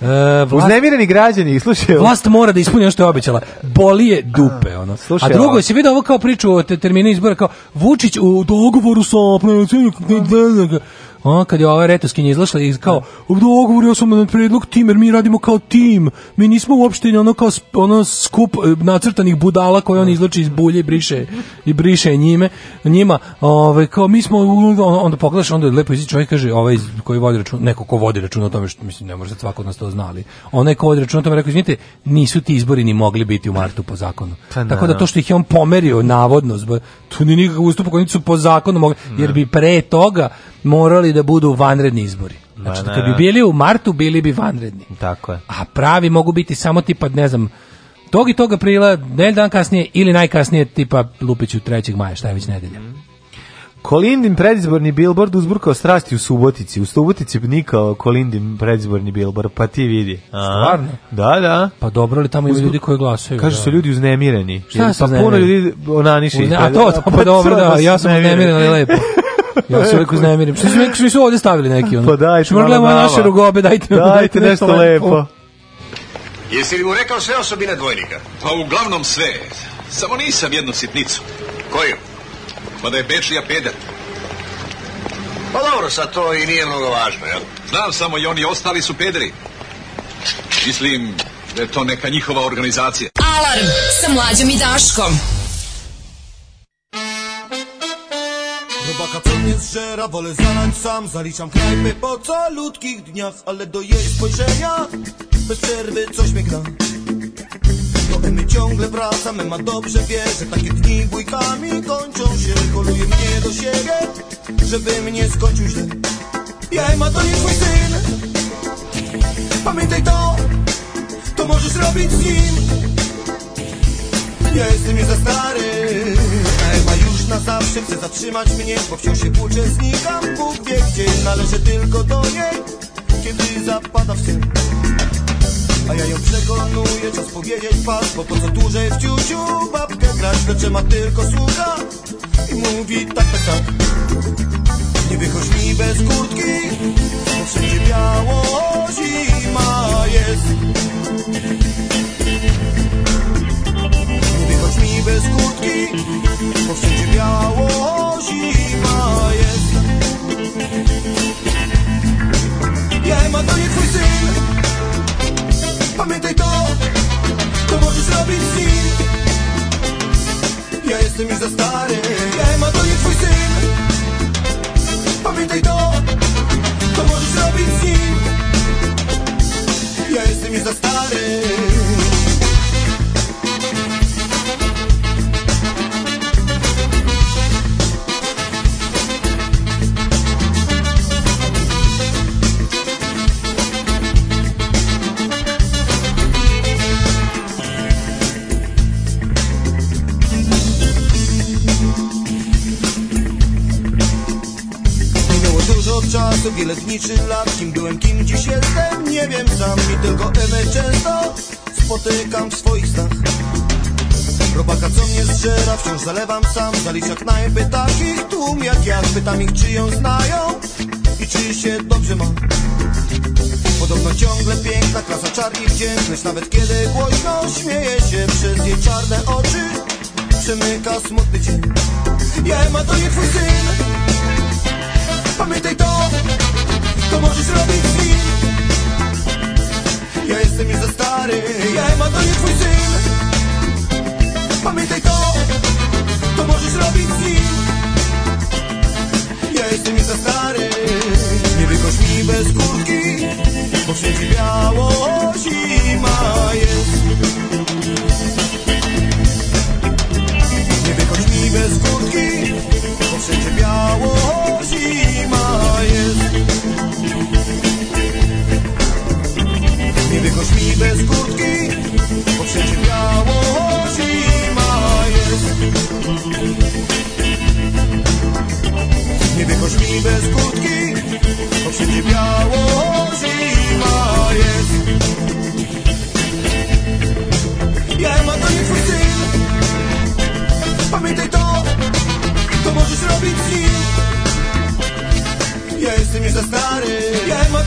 Speaker 3: Uh, vlast, Uznemireni građani, slušaj.
Speaker 2: Vlast mora da ispuni ono što je obećala. Boli je dupe, ono. Slušaj, A drugo, se vidi ovo kao priču o terminu izbora, kao Vučić u dogovoru sa da. Da, da, ono kad je ova retoskinja izlašla i kao, ja sam na predlog tim, jer mi radimo kao tim, mi nismo uopšte ono kao ono skup e, nacrtanih budala koje on izlači iz bulje i briše, i briše njime, njima, ove, kao mi smo, onda pogledaš, onda je lepo izi čovjek kaže, ovaj koji vodi račun, neko ko vodi račun o tome, što mislim, ne može svako od nas to znali, onaj ko vodi račun o tome, rekao, izvinite, nisu ti izbori ni mogli biti u martu po zakonu. Pa, da. Tako da to što ih je on pomerio, navodno, zbog, tu ni nikakav ustupak, oni su po zakonu mogli, jer bi pre toga morali da budu vanredni izbori. Da, znači, da, kad bi da. bili u martu, bili bi vanredni.
Speaker 3: Tako je.
Speaker 2: A pravi mogu biti samo tipa, ne znam, tog i tog aprila, nedelj dan kasnije ili najkasnije tipa Lupiću 3. maja, šta je već nedelja. Mm.
Speaker 3: Kolindin predizborni bilbord uzburkao strasti u Subotici. U Subotici nikao Kolindin predizborni bilbord, pa ti vidi. A, Stvarno? Da, da.
Speaker 2: Pa dobro li tamo Uzbur... ljudi koji glasaju?
Speaker 3: Kaže da. su ljudi uznemireni. Šta jer, su Pa puno ljudi onaniši.
Speaker 2: A to, to pa, pa, dobro, da, pa ja sam uznemiren, ali lepo. <laughs> ja se uvek uznemirim. Što su, što su ovde stavili neki? Ono? Pa dajte malo nama. naše rugobe, dajte,
Speaker 3: dajte, dajte nešto, lepo.
Speaker 9: Jesi li mu rekao sve osobine dvojnika?
Speaker 10: Pa uglavnom sve. Samo nisam jednu sitnicu.
Speaker 9: Koju?
Speaker 10: Pa da je Bečija peder.
Speaker 9: Pa dobro, sad to i nije mnogo važno, jel?
Speaker 10: Znam samo i oni ostali su pederi. Mislim da je to neka njihova organizacija.
Speaker 7: Alarm sa mlađom i Daškom.
Speaker 11: Chłopaka co mnie zżera, wolę zalać sam Zaliczam krajpy po calutkich dniach Ale do jej spojrzenia bez przerwy coś mnie gra Do Emy ciągle wracam, Ema dobrze wie Że takie dni bójkami kończą się Koluje mnie do siebie, żeby mnie skończył źle Ja Ema to nie twój syn Pamiętaj to, to możesz robić z nim Ja jestem za stary na zawsze chce zatrzymać mnie Bo wciąż się płuczę, znikam, Bóg wie gdzie należy tylko do niej, kiedy zapada w sen A ja ją przekonuję, czas powiedzieć pas Bo po co dłużej w ciuciu babkę grać Lecz ma tylko słucha i mówi tak, tak, tak Nie wychodź mi bez kurtki, bo wszędzie biało zima jest bez kurtki Bo wszędzie biało zima jest Jema to nie twój syn Pamiętaj to To możesz robić z nim Ja jestem już za stary Jema to nie twój syn Pamiętaj to To możesz robić z nim Ja jestem już za stary od czasu, wiele zniczy lat Kim byłem, kim dziś jestem, nie wiem sam I tylko Ewę często spotykam w swoich snach Robaka, co mnie zżera, wciąż zalewam sam Zalicza knajpy takich tłum jak ja Pytam ich, czy ją znają i czy się dobrze mam Podobno ciągle piękna, klasa czar i wdzięczność Nawet kiedy głośno śmieje się przez jej czarne oczy Przemyka smutny dzień Ja, ma to nie twój syn Pamiętaj to, to możesz robić z nim Ja jestem już za stary, ja Ema to nie twój syn Pamiętaj to, to możesz robić z nim Ja jestem już za stary Nie wykoś mi bez kurtki, bo wszędzie biało zima jest Nie wykoś mi bez kurtki, bo wszędzie biało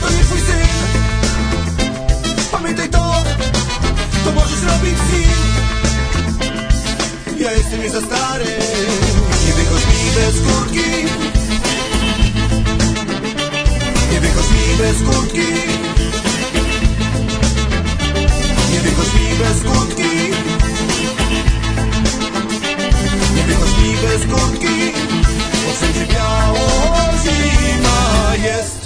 Speaker 11: to nie twój syn Pamiętaj to, to możesz robić z nim Ja jestem nie za stary Nie wychodź mi bez kurtki Nie wychodź mi bez kurtki Nie wychodź mi bez kurtki Nie wychodź mi bez kurtki Bo wszędzie biało zima jest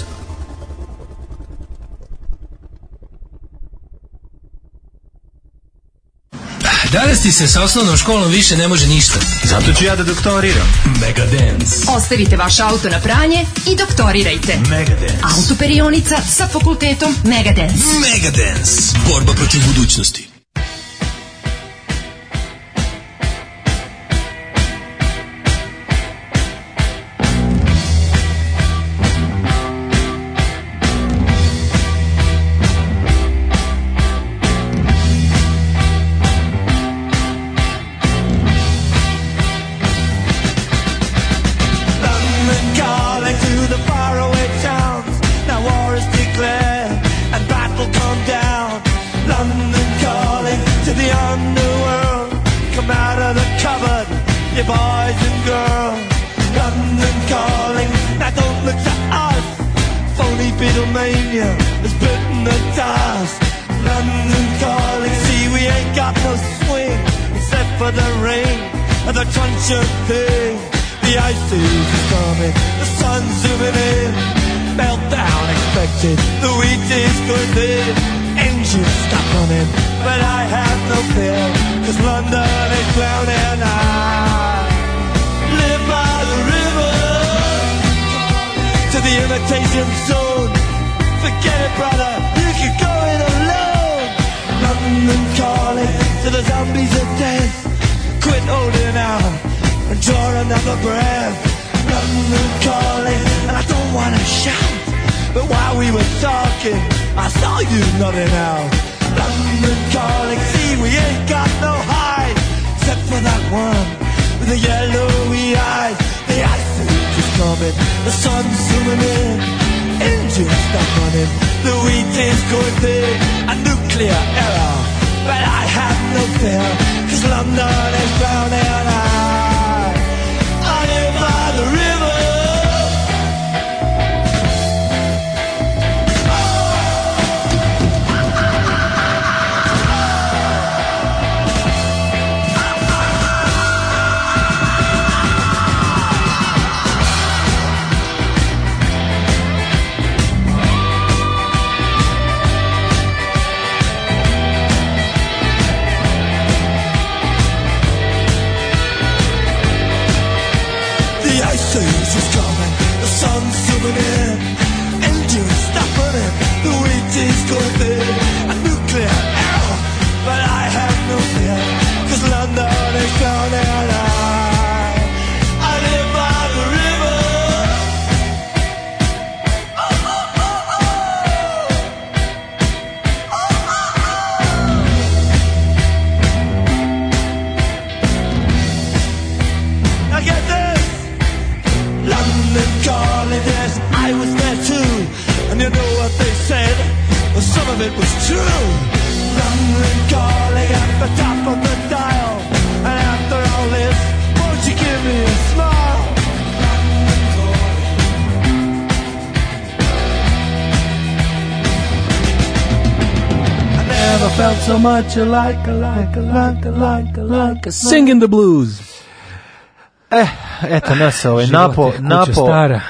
Speaker 12: Danas ti se sa osnovnom školom više ne može ništa.
Speaker 13: Zato ću ja da doktoriram.
Speaker 14: Mega Dance. Ostavite vaš auto na pranje i doktorirajte. Mega Dance. Autoperionica sa fakultetom Mega
Speaker 15: Dance. Borba protiv budućnosti.
Speaker 11: what you like, like, like,
Speaker 3: like, like, singing
Speaker 11: the blues.
Speaker 3: Eh, eto nas ovaj napo, napo, stara.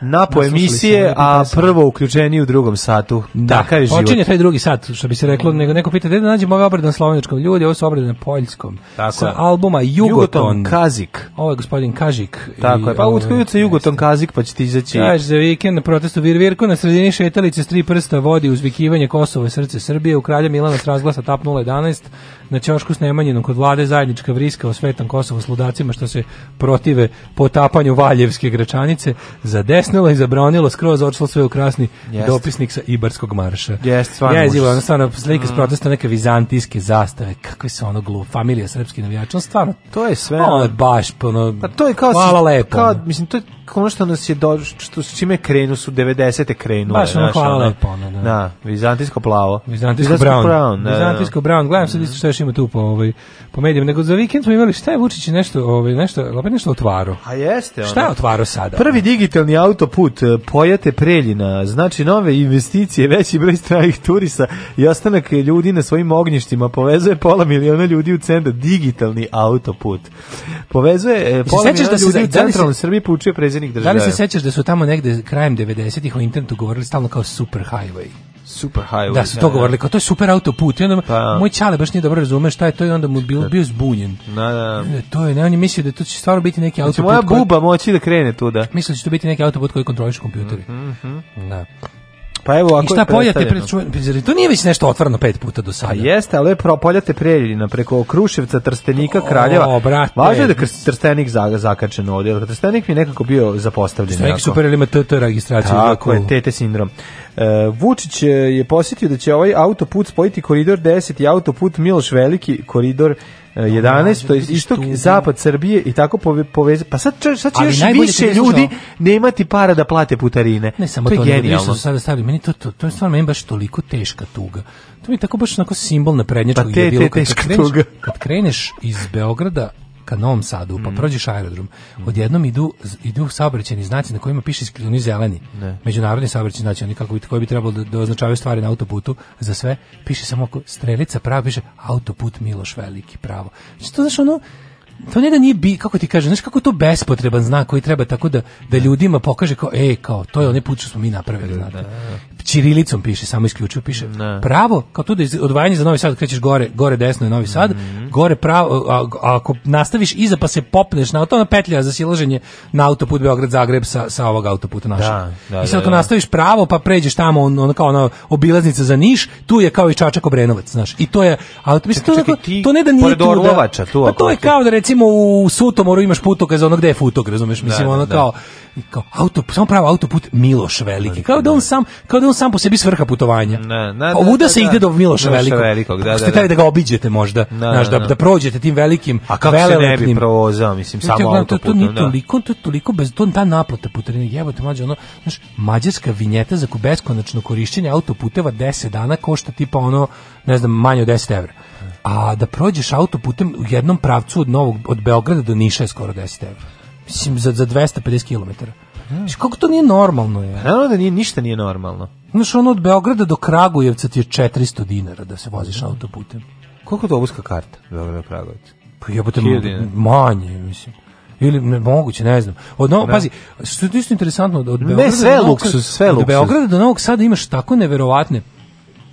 Speaker 3: napo emisije, a prvo uključenje u drugom satu.
Speaker 2: Da, Takav je život. Počinje taj drugi sat, što bi se reklo, mm. nego neko pita, gde da nađemo ove obrade na sloveničkom ljudi, ovo su obrade na poljskom. Tako. Sa albuma Jugoton. Jugoton
Speaker 3: Kazik.
Speaker 2: Ovo je gospodin Kažik.
Speaker 3: Tako i, je, pa utkrivac Jugoton Kazik, pa će ti izaći.
Speaker 2: Kaže, za vikend na protestu Virvirku na sredini šetalice s tri prsta vodi uzvikivanje Kosovo i srce Srbije. U kralja Milana s razglasa tap 011 na Ćošku s Nemanjinom kod vlade zajednička vriska o svetom Kosovu s ludacima što se protive potapanju Valjevske gračanice, zadesnilo i zabranilo skroz odšlo sve u krasni yes. dopisnik sa Ibarskog marša.
Speaker 3: Jest,
Speaker 2: stvarno. Jezivo, ono stvarno slika mm. s protesta neke vizantijske zastave, kakve su ono glup, familija srpski navijača, ono stvarno. To je sve. Ono je baš, ono, pa
Speaker 3: to je kao, hvala lepo. Kao, mislim, to je ono što nas je do, što s čime krenu su 90-te krenule.
Speaker 2: Baš ono, hvala lepo. Ono, da. Na,
Speaker 3: da, vizantijsko plavo. Vizantijsko,
Speaker 2: vizantijsko brown. brown. Da, da. vizantijsko brown. Gledam mm. sad mhm. isto što je juršimo tu po, ovaj, po medijima, nego za vikend smo imali šta je Vučić nešto, ovaj, nešto, opet nešto otvaro.
Speaker 3: A jeste. Ono.
Speaker 2: Šta je otvaro sada?
Speaker 3: Prvi digitalni autoput e, Pojate Preljina, znači nove investicije, veći broj stranih turista i ostanak ljudi na svojim ognjištima, povezuje pola miliona ljudi u centar digitalni autoput. Povezuje e, pola se miliona da se, ljudi da, u centralnom Srbiji poučio predsjednik
Speaker 2: države. Da li se sećaš da su tamo negde krajem 90-ih o internetu govorili stalno kao super highway?
Speaker 3: super highway.
Speaker 2: Da, su da, to da, govorili, kao to je super autoput. I onda pa, moj čale baš nije dobro razume šta je to i onda mu bio, bio zbunjen.
Speaker 3: Da, da. E, to je, ne,
Speaker 2: on je mislio da to će stvarno biti neki
Speaker 3: autoput.
Speaker 2: moja
Speaker 3: buba koji, moći da krene tu, da.
Speaker 2: Mislio da će to biti neki autoput koji kontroliš kompjuteri.
Speaker 3: Mm -hmm. Da. Pa evo ako I šta
Speaker 2: poljate pre to nije već nešto otvoreno pet puta do sada.
Speaker 3: A pa jeste, ali je pro poljate preljina preko Kruševca, Trstenika, Kraljeva.
Speaker 2: O, brate.
Speaker 3: Važno je da Trstenik zaga, zakačen ovdje, jer Trstenik mi nekako bio zapostavljen.
Speaker 2: Trstenik su prelima TT registraciju.
Speaker 3: Tako je, TT sindrom. E, Vučić je posjetio da će ovaj autoput spojiti koridor 10 i autoput Miloš Veliki, koridor 11, to je istok, zapad Srbije i tako poveze. Pa sad, će, sad će još više ljudi nemati para da plate putarine.
Speaker 2: Ne samo to, to
Speaker 3: je
Speaker 2: to, sada stavili. Meni to, to, to je stvarno meni baš toliko teška tuga. To mi je tako baš na kao simbol na prednjačkog
Speaker 3: pa te, te,
Speaker 2: je bilo.
Speaker 3: Kad,
Speaker 2: kad kreneš iz Beograda ka Novom Sadu, pa mm. prođeš aerodrom, mm. odjednom idu, idu saobraćeni znaci na kojima piše isključeni zeleni, ne. međunarodni saobraćeni znaci, oni kako bi, koji bi trebalo da, da označavaju stvari na autoputu za sve, piše samo ako strelica prava, piše autoput Miloš Veliki, pravo. Što Znači ono, to ne da nije bi, kako ti kažeš, znaš kako je to bespotreban znak koji treba tako da, da ljudima pokaže kao, e, kao, to je onaj put što smo mi napravili, da, da. znate. Čirilicom piše, samo isključivo piše. Ne. Da. Pravo, kao tu da odvajanje za Novi Sad krećeš gore, gore desno je Novi Sad, mm -hmm. gore pravo, a, a, ako nastaviš iza pa se popneš na to na petlja za silaženje na autoput Beograd-Zagreb sa, sa ovog autoputa našeg. Da, da, I sad ako nastaviš pravo pa pređeš tamo on, on kao ona obilaznica za Niš, tu je kao i Čačak Obrenovac, znaš. I to je, ali mislim, to, to, ne da nije tu,
Speaker 3: da, tu, pa
Speaker 2: to je kao da reci recimo u Sutomoru imaš za ono gde je futok, razumeš, mislim da, ono da. kao kao auto, samo pravo autoput Miloš Veliki. Kao da on da. sam, kao da on sam po sebi svrha putovanja. Da,
Speaker 3: da,
Speaker 2: Ovuda da, da, se da, ide do da. Miloša,
Speaker 3: Velikog. velikog da,
Speaker 2: da, da.
Speaker 3: da
Speaker 2: ga obiđete možda, znaš, da, da,
Speaker 3: prođete tim
Speaker 2: velikim A kako se ne bi provozao, mislim, samo autoputom. To, to, nije toliko, to toliko bez, to ta naplata putarine, jebote mlađe, ono, znaš, mađarska vinjeta za beskonačno korišćenje autoputeva 10 dana košta tipa ono, ne znam, manje od 10 evra a da prođeš autoputem u jednom pravcu od Novog od Beograda do Niša je skoro 10 evra. Mislim za za 250 km. Mm. Kako to nije normalno je?
Speaker 3: Naravno da nije, ništa nije normalno.
Speaker 2: Znaš, ono od Beograda do Kragujevca ti je 400 dinara da se voziš mm. autoputem.
Speaker 3: Koliko je to obuska karta Beograda do Kragujevca?
Speaker 2: Pa jebote, manje, mislim ili ne, moguće, ne znam. Od Novog, da. pazi, što je isto interesantno od Beograda.
Speaker 3: Ne, sve do luksus, sve od luksus.
Speaker 2: Od Beograda do Novog Sada imaš tako neverovatne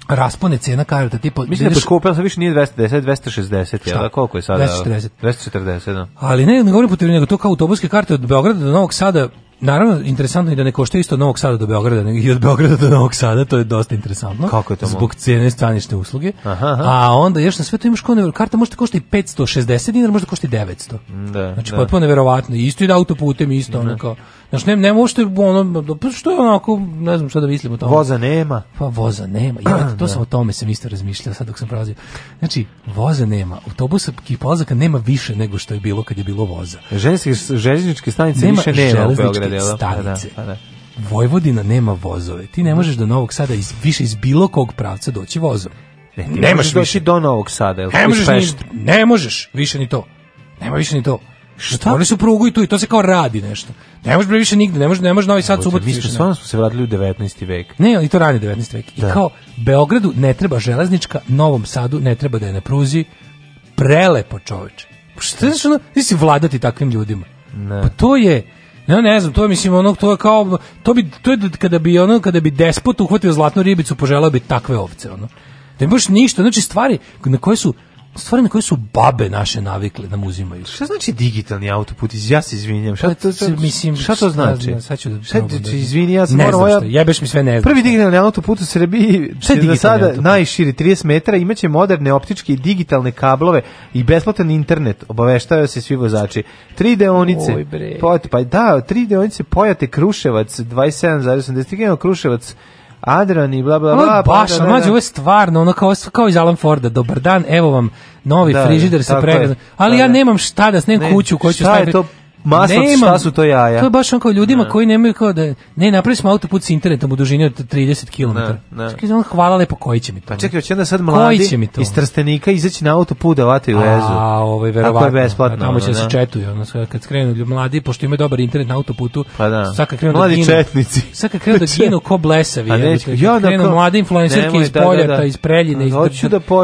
Speaker 2: raspone cena karata tipa
Speaker 3: mislim da poskupela sa više nije 210 260 da je da koliko je sada 240
Speaker 2: 240
Speaker 3: da
Speaker 2: ali ne ne govorim po nego to kao autobuske karte od Beograda do Novog Sada Naravno, interesantno je da ne košta isto od Novog Sada do Beograda, nego i od Beograda do Novog Sada, to je dosta interesantno.
Speaker 3: Kako
Speaker 2: je to? Zbog cijene stranične usluge.
Speaker 3: Aha, aha.
Speaker 2: A onda još na sve to imaš kao karta možda košta i 560 dinara, možda košta i 900.
Speaker 3: Da,
Speaker 2: znači, da. potpuno neverovatno. Isto i da autoputem, isto mhm. ono kao. Znači, ne, nema uopšte ono, pa što je onako, ne znam šta da mislim o
Speaker 3: tome. Voza nema.
Speaker 2: Pa voza nema. Ja, <clears throat> to sam da. o tome sam isto razmišljao sad dok sam prolazio. Znači, voza nema. Autobusa i polazaka nema više nego što je bilo kad je bilo voza.
Speaker 3: Željezničke, željezničke stanice nema više nema
Speaker 2: stara dela. Stanice. Pa da pa, da, pa da. Vojvodina nema vozove. Ti ne mhm. možeš do Novog Sada iz, više iz bilo kog pravca doći vozom.
Speaker 3: E, ne, ti Nemaš više. doći do Novog Sada. Jel
Speaker 2: ne, možeš ni, ne možeš više ni to. Nema više ni to. Šta? Oni su prugu i tu i to se kao radi nešto. Ne možeš bre više nigde, ne možeš ne možeš Novi Sad subot. Mi smo
Speaker 3: stvarno smo se vratili u 19. vek.
Speaker 2: Ne, i to rani 19. vek. Da. I kao Beogradu ne treba železnička, Novom Sadu ne treba da je na pruzi. Prelepo, čoveče. Pa šta znači ono, ti si vladati takvim ljudima. Ne. Pa to je, Ne, ne znam, to mislim ono to je kao to bi to je kada bi ono kada bi despot uhvatio zlatnu ribicu, poželeo bi takve ovce, ono. Da baš ništa, znači stvari na koje su stvari na koje su babe naše navikle da nam uzimaju.
Speaker 3: Šta znači digitalni autoput? Ja se izvinjam. Šta pa, to, to, mislim, šta to znači? Šta ću da... Šta ću, da- izvini,
Speaker 2: ja sam ne moram... jebeš mi sve ne znam. Prvi
Speaker 3: digitalni autoput u Srbiji šta je za sada autoput? najširi 30 metara, imaće moderne optičke i digitalne kablove i besplatan internet, obaveštaju se svi vozači. Tri deonice, Oj bre. Pojate, pa da, tri deonice Pojate Kruševac, 27,83 km, Kruševac Adran i bla bla bla.
Speaker 2: Ovo je pa baš, da, da, mlađe, da. ovo je stvarno, ono kao, kao iz Alan Forda, dobar dan, evo vam novi da, frižider sa pregradu. Ali da, ja nemam šta da, nemam ne, kuću koju ću staviti. Šta je to
Speaker 3: Maslo, Nema, šta su to jaja? To
Speaker 2: je baš on kao ljudima ne. koji nemaju kao da... Ne, napravili smo autoput s internetom u dužini od 30 km.
Speaker 3: Čekaj,
Speaker 2: on hvala lepo, koji će mi to? Pa
Speaker 3: čekaj, će onda sad mladi iz Trstenika izaći na autoput
Speaker 2: da
Speaker 3: u vezu.
Speaker 2: A, ovo ovaj, je verovatno. Tako je besplatno. Tamo će da se četuju, ono, kad skrenu mladi, pošto imaju dobar internet na autoputu,
Speaker 3: pa da.
Speaker 2: sad krenu
Speaker 3: da mladi
Speaker 2: da ginu,
Speaker 3: četnici.
Speaker 2: Svaka kad krenu da <laughs> ginu ko blesavi, A ne, ja, krenu kao, mladi influencerke iz da, da, Poljata, da, da, iz Preljine, iz,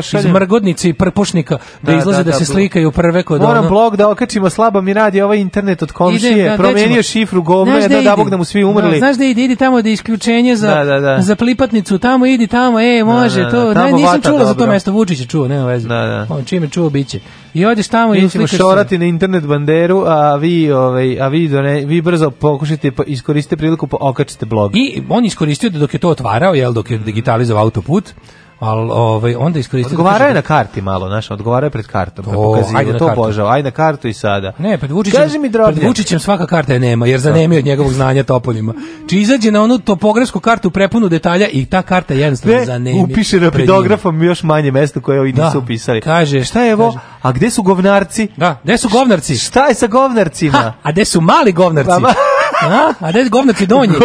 Speaker 2: da iz Mrgodnice i Prpušnika, da, izlaze da, se slikaju prve kod
Speaker 3: ono. Moram blog da okačimo, slabo mi radi ovaj internet internet od komšije, da, promenio da šifru govna, da da, da, da bog da mu svi umrli.
Speaker 2: Da, znaš da idi, idi tamo da isključenje za, da, da, da, za plipatnicu, tamo idi, tamo, e, može, to, ne, nisam čula dobro. za to mesto, Vučić je čuo, nema veze. Da, da. On čime čuo, biće. I odeš tamo i slikaš
Speaker 3: šorati se. na internet banderu, a vi, ovaj, a vi, done, vi brzo pokušajte, pa iskoristite priliku, pa okačite blog.
Speaker 2: I on iskoristio da dok je to otvarao, jel, dok je digitalizovao autoput, Al ovaj onda iskoristio
Speaker 3: Odgovara je na karti malo, znaš, odgovara je pred kartom, da to, pokazio, ajde to božao, ajde na kartu i sada.
Speaker 2: Ne, pred Vučićem. Kaži mi pred Vučićem svaka karta je nema, jer zanemio od njegovog znanja toponima. Či izađe na onu topografsku kartu prepunu detalja i ta karta jednostavno ne, zanemi.
Speaker 3: Upiše rapidografom još manje mesta koje oni nisu da, upisali.
Speaker 2: Kaže,
Speaker 3: šta je ovo? A gde su govnarci?
Speaker 2: Da, gde su govnarci?
Speaker 3: Šta je sa govnarcima?
Speaker 2: Ha, a gde su mali govnarci? Pa A, a gde govnarci donji?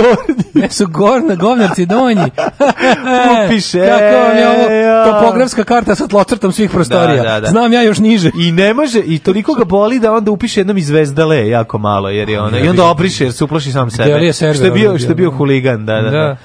Speaker 2: Gde su gorna, govnarci donji?
Speaker 3: Upiše. Kako vam je ovo
Speaker 2: topografska karta sa tlocrtom svih prostorija. Da, da, da. Znam ja još niže.
Speaker 3: I ne može, i toliko ga boli da onda upiše jednom iz zvezdale jako malo, jer
Speaker 2: je
Speaker 3: ona, i onda obriše jer se uplaši sam sebe. Što je bio, što je bio da. huligan, da, da. da. da.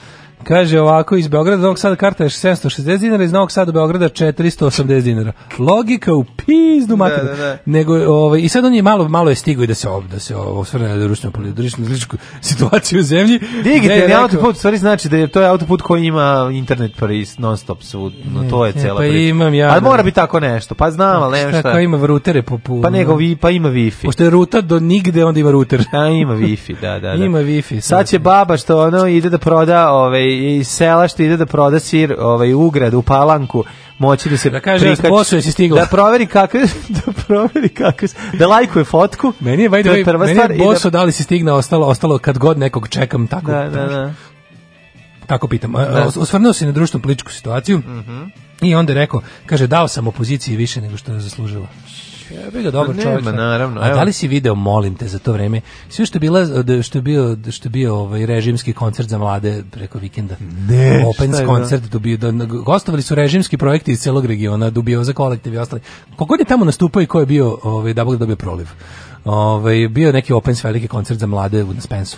Speaker 2: Kaže ovako, iz Beograda do Novog Sada karta je 760 dinara, iz Novog Sada do Beograda 480 dinara. Logika u pizdu materiju. Da, da, da. Nego, ovaj, I sad on je malo, malo je stigo i da se, ob, da se osvrne na društvenu političku situaciju u zemlji.
Speaker 3: Digitalni da autoput, stvari znači da je to je autoput koji ima internet Paris non stop svud, no, to je cela pa
Speaker 2: priča. Imam ja.
Speaker 3: Ali da, mora biti tako nešto, pa znam, ali nema šta. Šta,
Speaker 2: ima rutere po,
Speaker 3: po Pa nego, vi, pa ima wifi. Pošto
Speaker 2: je ruta do nigde, onda ima ruter.
Speaker 3: A ima Wi-Fi, da, da, da. Ima
Speaker 2: Wi-Fi.
Speaker 3: Sad će da. baba što ono ide da proda ovaj ovaj, iz sela što ide da proda sir ovaj, u grad, u palanku, moći da se
Speaker 2: da
Speaker 3: kaže prikač,
Speaker 2: posao si stigla. Da proveri kakve <laughs> da proveri kakve da lajkuje fotku. Meni je vajde, to je prva meni je stvar da- boso, da, da li si stigna ostalo ostalo kad god nekog čekam tako.
Speaker 3: Da, da, da.
Speaker 2: Tako pitam. Da. Osvrnuo se na društvenu političku situaciju. Mhm. Mm I onda je rekao, kaže, dao sam opoziciji više nego što je zaslužila. Jebe ga dobar
Speaker 3: nema, čovjek.
Speaker 2: naravno. A da li si video, molim te, za to vreme, sve što je bila da, što je bio što je bio ovaj režimski koncert za mlade preko vikenda.
Speaker 3: Ne,
Speaker 2: Opens da? koncert da? bio da gostovali su režimski projekti iz celog regiona, dubio za kolektiv i ostali. Kogod je tamo nastupao i ko je bio, ovaj da, da dobio proliv. Ovaj bio neki Opens veliki koncert za mlade u Spensu.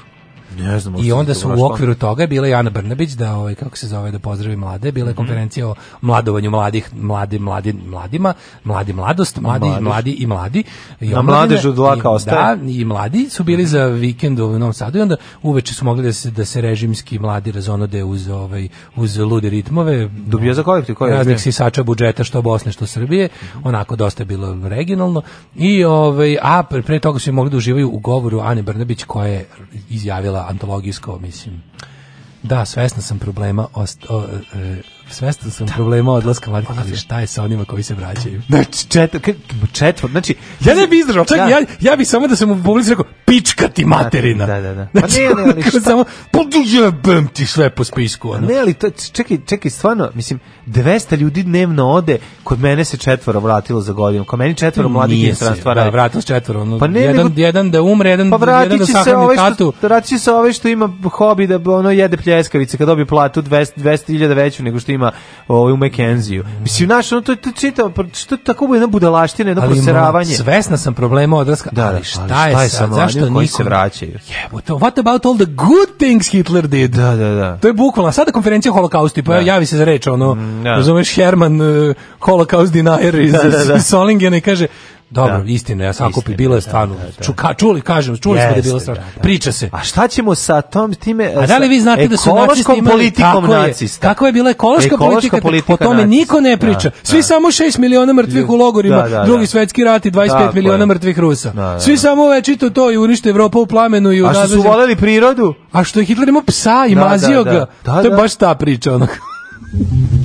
Speaker 3: Ne znam,
Speaker 2: I onda su u okviru toga je bila Jana Brnabić da ovaj kako se zove da pozdravi mlade, bila je mhm. konferencija o mladovanju mladih, mladi mladi mladima, mladi mladost, mladi
Speaker 3: mladiš.
Speaker 2: mladi i mladi. I Na
Speaker 3: mladež od dlaka ostaje.
Speaker 2: Da, i mladi su bili mhm. za vikend u Novom Sadu i onda uveče su mogli da se da se režimski mladi razonode uz ovaj uz lude ritmove.
Speaker 3: Dobio
Speaker 2: za
Speaker 3: koji
Speaker 2: koji raznih sisača budžeta što Bosne što Srbije, mhm. onako dosta je bilo regionalno i ovaj a pre, pre toga su mogli da uživaju u govoru Ane Brnabić koja je izjavila antologijsko, mislim. Da, svesna sam problema o, o, e, e, Svestan sam da, problema odlaska mladih, ali šta je sa onima koji se vraćaju?
Speaker 3: Znači, četvr, četvr, znači... Ja ne bi izdržao, čak, da. ja, ja bi samo da sam u publici rekao, pička ti da, materina.
Speaker 2: Da, da, da.
Speaker 3: Znači, pa ne, ne, ali <laughs> šta? Samo, pa jebem ti sve po spisku.
Speaker 2: Ono. Ne, ali to, čekaj, čekaj, stvarno, mislim, 200 ljudi dnevno ode, kod mene se četvoro vratilo za godinu, kod meni četvoro mladih je stranstva Da,
Speaker 3: vratilo se četvoro, ono, pa ne, jedan, nego, jedan da umre, jedan, pa da- jedan
Speaker 2: da sahrani
Speaker 3: ovaj tatu.
Speaker 2: Vratit će se ovaj što ima hobi da ono jede pljeskavice, kad dobije platu 200.000 200 veću nego što studentima ovaj, u Mekenziju. Mislim, znaš, ono, to je čitao, pa, što tako bude jedna budalaština, jedno proseravanje.
Speaker 3: Svesna sam problema odraska, da, ali da, šta, ali šta je, šta je sad, zašto koji se
Speaker 2: vraćaju? Jebote, what about all the good things Hitler did? Da, da, da. To je bukvalno, sada konferencija o holokaustu, pa da. javi se za reč, ono, mm, da. razumeš, Herman, uh, holokaust denier iz, da, da, da. Solingena i kaže, Dobro, da. istina, ja sam kupi bilo je da, stvarno. Da, da, Čuka, čuli, kažem, čuli Jeste, smo da je bilo da, strašno. Da. Priča se.
Speaker 3: A šta ćemo sa tom time?
Speaker 2: A da li vi znate da su nacisti imali politikom nacista? Kako je bila ekološka, ekološka politika, politika o tome niko ne priča. Svi samo 6 miliona mrtvih u logorima, drugi svetski rat i 25 miliona mrtvih Rusa. Svi samo večito to i unište Evropu u plamenu i u
Speaker 3: A su voleli
Speaker 2: prirodu? A što je Hitler imao psa i mazio ga? To je baš ta priča onako.
Speaker 16: <laughs>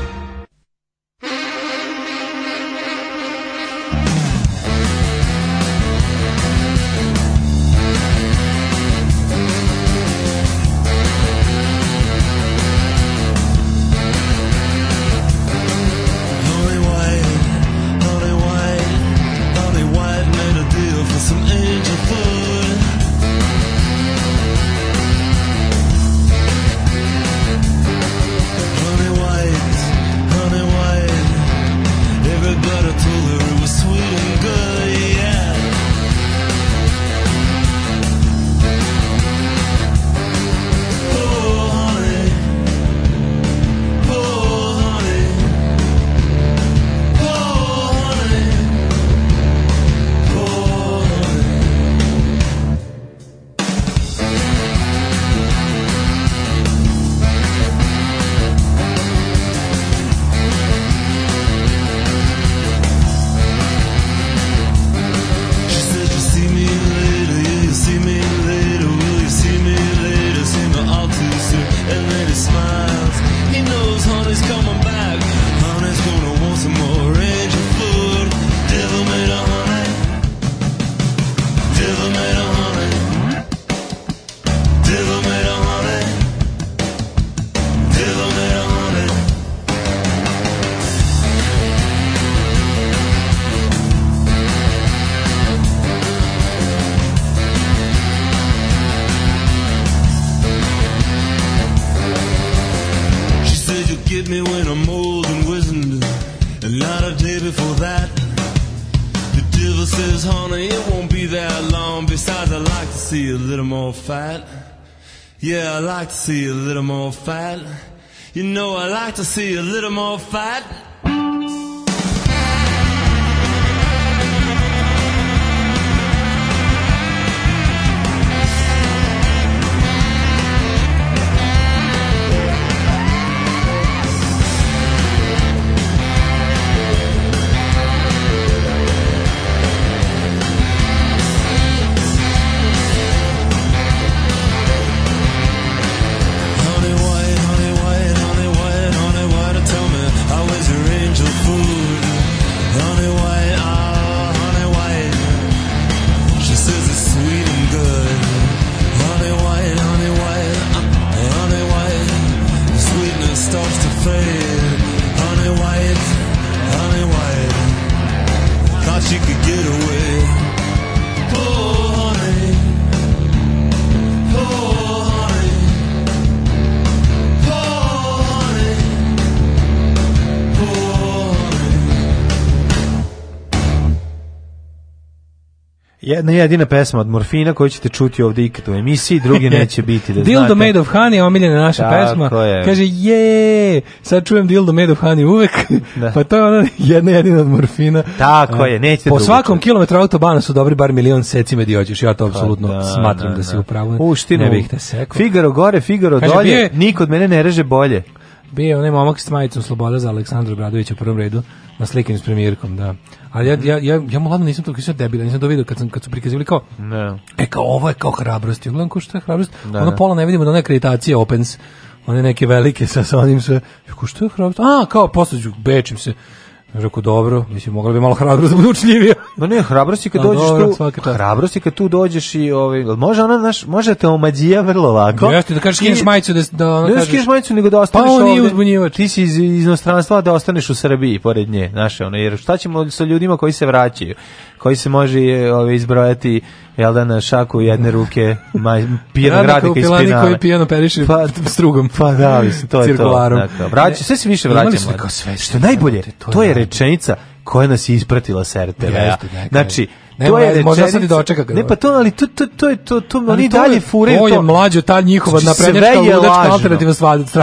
Speaker 17: like to see a little more fight. You know I like to see a little more fight. jedna jedina pesma od Morfina koju ćete čuti ovdje ikad u emisiji, drugi <laughs> neće biti. Da Dildo Made of Honey, je omiljena naša Tako pesma. Je. Kaže, je, sad čujem Dildo Made of Honey uvek, da. pa to je ona jedna jedina od Morfina. Tako je, nećete Po da svakom čuti. kilometru autobana su dobri bar milion seci me diođeš, ja to pa apsolutno da, smatram da, da, da si upravo. Uštinu. Ne bih te seko. Figaro gore, Figaro Kaže, dolje, je, od mene ne reže bolje. Bije onaj momak s majicom Sloboda za Aleksandra Bradovića u prvom redu na slikanju s premijerkom, da. Ali ja, ja, ja, ja mladno nisam to sve debila, nisam to vidio kad, sam, kad su prikazivali kao, ne. Da. e kao ovo je kao hrabrost, ja gledam kao šta je hrabrost, da, ono da. pola ne vidimo da ona kreditacija Opens, one neke velike sa, sa onim sve, ja kao što je hrabrost, a kao poslađu, bečim se, Rekao, dobro, mislim, mogla bi malo hrabrost da bude učljivija. Ma ne, hrabrost je kad dođeš dobro, tu, hrabrost je kad tu dođeš i, ovaj, može ona, naš, može te omađija vrlo lako. Ja da, Jeste, da kažeš, skineš majicu, da, da ona ne kažeš. Ne majicu, nego da pa ostaneš pa on ovde. Ti si iz, iz inostranstva, da ostaneš u Srbiji, pored nje, naše ona jer šta ćemo sa ljudima koji se vraćaju, koji se može ovaj, izbrojati jel da na šaku jedne ruke maj, pijenog radnika iz Pinale. koji pijeno periše pa, s drugom. Pa da, mislim, to je to. Dakle, vraća, sve se više vraćamo. sve. Što najbolje, to je rečenica koja nas je ispratila sa rtv Znači, Ne, to je rečenica, možda sad i dočeka Ne, pa to, ali to, to, to, to, to ali oni to dalje fure. To je mlađo, ta znači, njihova naprednjačka ludačka alternativa stvarnost.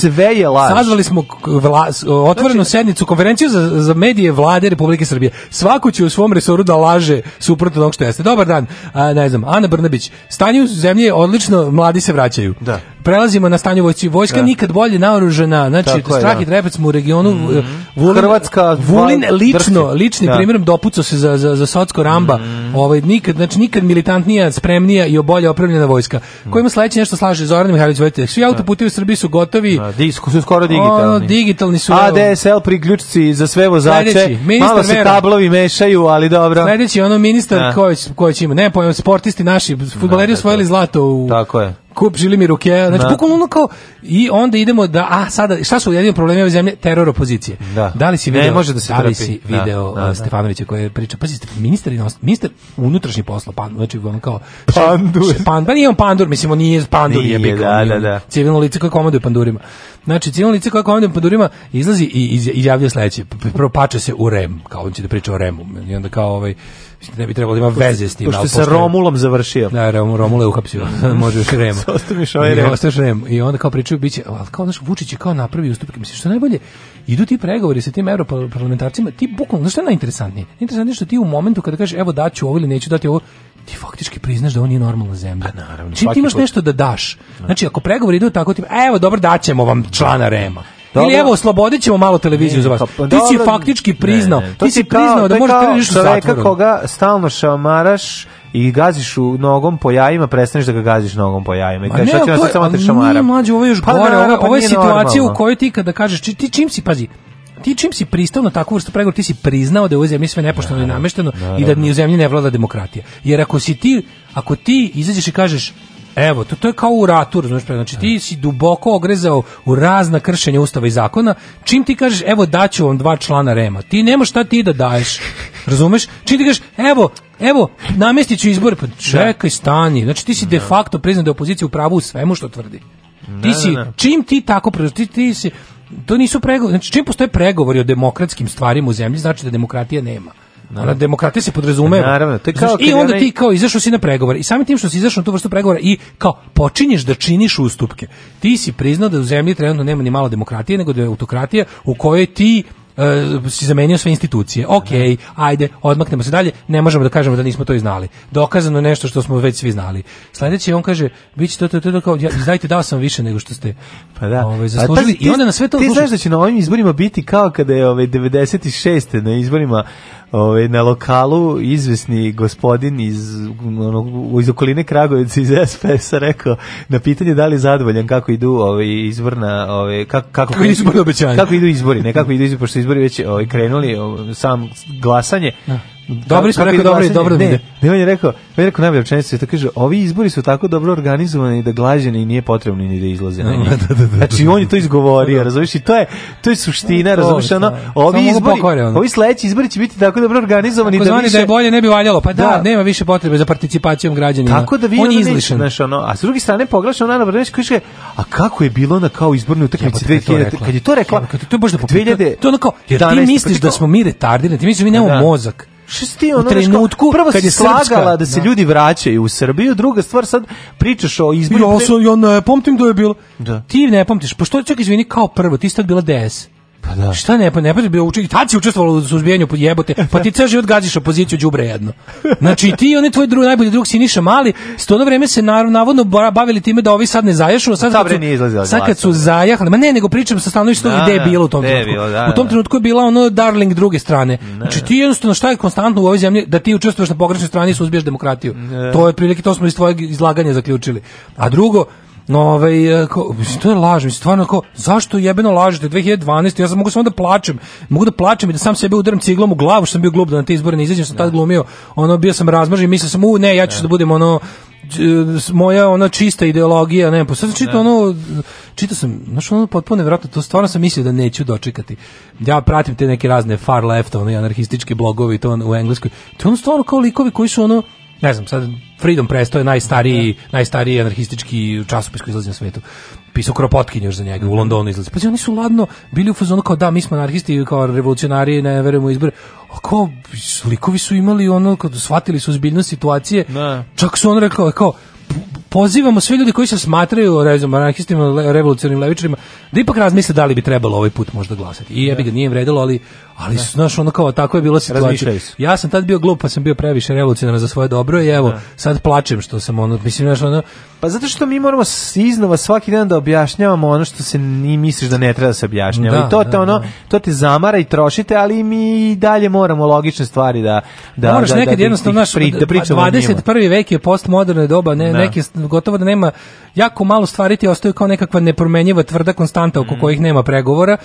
Speaker 17: sve je laž. Sazvali smo vla, otvorenu znači, sednicu, konferenciju za, za medije vlade Republike Srbije. Svako će u svom resoru da laže suprotno onog što jeste. Dobar dan, a, ne znam, Ana Brnabić, stanje u zemlji je odlično, mladi se vraćaju. Da prelazimo na stanje vojci. Vojska da. nikad bolje naoružena. Znači, Tako strah da. i trepec mu u regionu. Mm -hmm. Vulin, Hrvatska, Vulin lično, drske. ličnim da. primjerom dopucao se za, za, za Socko Ramba. Mm. Ovaj, nikad, znači, nikad militantnija, spremnija i bolje opremljena vojska. Mm. Kojima sledeće nešto slaže Zoran Mihajlović Vojteh. Svi da. autoputevi u Srbiji su gotovi. Da, di, su skoro digitalni. Ono, digitalni su. ADSL priključci za sve vozače. Sledeći, Malo se Vera. kablovi mešaju, ali dobro. Sledeći, ono ministar da. koji, koji će ima, ne pojem, sportisti naši, futboleri osvojili zlato u, Tako je kup mi Rukeja, znači da. bukvalno ono kao i onda idemo da a sada šta su jedini problemi ove zemlje teror opozicije. Da. da li si video? Ne može da se da li si da, video da, da, Stefanovića koji je pričao, pa ministar ministar unutrašnjih posla, pan, znači on kao pandur. Pan, pa nije on pandur, mislim on nije pandur, nije, da, je bik, da, da, da. civilno lice koje komanduje pandurima. Znači civilno lice koje komanduje pandurima izlazi i izjavljuje sledeće, prvo pače se u REM, kao on će da priča o REM-u. I onda kao ovaj ne bi trebalo da ima veze s tim. Pošto sa Romulom završio. Da, Rom, Romula je uhapsio, <laughs> može još Rema. Ostaviš ovaj Rem. Ostaviš Rem. I onda kao pričaju, biće, ali kao, znaš, Vučić je kao napravi ustupke. Mislim, što najbolje, idu ti pregovori sa tim europarlamentarcima, ti bukvalno, znaš što je najinteresantnije? Najinteresantnije što ti u momentu kada kažeš, evo daću ovo ili neću dati ovo, ti faktički priznaš da on je normalna zemlja. A naravno. Čim ti imaš nešto da daš. Da. Znači, ako pregovori idu tako, ti, evo, dobro, daćemo vam člana Rema. Dobro. Ili evo oslobodit malo televiziju ne, za vas. Pa, pa ti si faktički priznao, ne, ne. To ti si kao, priznao da možeš da reći u zatvoru. koga stalno šamaraš i gaziš u nogom po jajima, prestaneš da ga gaziš nogom po jajima. I kažeš, šta ću nas samo te šamara. Mlađe, ovo je još pa, gore, ovo, ovo je pa situacija u kojoj ti kada kažeš, ti, ti čim si, pazi, ti čim si pristao na takvu vrstu pregovora, ti si priznao da je u zemlji sve nepošteno i namešteno i da ni u zemlji ne vlada demokratija. Jer ako si ti, ako ti izađeš i kažeš Evo, to, to je kao u ratu, razumiješ, znači ti da. si duboko ogrezao u razna kršenja ustava i zakona, čim ti kažeš, evo daću vam dva člana Rema, ti nemaš šta ti da daješ, razumeš, čim ti kažeš, evo, evo, namjestit ću izbor, pa da. čekaj, stani, znači ti si de da. facto priznao da je opozicija u pravu u svemu što tvrdi. Ti si, čim ti tako, ti, ti si, to nisu pregovori, znači čim postoje pregovori o demokratskim stvarima u zemlji, znači da demokratija nema. Naravno. demokratija se podrazumeva. Naravno, to je kao Znaš, i onda ti kao izašao si na pregovore i samim tim što si izašao na tu vrstu pregovora i kao počinješ da činiš ustupke. Ti si priznao da u zemlji trenutno nema ni malo demokratije, nego da je autokratija u kojoj ti uh, si zamenio sve institucije. Ok, ajde, odmaknemo se dalje, ne možemo da kažemo da nismo to i znali. Dokazano nešto što smo već svi znali. Sledeći on kaže, bit će to, to, to, to, kao, ja, znajte, dao sam više nego što ste pa da. ovaj, zaslužili. Pa, ti, I onda na sve to... Ti znaš da će na ovim izborima biti kao kada je ovaj, 96. na izborima ove, ovaj, na lokalu izvesni gospodin iz, ono, iz okoline Kragovica iz SPS-a rekao na pitanje da li je zadovoljan kako idu ove, ovaj, izvrna, ove, ovaj, kako, kako, kako, izborna kako idu izbori, ne kako idu izbori, pošto izbori već ovaj, krenuli, ovaj, sam glasanje, ja. Da. Dobri smo rekli, dobri, dobro. Ne, ne, on je rekao, on je rekao najbolje rečenicu, to kaže, ovi izbori su tako dobro organizovani da glađani nije potrebno ni da izlaze na <laughs> njih. Da da, da, da, da, znači, on je to izgovorio, razumiješ, i to je, to je suština, razumiješ, ono, ovi izbori, ovi sledeći izbori će biti tako dobro organizovani da više... da je bolje ne bi valjalo, pa da, da. nema više potrebe za participacijom građanima. Tako da vi on je izlišan. Znaš, ono, a s druge strane, poglaša ona Brnabić, kaže, a kako je bilo na kao izbornoj utakmici 2000, kad je to rekla, kad je to baš da to ono kao, jer pa ti misliš da smo mi retardirani, ti misliš mi nemamo mozak. Šesti, ono, u trenutku neško, kad je slagala da se da. ljudi vraćaju u Srbiju, druga stvar sad pričaš o izborima. Ja, pre... ja ne pamtim da je bilo. Da. Ti ne pamtiš, pošto pa čak izvini kao prvo, ti sad bila DS. Pa da. Šta ne, pa ne bi pa bio učestvovao, tad si
Speaker 18: učestvovao u suzbijanju jebote. Pa ti ceo život gađiš opoziciju đubre jedno. Znači ti i oni tvoji drugi, najbolji drug si Niša Mali, sto do vreme se naravno navodno bavili time da ovi sad ne zaješu, sad kad su, sad kad su zajahali. Ma ne, nego pričam sa stanovišta da, gde je da, bilo u tom trenutku. Da, u tom da. trenutku je bila ono darling druge strane. Znači ti jednostavno šta je konstantno u ovoj zemlji da ti učestvuješ na pogrešnoj strani i suzbiješ demokratiju. To je prilike to smo iz tvojeg izlaganja zaključili. A drugo, No, ovaj, e, kao, to je laž, stvarno ko, zašto jebeno lažete 2012. Ja sam mogu samo da plačem. Mogu da plačem i da sam sebe udaram ciglom u glavu što sam bio glup da na te izbore ne izađem, sam tad da. glumio. Ono bio sam razmržen, mislio sam, u ne, ja ću ne. Da. da budem ono e, moja ona čista ideologija, ne, pa sad čito da. ono čitao sam, znaš ono potpuno nevjerojatno, to stvarno sam mislio da neću dočekati. Ja pratim te neke razne far left, ono anarhističke blogovi to on, u engleskoj. To je ono stvarno kao likovi koji su ono ne znam, sad Freedom Press to je najstariji, najstariji anarhistički časopis koji izlazi na svetu. Pisao Kropotkin još za njega, u mhm. Londonu izlazi. Pa oni su ladno bili u fazonu kao da, mi smo anarhisti, kao revolucionari, ne verujemo izbor. A kao, likovi su imali ono, kad shvatili su ozbiljnost situacije, ne. Da. čak su on rekao, kao, pozivamo sve ljude koji se smatraju rezom anarhistima, revolucionarnim levičarima da ipak razmisle da li bi trebalo ovaj put možda glasati. I ja bi ga da. nije vredilo, ali ali da. su znaš ono kao tako je bila situacija. Ja sam tad bio glup, pa sam bio previše revolucionaran za svoje dobro i evo da. sad plačem što sam ono mislim znaš ono pa zato što mi moramo iznova svaki dan da objašnjavamo ono što se ni misliš da ne treba da se objašnjava. Da, I to te da, ono da. to te zamara i trošite, ali mi i dalje moramo logične stvari da da Moraš da, nekad jednostavno naš pri, da 21. vek je postmoderna doba, ne, neke gotovo da nema jako malo stvari ti ostaju kao nekakva nepromenjiva tvrda konstanta oko mm. kojih nema pregovora.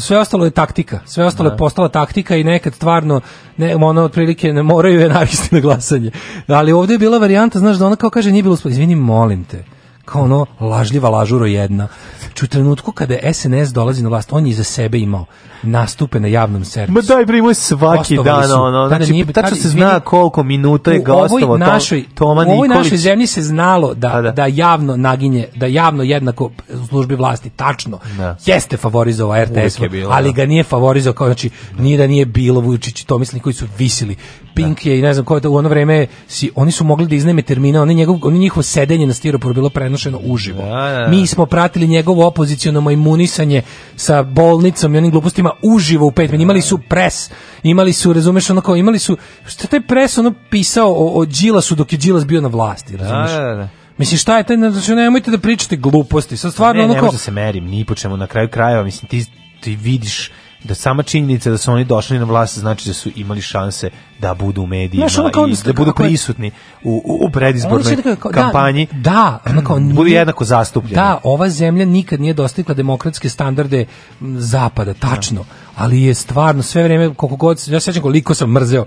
Speaker 18: Sve ostalo je taktika. Sve ostalo da. je postala taktika i nekad stvarno ne ono otprilike ne moraju je navesti na glasanje. Ali ovdje je bila varijanta, znaš da ona kao kaže nije bilo izvini molim te kao ono lažljiva lažuro jedna. Ču znači, u trenutku kada SNS dolazi na vlast, on je za sebe imao nastupe na javnom servisu. Ma daj bre, imao svaki dan su, ono, znači, nije, tačno tada, se izvini, zna koliko minuta je gostavo našoj, Toma Nikolić. U ovoj našoj zemlji se znalo da, pa da, da. javno naginje, da javno jednako u službi vlasti, tačno, da. jeste favorizovao RTS, je bilo, ali da. ga nije favorizovao, kao znači, nije da nije bilo Vučić i to mislim koji su visili Pink je i ne znam ko u ono vreme si, oni su mogli da iznajme terminal, oni njegov oni njihovo sedenje na stiroporu bilo prenošeno uživo. Da, da, da. Mi smo pratili njegovo opoziciono majmunisanje sa bolnicom i onim glupostima uživo u pet imali su pres, imali su, razumeš, ono kao, imali su, šta taj pres ono pisao o, o Đilasu dok je Đilas bio na vlasti, razumeš? Da, da, da. Mislim šta je taj, znači nemojte da pričate gluposti. Sad stvarno ne, ono kao... ne, ne može se merim ni po čemu na kraju krajeva, mislim ti ti vidiš da sama činjenica da su oni došli na vlast znači da su imali šanse da budu u medijima Znaš, i da, da budu prisutni u, u, predizbornoj da kao, kampanji. Da, da ono kao, <clears throat> budu jednako zastupljeni. Da, ova zemlja nikad nije dostigla demokratske standarde zapada, tačno, da. ali je stvarno sve vrijeme koliko god, ja sećam koliko sam mrzeo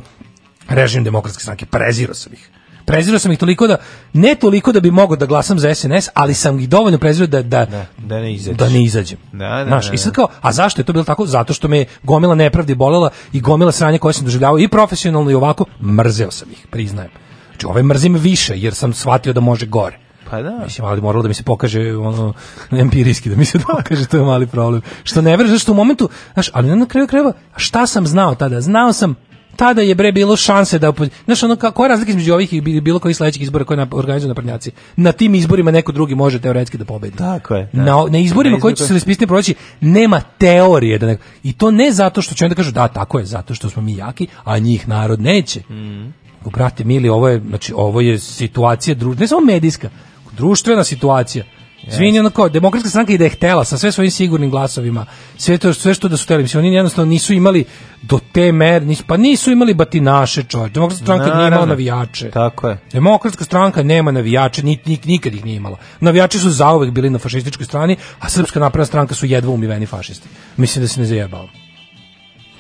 Speaker 18: režim demokratske stranke, prezirao sam ih prezirao sam ih toliko da ne toliko da bi mogao da glasam za SNS, ali sam ih dovoljno prezirao da da da, da ne izađem. Da ne izađem. Da, da, Znaš, da, i sad da. kao, a zašto je to bilo tako? Zato što me gomila nepravdi bolela i gomila sranja koje sam doživljavao i profesionalno i ovako, mrzeo sam ih, priznajem. Znači, ove mrzim više jer sam shvatio da može gore. Pa da. Mislim, ali moralo da mi se pokaže ono empirijski da mi se <laughs> pokaže to je mali problem. Što ne veruješ što u momentu, znaš, ali na kraju krajeva šta sam znao tada? Znao sam tada je bre bilo šanse da znaš ono kako je razlika između ovih i bilo kojih sledećih izbora koje na organizuju naprednjaci. Na tim izborima neko drugi može teoretski da pobedi. Tako je. Da. Na, na izborima koji će se raspisati proći nema teorije da neko, i to ne zato što će onda kažu da tako je zato što smo mi jaki, a njih narod neće. Mm. Brate mili, ovo je znači ovo je situacija društvena, ne samo medijska, društvena situacija Izvini, ono kao, demokratska stranka i da je htela sa sve svojim sigurnim glasovima, sve to sve što da su hteli, mislim, oni jednostavno nisu imali do te mer, nisu, pa nisu imali batinaše, čovjek. Demokratska stranka nije imala navijače. Tako je. Demokratska stranka nema navijače, ni, ni, nikad ih nije imala. Navijači su zauvek bili na fašističkoj strani, a Srpska napredna stranka su jedva umiveni fašisti. Mislim da se ne zajebao.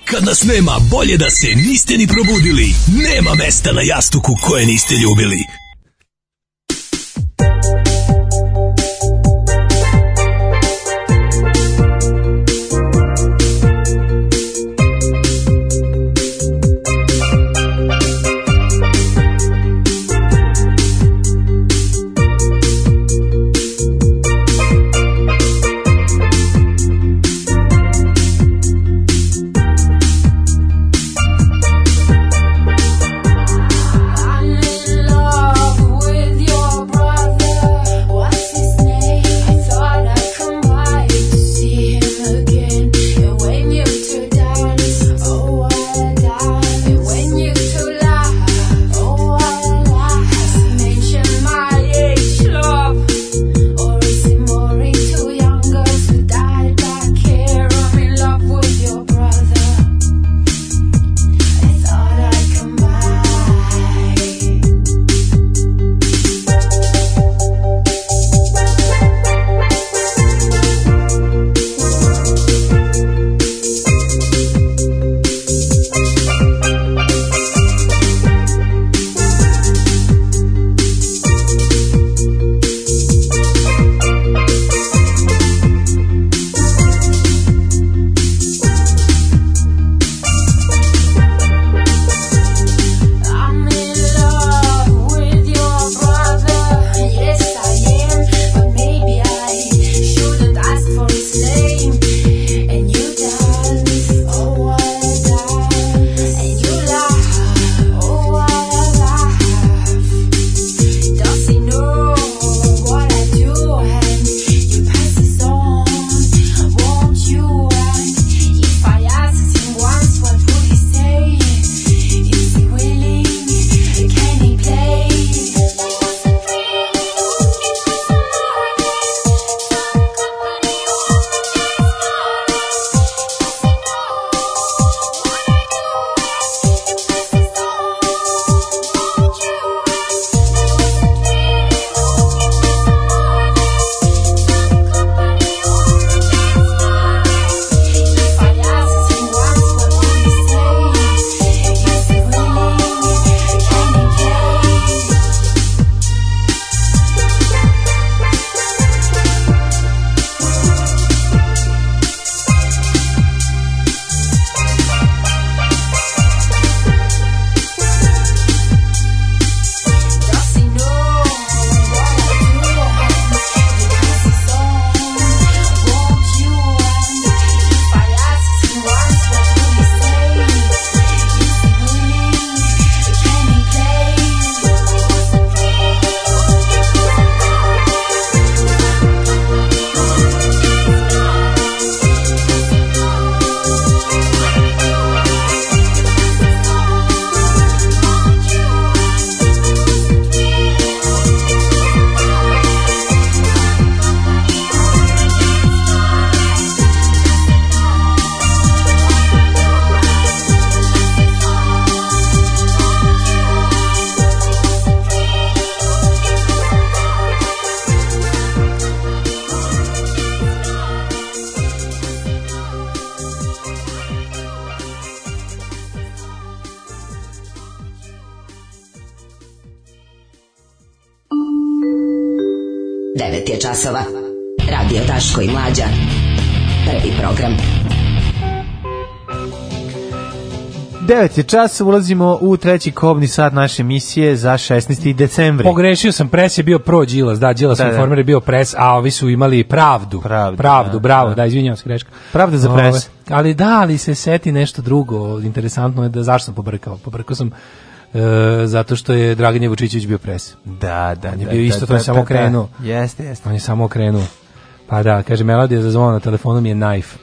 Speaker 18: Kad nas nema, bolje da se niste ni probudili. Nema mesta na jastuku koje niste ljubili. 9 je čas, ulazimo u treći kobni sat naše misije za 16. decembri.
Speaker 19: Pogrešio sam, pres
Speaker 18: je bio pro Đilas, da, Đilas da, da, informer
Speaker 19: je bio
Speaker 18: pres, a
Speaker 19: ovi su imali pravdu. Pravdu, pravdu da, bravo, da, da izvinjavam se greška. Pravda za pres. Ove, ali da, ali se seti nešto drugo, interesantno je da zašto sam pobrkao. Pobrkao sam E, zato što je Dragan Jevučićević bio
Speaker 18: pres.
Speaker 19: Da, da, on je da, bio da, isto, da, to je da, samo da, da, krenuo.
Speaker 18: Jeste, jeste.
Speaker 19: On je samo krenuo. Pa
Speaker 18: da,
Speaker 19: kaže, melodija za zvon na telefonu mi je knife.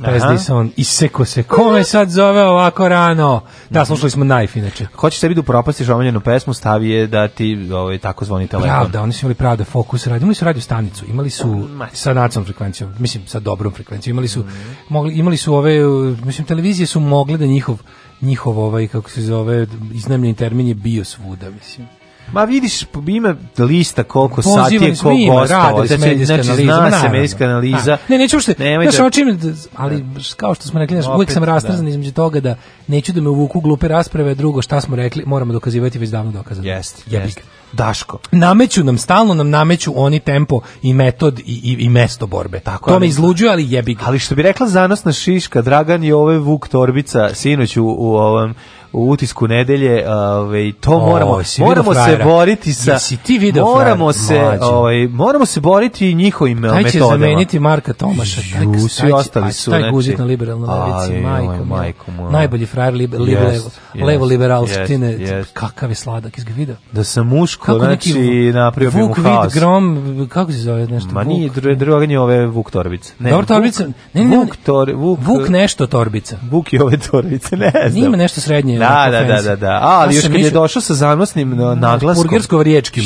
Speaker 19: Pezdi se on, iseko se. Kome sad zove ovako
Speaker 18: rano?
Speaker 19: Da, slušali smo Knife, inače. Hoćeš
Speaker 18: sebi da upropastiš
Speaker 19: omiljenu pesmu, stavi je da ti ovaj, tako zvoni telefon. Pravda, oni su imali pravda, fokus radio. Imali su radio stanicu, imali su sa nacionalnom frekvencijom, mislim sa dobrom frekvencijom. Imali su, mhm.
Speaker 18: mogli,
Speaker 19: imali su
Speaker 18: ove, mislim, televizije
Speaker 19: su
Speaker 18: mogle da njihov, njihov ovaj,
Speaker 19: kako
Speaker 18: se
Speaker 19: zove, iznajemljeni termin je bio svuda, mislim. Ma vidiš, ima lista koliko sati je koliko ostalo. Znači, znači zna se medijska da. analiza. ne, neću ušte, znaš, da... očim, da- ali da. kao što smo rekli, znaš, uvijek sam rastrzan između
Speaker 18: toga
Speaker 19: da
Speaker 18: neću da me uvuku glupe rasprave, drugo šta smo rekli, moramo dokazivati
Speaker 19: već davno dokazano. Jest, jest. Daško. Nameću nam stalno, nam nameću oni tempo i metod i, i, i mesto borbe. Tako, to ali, me izluđuje, ali jebi ga. Ali što bi rekla zanosna Šiška, Dragan je ovaj Vuk
Speaker 18: Torbica, sinoć
Speaker 19: u, u ovom u utisku nedelje, ovaj to o, moramo moramo se boriti sa Jesi ti video
Speaker 18: moramo frajera? se ovaj moramo se boriti njihovim metodama. Eh, taj će metodama. zameniti Marka Tomaša, taj, Ju, svi taj, ostali
Speaker 19: taj,
Speaker 18: su taj znači- guzit na liberalnoj levici, majko, majko moja. Najbolji
Speaker 19: frajer liber, liber, yes,
Speaker 18: levo, levo yes, liberalštine, yes, kakav je sladak, jesi video? Da
Speaker 19: sam muško, znači napravio bi mu haos. Vuk Grom, kako se zove nešto? Ma nije druganje ove Vuk torbice. Ne, Dobro, Torbica, ne, ne, Vuk, Vuk, Vuk nešto Torbica.
Speaker 18: Vuk
Speaker 19: i
Speaker 18: ove Torbice, ne
Speaker 19: znam. Nima nešto
Speaker 18: srednje Da, da, da, da, da.
Speaker 19: Ali još kad
Speaker 18: je
Speaker 19: došao sa zanosnim
Speaker 18: naglaskom. Burgersko-riječkim.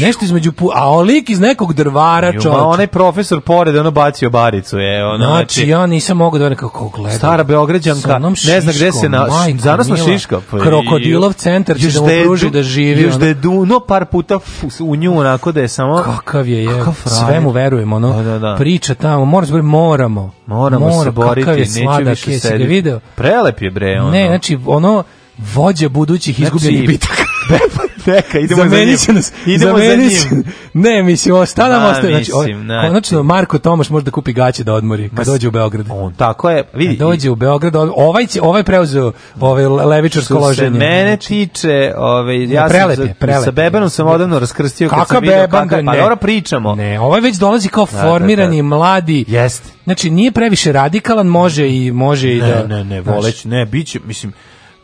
Speaker 19: Nešto
Speaker 18: između pu... a lik iz
Speaker 19: nekog drvara, čovjek. onaj
Speaker 18: profesor pored, ono bacio
Speaker 19: baricu, je, ono.
Speaker 18: Znači, znači ja nisam mogao da nekako gleda. Stara Beograđanka, ne zna
Speaker 19: gde se na zanosno Šiška. Pa, Krokodilov centar će
Speaker 18: da
Speaker 19: pruži
Speaker 18: da živi. Još da je duno par puta u nju
Speaker 19: onako da je samo kakav je, je sve
Speaker 18: mu verujemo, ono. Da,
Speaker 19: da,
Speaker 18: da. Priča tamo, moramo, moramo.
Speaker 19: Moramo
Speaker 18: se
Speaker 19: boriti, neću više sedeti.
Speaker 18: Prelep
Speaker 19: je
Speaker 18: bre,
Speaker 19: ono.
Speaker 18: Ne, znači ono vođa budućih znači- izgubljenih bitaka.
Speaker 19: Neka, <laughs> idemo za njim. Nas, idemo za njim. Ne,
Speaker 18: mislim, ostanamo, ostaje.
Speaker 19: Znači,
Speaker 18: mislim, ne, znači. konačno, Marko Tomaš može da kupi
Speaker 19: gaće da odmori kad dođe u Beograd. On, tako
Speaker 18: je.
Speaker 19: Vidi, kad dođe u
Speaker 18: Beograd, ovaj, će, ovaj preuzeo
Speaker 19: ovaj levičarsko loženje. mene znači, tiče, ovaj, ja prelep je, prelep. sa Bebanom sam odavno raskrstio. Kaka kad sam vidio, Beban? Kaka, pa
Speaker 18: ne. Pa pričamo. Ne,
Speaker 19: ovaj već dolazi kao da, da, formirani, da. mladi. Jeste. Znači, nije previše
Speaker 18: radikalan, može i, može i da... Ne, ne, ne, voleć, ne, bit će, mislim,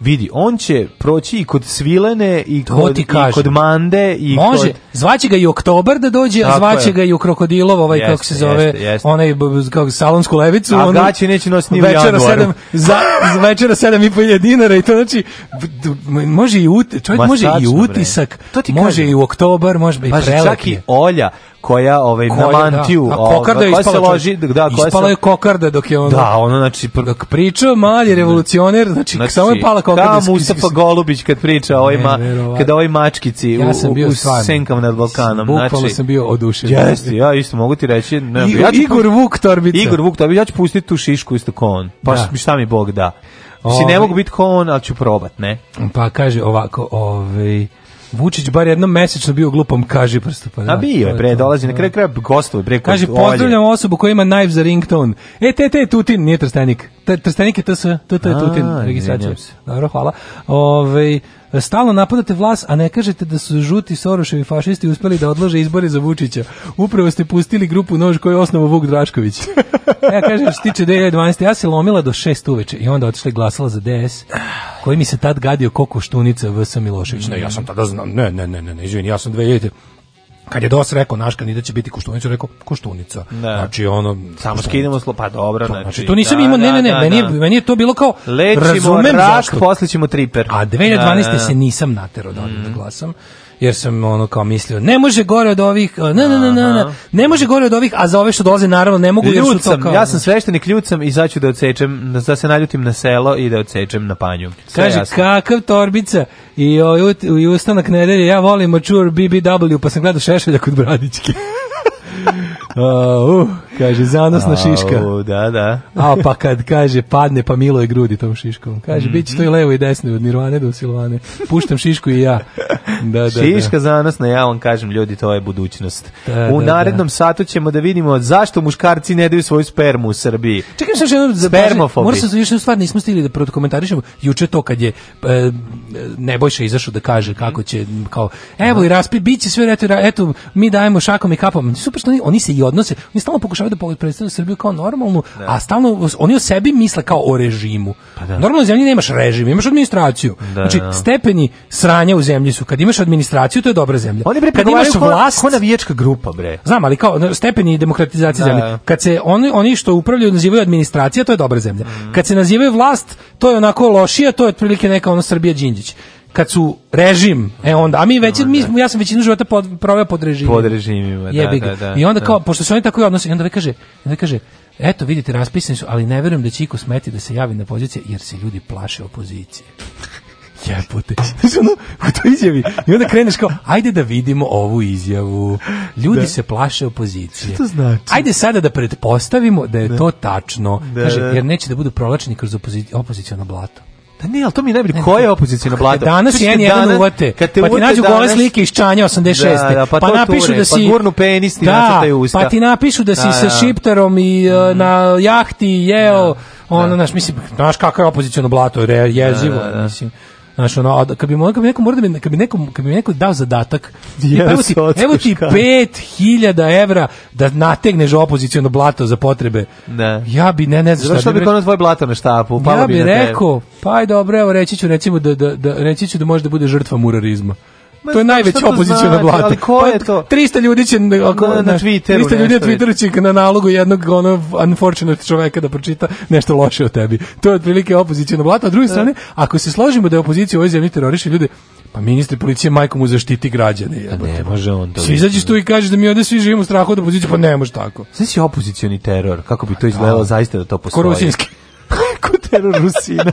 Speaker 18: vidi, on će proći i kod
Speaker 19: Svilene i kod, i kod Mande i Može, kod... zvaće ga i Oktobar da dođe, a zvaće je. ga
Speaker 18: i
Speaker 19: u Krokodilov,
Speaker 18: ovaj jeste, kako se zove, jeste, jeste. onaj kako, salonsku levicu.
Speaker 19: A
Speaker 18: gaći neće nositi ni večera sedam, za, večera sedam i polje
Speaker 19: dinara i to znači, može i, uti, čovjek može i utisak, može i u Oktobar, može i prelaki. Čak i
Speaker 18: Olja, koja ovaj
Speaker 19: koja, na da. mantiju da.
Speaker 18: A
Speaker 19: kokarda ovaj, koja ispala, se loži da koja ispala je kokarda dok je ona da ona znači pr... dok priča mali znači, revolucioner znači, znači samo je znači, pala kokarda kao Mustafa
Speaker 18: Golubić kad priča o ima kada ovoj mačkici ja sam bio u, u senkam
Speaker 19: nad Balkanom znači sam bio oduševljen jeste ja isto mogu ti reći ne, I, ja Igor Vuk bi Igor Vuk
Speaker 18: Torbica ja ću pustiti tu šišku isto kon pa da. šta mi bog da Si ne ovaj- mogu biti kon, ali ću probat, ne? Pa kaže ovako,
Speaker 19: ovaj... Vučić bar jednom mesečno bio glupom kaže
Speaker 18: prstu pa da. A
Speaker 19: bio
Speaker 18: je, bre, dolazi da. na kraju kraja gostuje bre
Speaker 19: Kaže
Speaker 18: pozdravljam osobu koja ima knife za ringtone. E te
Speaker 19: te Tutin, nije Trstenik. Trstenik je
Speaker 18: TS, to
Speaker 19: je Tutin, registracija. Dobro, hvala. Ovaj
Speaker 18: Stalno napadate vlas, a
Speaker 19: ne kažete
Speaker 18: da
Speaker 19: su žuti Soroševi fašisti uspeli da odlože izbore za Vučića. Upravo ste pustili grupu Nož koju je osnovao Vuk Drašković. ja <laughs> e, kažem, što tiče 2012. Ja se lomila do 6 uveče i onda otišla i glasala za DS, koji mi se tad gadio koko Štunica V.S. Milošević. Ne, ja sam tada znam, ne, ne, ne, ne, ne izvini, ja sam 2000, kad je DOS rekao naš kandidat će biti Koštunica, rekao Koštunica. Da. Znači ono samo koštunica. skidemo slo pa dobro, to, znači, znači, to nisam da, imao,
Speaker 18: ne ne da, ne, da,
Speaker 19: meni,
Speaker 18: je,
Speaker 19: da.
Speaker 18: meni je to bilo kao Lećimo razumem rak, posle ćemo triper. A 2012 da, da, da, se
Speaker 19: nisam
Speaker 18: naterao da, mm. da mhm. glasam jer sam ono
Speaker 19: kao
Speaker 18: mislio
Speaker 19: ne
Speaker 18: može gore od ovih
Speaker 19: ne ne ne ne ne može gore od ovih a za ove što dolaze naravno ne mogu jer su to kao
Speaker 18: ja
Speaker 19: sam
Speaker 18: sveštenik
Speaker 19: kljucam i zaću da odsečem da se naljutim na selo
Speaker 18: i
Speaker 19: da odsečem na panju Sve kaže jasno. kakav torbica
Speaker 18: i
Speaker 19: u, i ustanak nedelje
Speaker 18: ja
Speaker 19: volim mature BBW
Speaker 18: pa sam gledao šešeljak kod Bradićke <laughs> uh, uh. Kaže, zanosna
Speaker 19: šiška.
Speaker 18: Au, da,
Speaker 19: da. A pa kad, kaže, padne pa milo grudi tom šiškom. Kaže, mm -hmm. bit to i levo i desno, od Nirvane do Silvane. Puštam šišku i ja.
Speaker 18: Da, da, da. Šiška da. zanosna, ja vam kažem, ljudi, to je budućnost. Da, u da, narednom da. satu ćemo da vidimo zašto muškarci ne daju svoju spermu u Srbiji.
Speaker 19: Čekam se jedno, za Spermofobi. Moram se još jednu stvar, nismo stigli da prokomentarišemo. Juče to kad je e, e, Nebojša izašao da kaže kako će, kao, evo i raspi, biće sve, eto, eto mi dajemo šakom i kapom. Super što oni, oni se i odnose, Mi stalno pokušaju pokušavaju da predstavljaju Srbiju kao normalnu, da. a stalno oni o sebi misle kao o režimu. Pa da. Normalno u zemlji nemaš režim, imaš administraciju. Da, znači, da. stepeni sranja u zemlji su kad imaš administraciju, to je dobra zemlja. Oni bre kad imaš
Speaker 18: vlast, ko, ko navijačka grupa bre.
Speaker 19: Znam, ali kao stepeni demokratizacije da. zemlje. Kad se oni oni što upravljaju nazivaju administracija, to je dobra zemlja. Mm. Kad se nazivaju vlast, to je onako lošija, to je otprilike neka ono Srbija Đinđić kad su režim, e onda, a mi već, mi, da. ja sam većinu života pod,
Speaker 18: proveo
Speaker 19: pod režimima.
Speaker 18: Pod režimima, da, da, da,
Speaker 19: I onda da. kao, pošto su oni tako i odnose, i onda ovaj kaže, onda ovaj kaže, eto vidite, raspisani su, ali ne verujem da će iko smeti da se javi na pozicije, jer se ljudi plaše opozicije. <laughs> Jebote. Znači ono, u toj izjavi. I onda kreneš kao, ajde da vidimo ovu izjavu. Ljudi da. se plaše opozicije.
Speaker 18: Što znači?
Speaker 19: Ajde sada da pretpostavimo da je da. to tačno. Da, kaže, da, jer neće da budu prolačeni kroz opozicijona blato.
Speaker 18: Da ne, ali to mi ne najbolje. Koja je opozicijna vlada?
Speaker 19: Danas je N1 uvate. Kad te pa ti nađu danas... gole slike iz Čanja 86. Da, da, pa, pa napišu da pa si... Pa gurnu penis ti da, usta. Pa ti napišu da si da, sa da. šipterom i mm. na jahti jeo... Da, ono, da. znaš, mislim, znaš kako je opozicijno blato, da, jezivo, mislim. Znaš, ono, kad bi, kad bi neko, da mi, kad bi neko, kad bi neko dao zadatak, yes, evo, ti, evo ti 5000 evra da nategneš opozicijono blato za potrebe. Ne. Ja bi, ne, ne
Speaker 18: znam šta, šta bi... Zašto bi ono tvoje blato na štapu? Ja bi,
Speaker 19: bi rekao, pa aj dobro, evo reći ću, recimo da, da, da, reći ću da može da bude žrtva murarizma
Speaker 18: to
Speaker 19: je najveća opozicijona vlada. Znači, ali
Speaker 18: ko
Speaker 19: je pa, to? 300 ljudi će ako, na, na Twitteru. 300 ljudi na Twitteru će na nalogu jednog ono unfortunate čoveka da pročita nešto loše o tebi. To je otprilike opozicijona vlada. A druge da. strane, ako se složimo da je opozicija u ovoj zemlji teroriše ljude, pa ministri policije majkom mu zaštiti građane. Pa Jebate. ne može on to. Svi izađeš tu i kažeš da mi ovde svi živimo u strahu od opozicije, pa ne može tako.
Speaker 18: Sve si opozicioni teror, kako bi to pa izgledalo da. zaista da to postoji.
Speaker 19: Korusinski.
Speaker 18: Kako <laughs> teror Rusina? <laughs>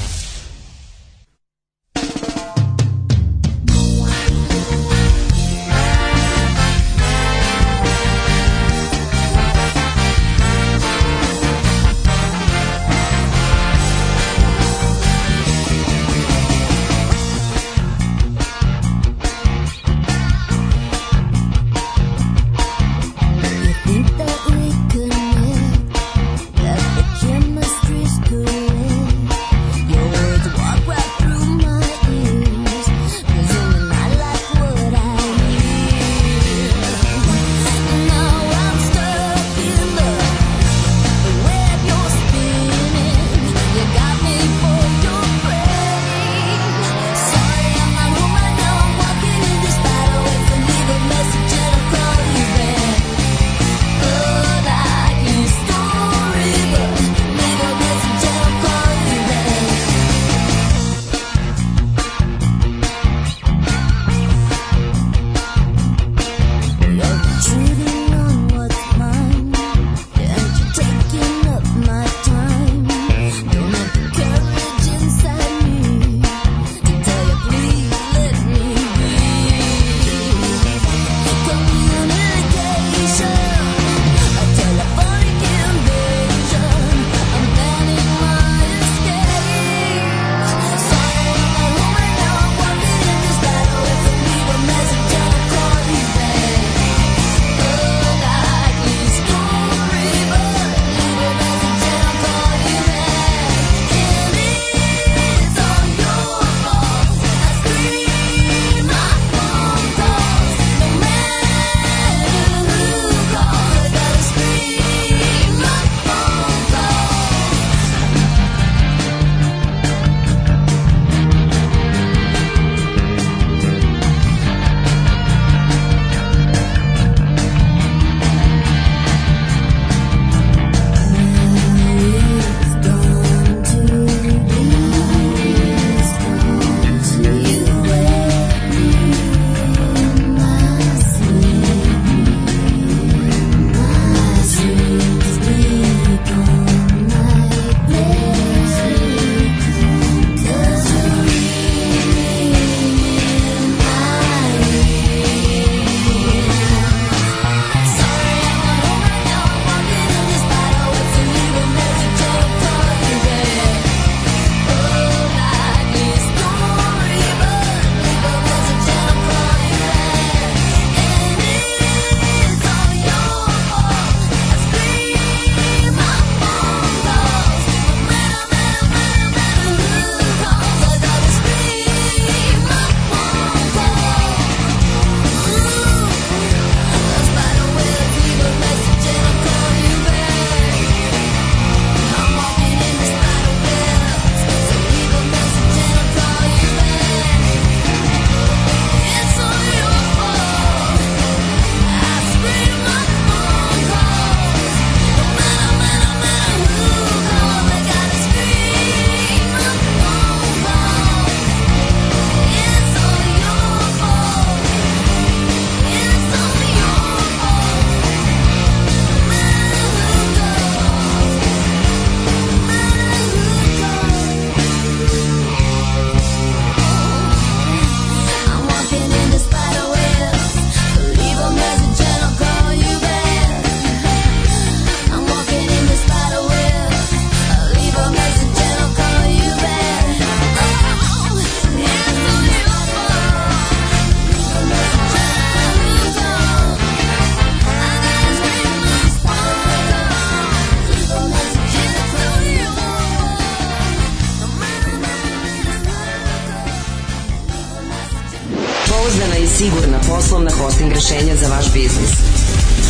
Speaker 20: poslovna hosting rešenja za vaš biznis.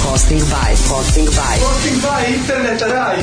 Speaker 20: Hosting by, hosting by. Hosting by, internet, raj.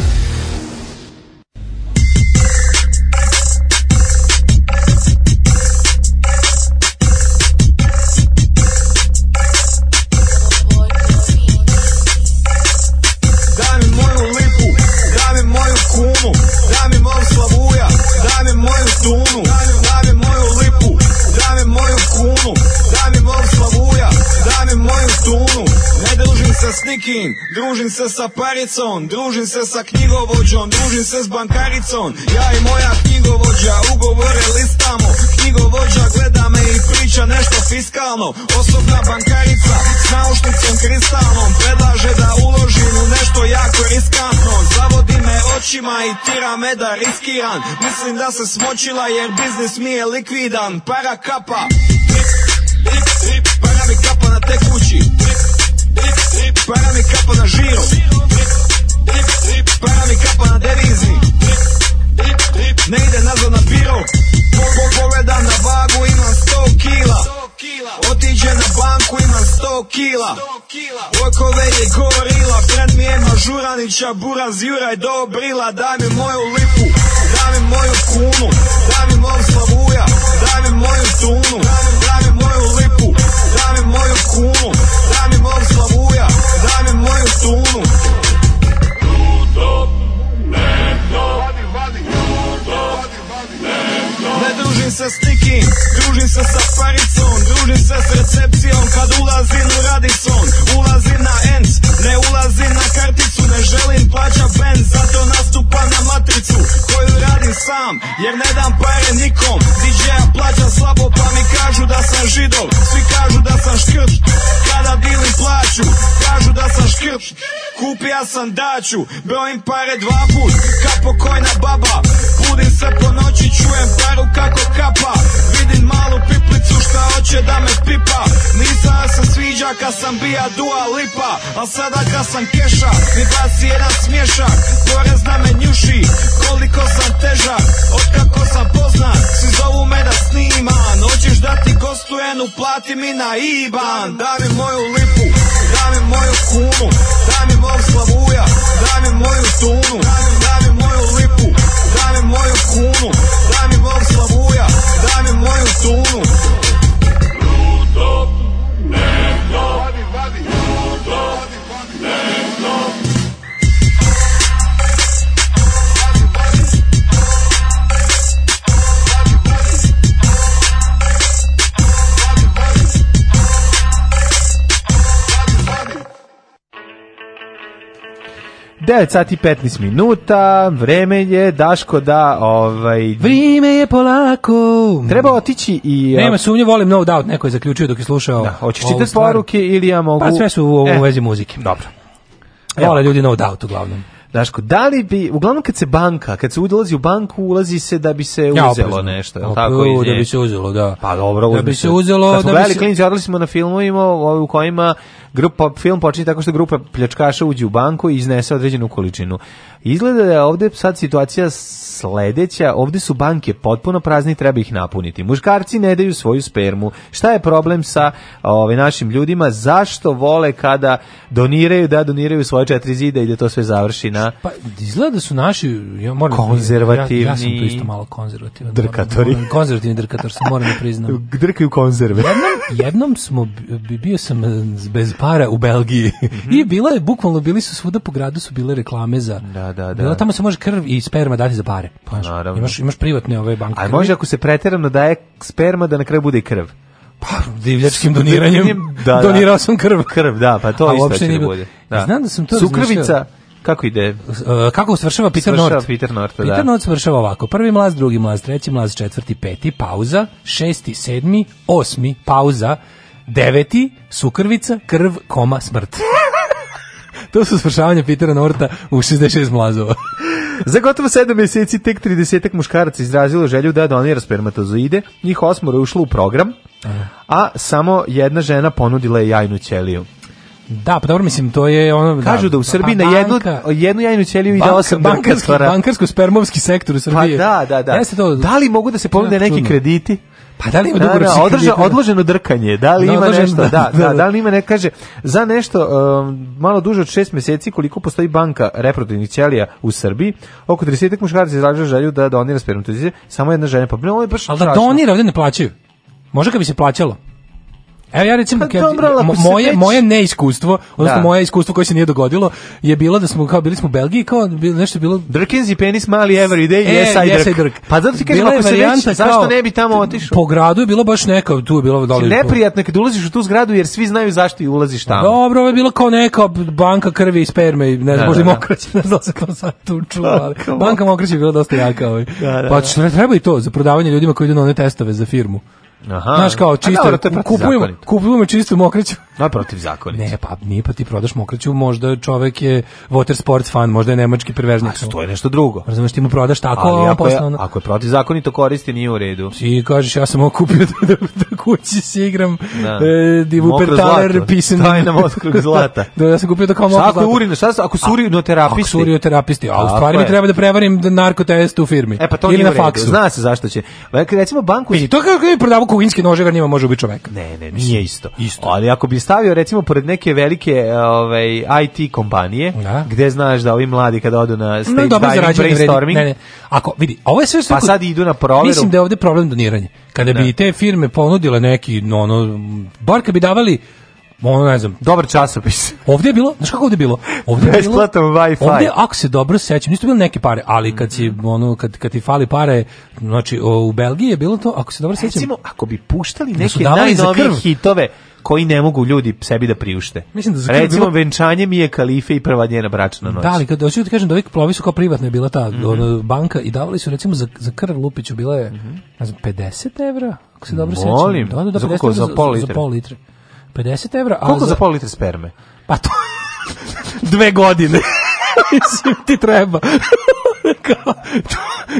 Speaker 20: se sa paricom, družim se sa knjigovođom, družim se s bankaricom Ja i moja knjigovođa ugovore listamo Knjigovođa gleda me i priča nešto fiskalno Osobna bankarica s naušnicom kristalnom Predlaže da uložim u nešto jako riskantno Zavodi me očima i tira me da riskiran Mislim da se smočila jer biznis mi je likvidan Para kapa, drip, drip, para mi kapa na tekuć Para mi kapo na žiro Para mi kapo na devizi Ne ide nazad na biro Pogledam na vagu imam 100 kila Otiđe na banku, imam 100 kila Okove je gorila, friend mi je mažuranića Bura juraj do brila Daj mi moju lipu, daj mi moju kunu Daj mi mog slavuja, daj mi moju tunu Daj mi moju lipu, daj mi moju kunu računu Ludo, lento Ludo, lento Ne družim se s nikim, družim se sa paricom Družim se s recepcijom kad ulazim u radison Ulazim na ENC, ne ulazim na karticu ne želim plaća ben Zato nastupa na matricu koju radim sam Jer ne dam pare nikom DJ-a plaća slabo pa mi kažu da sam židov Svi kažu da sam škrč Kada dilim plaću Kažu da sam škrč Kupija sam daću Brojim pare dva put Ka pokojna baba Budim se po noći Čujem paru kako kapa Vidim malu piplicu šta hoće da me pipa Nisam se sviđa kad sam bija dua lipa A sada kad sam keša Mi glas jedan smješak Porez na menjuši, koliko sam težak Otkako sam poznat, svi zovu me da sniman Hoćeš da ti gostujem, plati mi na IBAN Daj mi moju lipu, daj mi moju kunu Daj mi mog slavuja,
Speaker 21: daj mi moju tunu Daj mi moju lipu, daj mi moju kunu Daj mi mog slavuja, daj mi moju tunu 9 sati 15 minuta, vreme je Daško da ovaj Vreme je polako. Treba otići i Nema sumnje, volim No Doubt, neko je zaključio dok je slušao. Da, hoćeš čitati poruke ili ja mogu? Pa sve su u, u e. vezi muzike. Dobro. Vole ljudi No Doubt uglavnom. Daško, da li bi, uglavnom kad se banka, kad se ulazi u banku, ulazi se da bi se ja, uzelo oprezno. nešto, Opru, tako da iz nje. Da bi se uzelo, da. Pa dobro, da bi se uzelo, da, smo da bi se... Klinci, orali smo na filmovima u kojima grupa, film počinje tako što grupa pljačkaša uđe u banku i iznese određenu količinu Izgleda da je ovde sad situacija sledeća, ovde su banke potpuno prazni, treba ih napuniti. Muškarci ne daju svoju spermu. Šta je problem sa ovaj, našim ljudima? Zašto vole kada doniraju, da doniraju svoje četiri zida i da to sve završi na... Pa, izgleda da su naši... Ja moram, da konzervativni... Ja, ja sam tu isto malo konzervativan. Drkatori. Moram, konzervativni drkator sam, moram da priznam. <laughs> Drkaju konzerve. jednom, jednom smo, bio sam bez para u Belgiji mm -hmm. i bila je, bukvalno bili su svuda po gradu su bile reklame za da Da, da, da. tamo se može krv i sperma dati za pare. Pa, Imaš, imaš privatne ove banke. A može ako se preterano da daje sperma da na kraju bude i krv. Pa, divljačkim doniranjem <laughs> da, da. donirao sam krv. Krv, da, pa to isto će da bude. Da. Znam da sam to Sukrvica, kako ide? Uh, kako svršava Peter svršava Nord? Peter Nord, da. Peter da. Nord svršava ovako. Prvi mlaz, drugi mlaz, treći mlaz, četvrti, peti, pauza, šesti, sedmi, osmi, pauza, deveti, sukrvica, krv, koma, smrt. <laughs> to su svršavanje Pitera Norta u 66 mlazova. <laughs> Za gotovo 7 meseci tek 30 muškaraca izrazilo želju da donira spermatozoide, njih osmora je ušlo u program, a samo jedna žena ponudila je jajnu ćeliju. Da, pa dobro, mislim, to je ono... Da. Kažu da u pa Srbiji pa, na jednu, banka, jednu jajnu ćeliju ide osam bankarski, Bankarsko-spermovski sektor u pa Srbiji. Pa da, da, da. Jeste to, da li mogu da se ponude neki krediti? Pa da li ima dugoročno da, da, održa, odloženo drkanje, da li da, ima odložen, nešto, da, da, da, da, li ima ne kaže za nešto um, malo duže od 6 meseci koliko postoji banka reproduktivnih ćelija u Srbiji, oko 30 muškaraca izražava želju da donira spermatozoide, samo jedna žena, pa bilo je baš Al da donira, ovdje ne plaćaju. Može kad bi se plaćalo. Evo ja recimo, pa, dobro, moje, već... moje neiskustvo, odnosno da. moje iskustvo koje se nije dogodilo, je bilo da smo, kao bili smo u Belgiji, kao nešto bilo...
Speaker 22: Drkins i penis mali every day, e, yes, I yes, I drk. Pa zato ti kažem, ako se već, kao, zašto ne bi tamo otišao?
Speaker 21: Po gradu je bilo baš neka, tu je bilo... Doli, da znači,
Speaker 22: neprijatno kad ulaziš u tu zgradu, jer svi znaju zašto i ulaziš tamo.
Speaker 21: Dobro, ovo je bilo kao neka banka krvi i sperme, ne znam, da, možda i da, mokraće, ne znam se to sad tu čuvali. Banka mokraće je bila dosta jaka. Ovaj. Da, da, pa da. Pa treba i to, za prodavanje ljudima koji idu na one testove za firmu. Aha. Znaš kao čisto, kupujemo, kupujemo čistu mokraću.
Speaker 22: Na <laughs> protiv zakona.
Speaker 21: Ne, pa nije pa ti prodaš mokraću, možda čovek je water sports fan, možda je nemački prevežnik.
Speaker 22: A to
Speaker 21: je
Speaker 22: nešto drugo.
Speaker 21: Razumeš, pa ti mu prodaš tako, Ali
Speaker 22: ako, je, ako je protiv zakonito koristi, nije u redu.
Speaker 21: Ti kažeš, ja sam ovo kupio da, da, da kući se igram da. E, divu pertaler
Speaker 22: pisan. Taj nam otkrug <laughs> da, zlata.
Speaker 21: da, ja sam kupio da kao
Speaker 22: mokro zlata. Urine, šta sa,
Speaker 21: ako su
Speaker 22: urinoterapisti? Ako su
Speaker 21: urinoterapisti, a u stvari mi treba da prevarim narkotest u firmi. E pa to Ili nije na faksu.
Speaker 22: Zna se zašto će. Recimo banku...
Speaker 21: I to kako mi prodavu koliko vinski noževa njima može ubiti čoveka.
Speaker 22: Ne, ne, nije isto. isto. Ali ako bi stavio recimo pored neke velike ovaj, IT kompanije, da. gde znaš da ovi mladi kada odu na stage no, dobro, diving, brainstorming, ne, ne.
Speaker 21: Ako, vidi, ovo je sve sve... Pa
Speaker 22: sad idu na proveru.
Speaker 21: Mislim da je ovde problem doniranje. Kada ne. bi da. te firme ponudile neki, ono, bar kad bi davali ono ne znam.
Speaker 22: Dobar časopis.
Speaker 21: Ovdje je bilo, znaš kako ovdje je bilo? Ovdje je bilo. Besplatan Wi-Fi. Ovdje, ako se dobro sećam, nisu bile neke pare, ali kad si, ono, kad, kad ti fali pare, znači u Belgiji je bilo to, ako se dobro sećam.
Speaker 22: Recimo, ako bi puštali da neke najnovije hitove, koji ne mogu ljudi sebi da priušte. Mislim da Recimo, bilo... venčanje mi je kalife i prva njena bračna noć.
Speaker 21: Da, ali kad hoću da kažem da uvijek plovi su kao privatne, bila ta mm -hmm. ono, banka i davali su recimo za, za krv Lupiću bila je mm -hmm. ne znam, 50 evra, ako se dobro Molim. sećam. Da, da, da, za,
Speaker 22: za, za pol litre. Za pol litre.
Speaker 21: 50 evra.
Speaker 22: Koliko za, za pol litre sperme?
Speaker 21: Pa to <laughs> dve godine. <laughs> Mislim, ti treba. <laughs> Kao,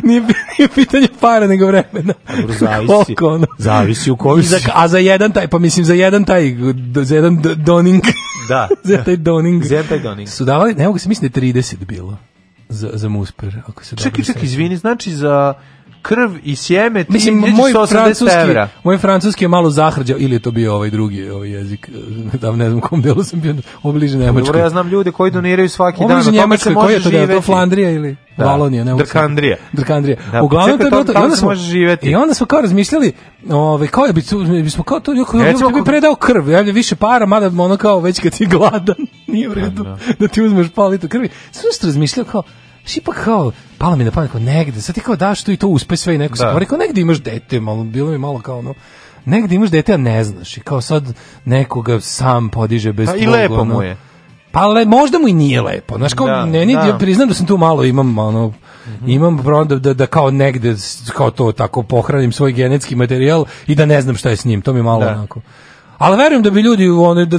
Speaker 21: nije, nije pitanje para, nego vremena.
Speaker 22: Dobro, zavisi. Koliko Zavisi u koju si. Za,
Speaker 21: a za jedan taj, pa mislim, za jedan taj, za jedan doning. Da. za taj doning.
Speaker 22: Za jedan taj doning.
Speaker 21: Su davali, ne mogu se misliti, da 30 bilo za, za musper.
Speaker 22: Ako se čekaj, čekaj, izvini, znači za krv i sjeme, ti Mislim, moj francuski, evra.
Speaker 21: Moj francuski je malo zahrđao, ili je to bio ovaj drugi ovaj jezik, eh, da ne znam kom delu sam bio, obliže pa Nemačkoj.
Speaker 22: Dobro, ja znam ljude koji doniraju svaki obliže dan. Obliže Njemačkoj, koji je to da, to
Speaker 21: Flandrija ili da. Valonija, ne
Speaker 22: Drkandrija.
Speaker 21: Drkandrija. Da, pa Uglavnom to je to. I pa onda smo, živeti. I onda smo kao razmišljali, ovaj, kao bi, bismo kao to, kao, Recimo, bi predao krv, ja bi više para, mada ono kao već kad si gladan, <laughs> nije u redu, da, da. da ti uzmeš palitu krvi. Sve što razmišljao kao, Znači, ipak kao, palo mi na pamet, kao negde, sad ti kao daš tu i to uspe sve i neko da. se rekao, negde imaš dete, malo, bilo mi malo kao no, negde imaš dete, a ne znaš, i kao sad nekoga sam podiže bez
Speaker 22: Pa I lepo ono, mu je.
Speaker 21: Pa le, možda mu i nije lepo. Znaš, kao, da, meni, da. ja priznam da sam tu malo imam, ono, Mm -hmm. imam problem da, da, da, kao negde kao to tako pohranim svoj genetski materijal i da ne znam šta je s njim, to mi je malo da. onako Ali verujem da bi ljudi u one, da,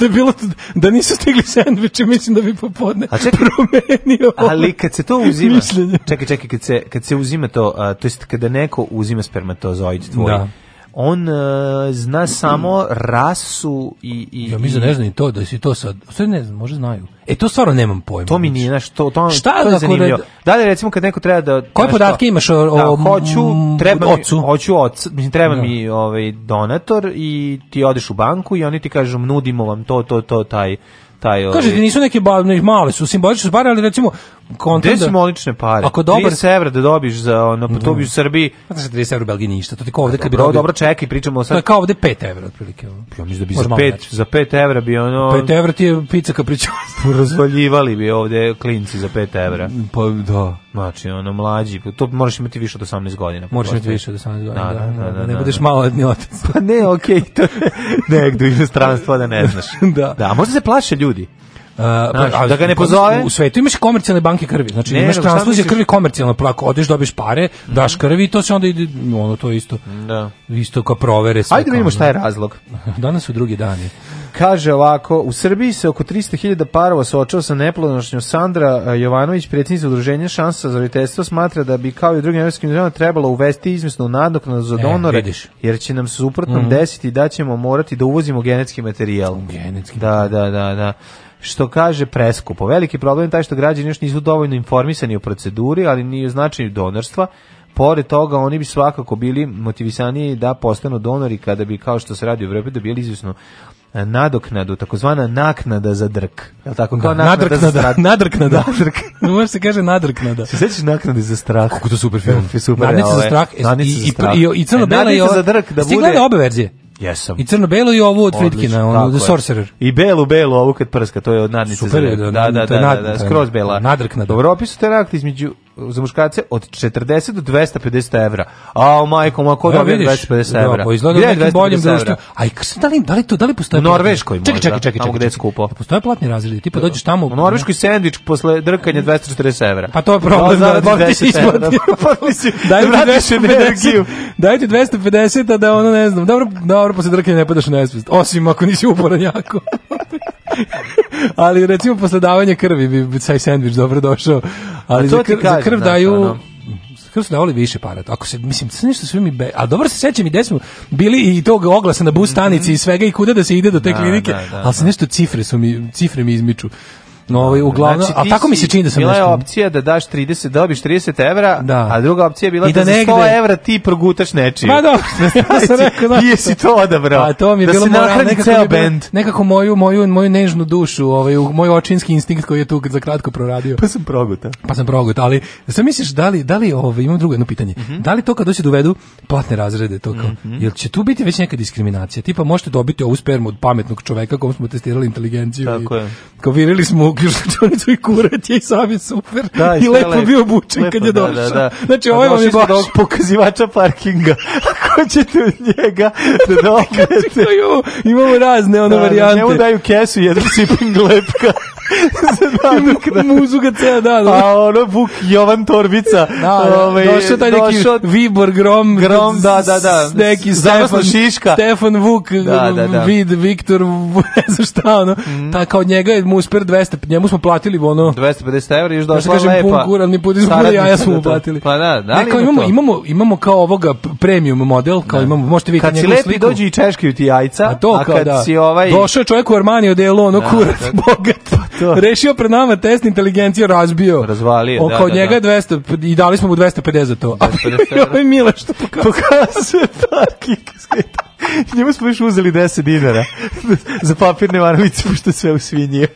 Speaker 21: da, bilo, da nisu stigli sandviče, mislim da bi popodne A čekaj, promenio.
Speaker 22: Ali kad se to uzima, mišljenje. čekaj, čekaj, kad se, kad se uzima to, a, to jest kada neko uzima spermatozoid tvoj, da on uh, zna samo rasu i i
Speaker 21: Ja mi mislim da ne znam i to da si to sad. Sve ne znam, možda znaju.
Speaker 22: E to stvarno nemam pojma. To mi nije znaš, to to Šta to je da, da- zanimljivo. Da, da li recimo kad neko treba da
Speaker 21: Koje podatke imaš o, da, o
Speaker 22: hoću, treba mi, ocu. hoću ocu, mislim treba da. mi ovaj donator i ti odeš u banku i oni ti kažu nudimo vam to to to taj
Speaker 21: taj ovaj. Kažete da nisu neke ba, ne, male su simbolične pare, ali recimo kontent. Gde da- su
Speaker 22: molične pare? Ako dobar 30 da dobiš za na pa to bi u Srbiji.
Speaker 21: Znači 30 € u Belgiji ništa. To ti kao ovde kad bi
Speaker 22: dobro, dobro čekaj, pričamo
Speaker 21: sad. To je kao ovde 5 € otprilike.
Speaker 22: Ja mislim da bi za 5 znači. za 5 € bi ono 5
Speaker 21: € ti je pizza kapričosa.
Speaker 22: <laughs> Razvaljivali bi ovde klinci za 5
Speaker 21: €. Pa da.
Speaker 22: Znači, ono, mlađi, to moraš imati više od 18 godina.
Speaker 21: Moraš imati više od 18 godina, da, da, da, da, ne budeš maloletni otac.
Speaker 22: Pa ne, okej, to je negdje u inostranstvo da ne znaš.
Speaker 21: da.
Speaker 22: da, a možda se plaše ljudi. Uh, Znaš, da ga ne pozove.
Speaker 21: U svetu imaš komercijalne banke krvi. Znači ne, imaš transfuzije krvi komercijalno, plako odeš dobiješ pare, daš krvi i to se onda ide ono to isto. Da. Isto kao provere
Speaker 22: sve. Ajde vidimo šta je razlog.
Speaker 21: Danas su drugi dani.
Speaker 22: Kaže ovako, u Srbiji se oko 300.000 parova suočava sa neplodonošnjom Sandra eh, Jovanović, predsjednica udruženja šansa za roditeljstvo, smatra da bi kao i u drugim evropskim državama trebalo uvesti izmisnu nadoknadu za e, donore, e, jer će nam se suprotno mm -hmm. desiti da ćemo morati da uvozimo genetski materijal.
Speaker 21: Genetski
Speaker 22: da, da, da, da što kaže preskupo. Veliki problem je taj što građani još nisu dovoljno informisani o proceduri, ali nije o značaju donorstva. Pored toga, oni bi svakako bili motivisaniji da postanu donori kada bi, kao što se radi u Evropi, dobili izvisnu nadoknadu, takozvana naknada za drk. Je li tako? Kao
Speaker 21: naknada nadrknada,
Speaker 22: za
Speaker 21: strah. Nadrknada. Nadrk. Može se kaže
Speaker 22: nadrknada. Se sećaš naknade za strah?
Speaker 21: Kako to super film. Super,
Speaker 22: nadnice za strah. Nadnice za strah.
Speaker 21: I, i, i crno-bela e, i ovo. za
Speaker 22: drk
Speaker 21: da
Speaker 22: bude... Ste
Speaker 21: obe verzije?
Speaker 22: Jesam.
Speaker 21: I crno-belo i ovu od Fritkina, onu The Sorcerer.
Speaker 22: I
Speaker 21: belu-belu
Speaker 22: ovu kad prska, to je od nadnice Super, za drk. Da, da, da, da, da, skroz bela.
Speaker 21: Nadrknada.
Speaker 22: U Evropi su te rakti između za muškarce od 40 do 250 evra. A majko, ma ko da, dobije 250 da, evra? Pa
Speaker 21: izgleda da nekim boljim društvu. Aj, da li da li to da li postoje...
Speaker 22: U Norveškoj možda. Čekaj, čekaj, čekaj, čekaj, gde skupo.
Speaker 21: Postoje platni razredi, ti pa dođeš tamo. U
Speaker 22: Norveškoj sendvič posle drkanja 240 evra.
Speaker 21: Pa to je problem,
Speaker 22: da baš ti isplati. Pa mislim, daj mi 250.
Speaker 21: da, ti 250 da ono ne znam. Dobro, dobro posle drkanja ne padaš na 250. Osim ako nisi uporan jako ali recimo posle davanja krvi bi taj sendvič dobro došao. Ali za, krv, za znači, krv daju... Ono krv su davali više para. Ako se mislim sve nešto sve mi be, a dobro se sećam i gde smo bili i tog oglasa na bus stanici mm -hmm. i mhm. svega i kuda da se ide do te da, klinike, da, da, ali se da. nešto cifre su mi cifre mi izmiču. No, ovaj, da, uglavnom, znači, a tako mi se čini da sam
Speaker 22: bila nešto... Bila je opcija da daš 30, dobiš 30 evra, da. a druga opcija je bila I da, da negde... za 100 evra ti progutaš
Speaker 21: nečiju. Pa da, ja <laughs> da sam znači, rekao, da. Ti <laughs> jesi to odabrao.
Speaker 22: A pa,
Speaker 21: to
Speaker 22: mi je da bilo moral, nekako, ceo bi
Speaker 21: nekako moju, moju, moju nežnu dušu, ovaj, moj očinski instinkt koji je tu za kratko proradio.
Speaker 22: Pa sam progutao.
Speaker 21: Pa sam progutao, ali sam misliš da li, da li ovaj, imam drugo jedno pitanje, mm -hmm. da li to kad doći dovedu da platne razrede, to kao, mm -hmm. jel će tu biti već neka diskriminacija? Tipa možete dobiti ovu spermu od pametnog čoveka kom smo testirali inteligenciju Tako i, je. kao virili smo uključ računicu i kurat je i sam je super. Da, I lepo lep. bio bučen
Speaker 22: lepo,
Speaker 21: kad je
Speaker 22: da,
Speaker 21: da,
Speaker 22: došao. Da, da.
Speaker 21: Znači, ovo ovaj vam je baš... Došli pokazivača parkinga. <laughs> Ako ćete od njega da <laughs> dobijete. Imamo razne ono da, varijante.
Speaker 22: Da, njemu daju kesu, jedan siping lepka. <laughs>
Speaker 21: <laughs> Muzu ga ceo dan. A
Speaker 22: pa ono Vuk Jovan Torbica.
Speaker 21: Da, da, ovaj, došao taj neki došao... Vibor Grom. Grom, da, da, da. Neki Stefan, Šiška. Stefan Vuk, da, da, da. Vid, Viktor, ne znam šta, ono. Mm. Ta, kao njega je Musper 200, njemu smo platili ono.
Speaker 22: 250 evra i još da došla lepa.
Speaker 21: pun kuran, mi puti smo ja smo mu da, platili.
Speaker 22: Pa da, da li ne, kao, imamo,
Speaker 21: to? imamo, imamo kao ovoga premium model, kao da. imamo, možete vidjeti njegovu
Speaker 22: sliku. Kad si
Speaker 21: lepi dođe
Speaker 22: i češki ti jajca, a, to, a kad da. si ovaj...
Speaker 21: Došao je čovjek
Speaker 22: u
Speaker 21: Armani odelo, ono da, kurat, bogat. Pa to. <laughs> Rešio pred nama test inteligencije, razbio.
Speaker 22: Razvalio, da, kao da,
Speaker 21: njega
Speaker 22: da.
Speaker 21: 200, i dali smo mu 250 za to. 250. <laughs> A je Mile što pokazuje.
Speaker 22: Pokazuje parking skate.
Speaker 21: Njemu smo još uzeli 10 dinara <laughs> za papirne varalice, pošto sve u usvinjio.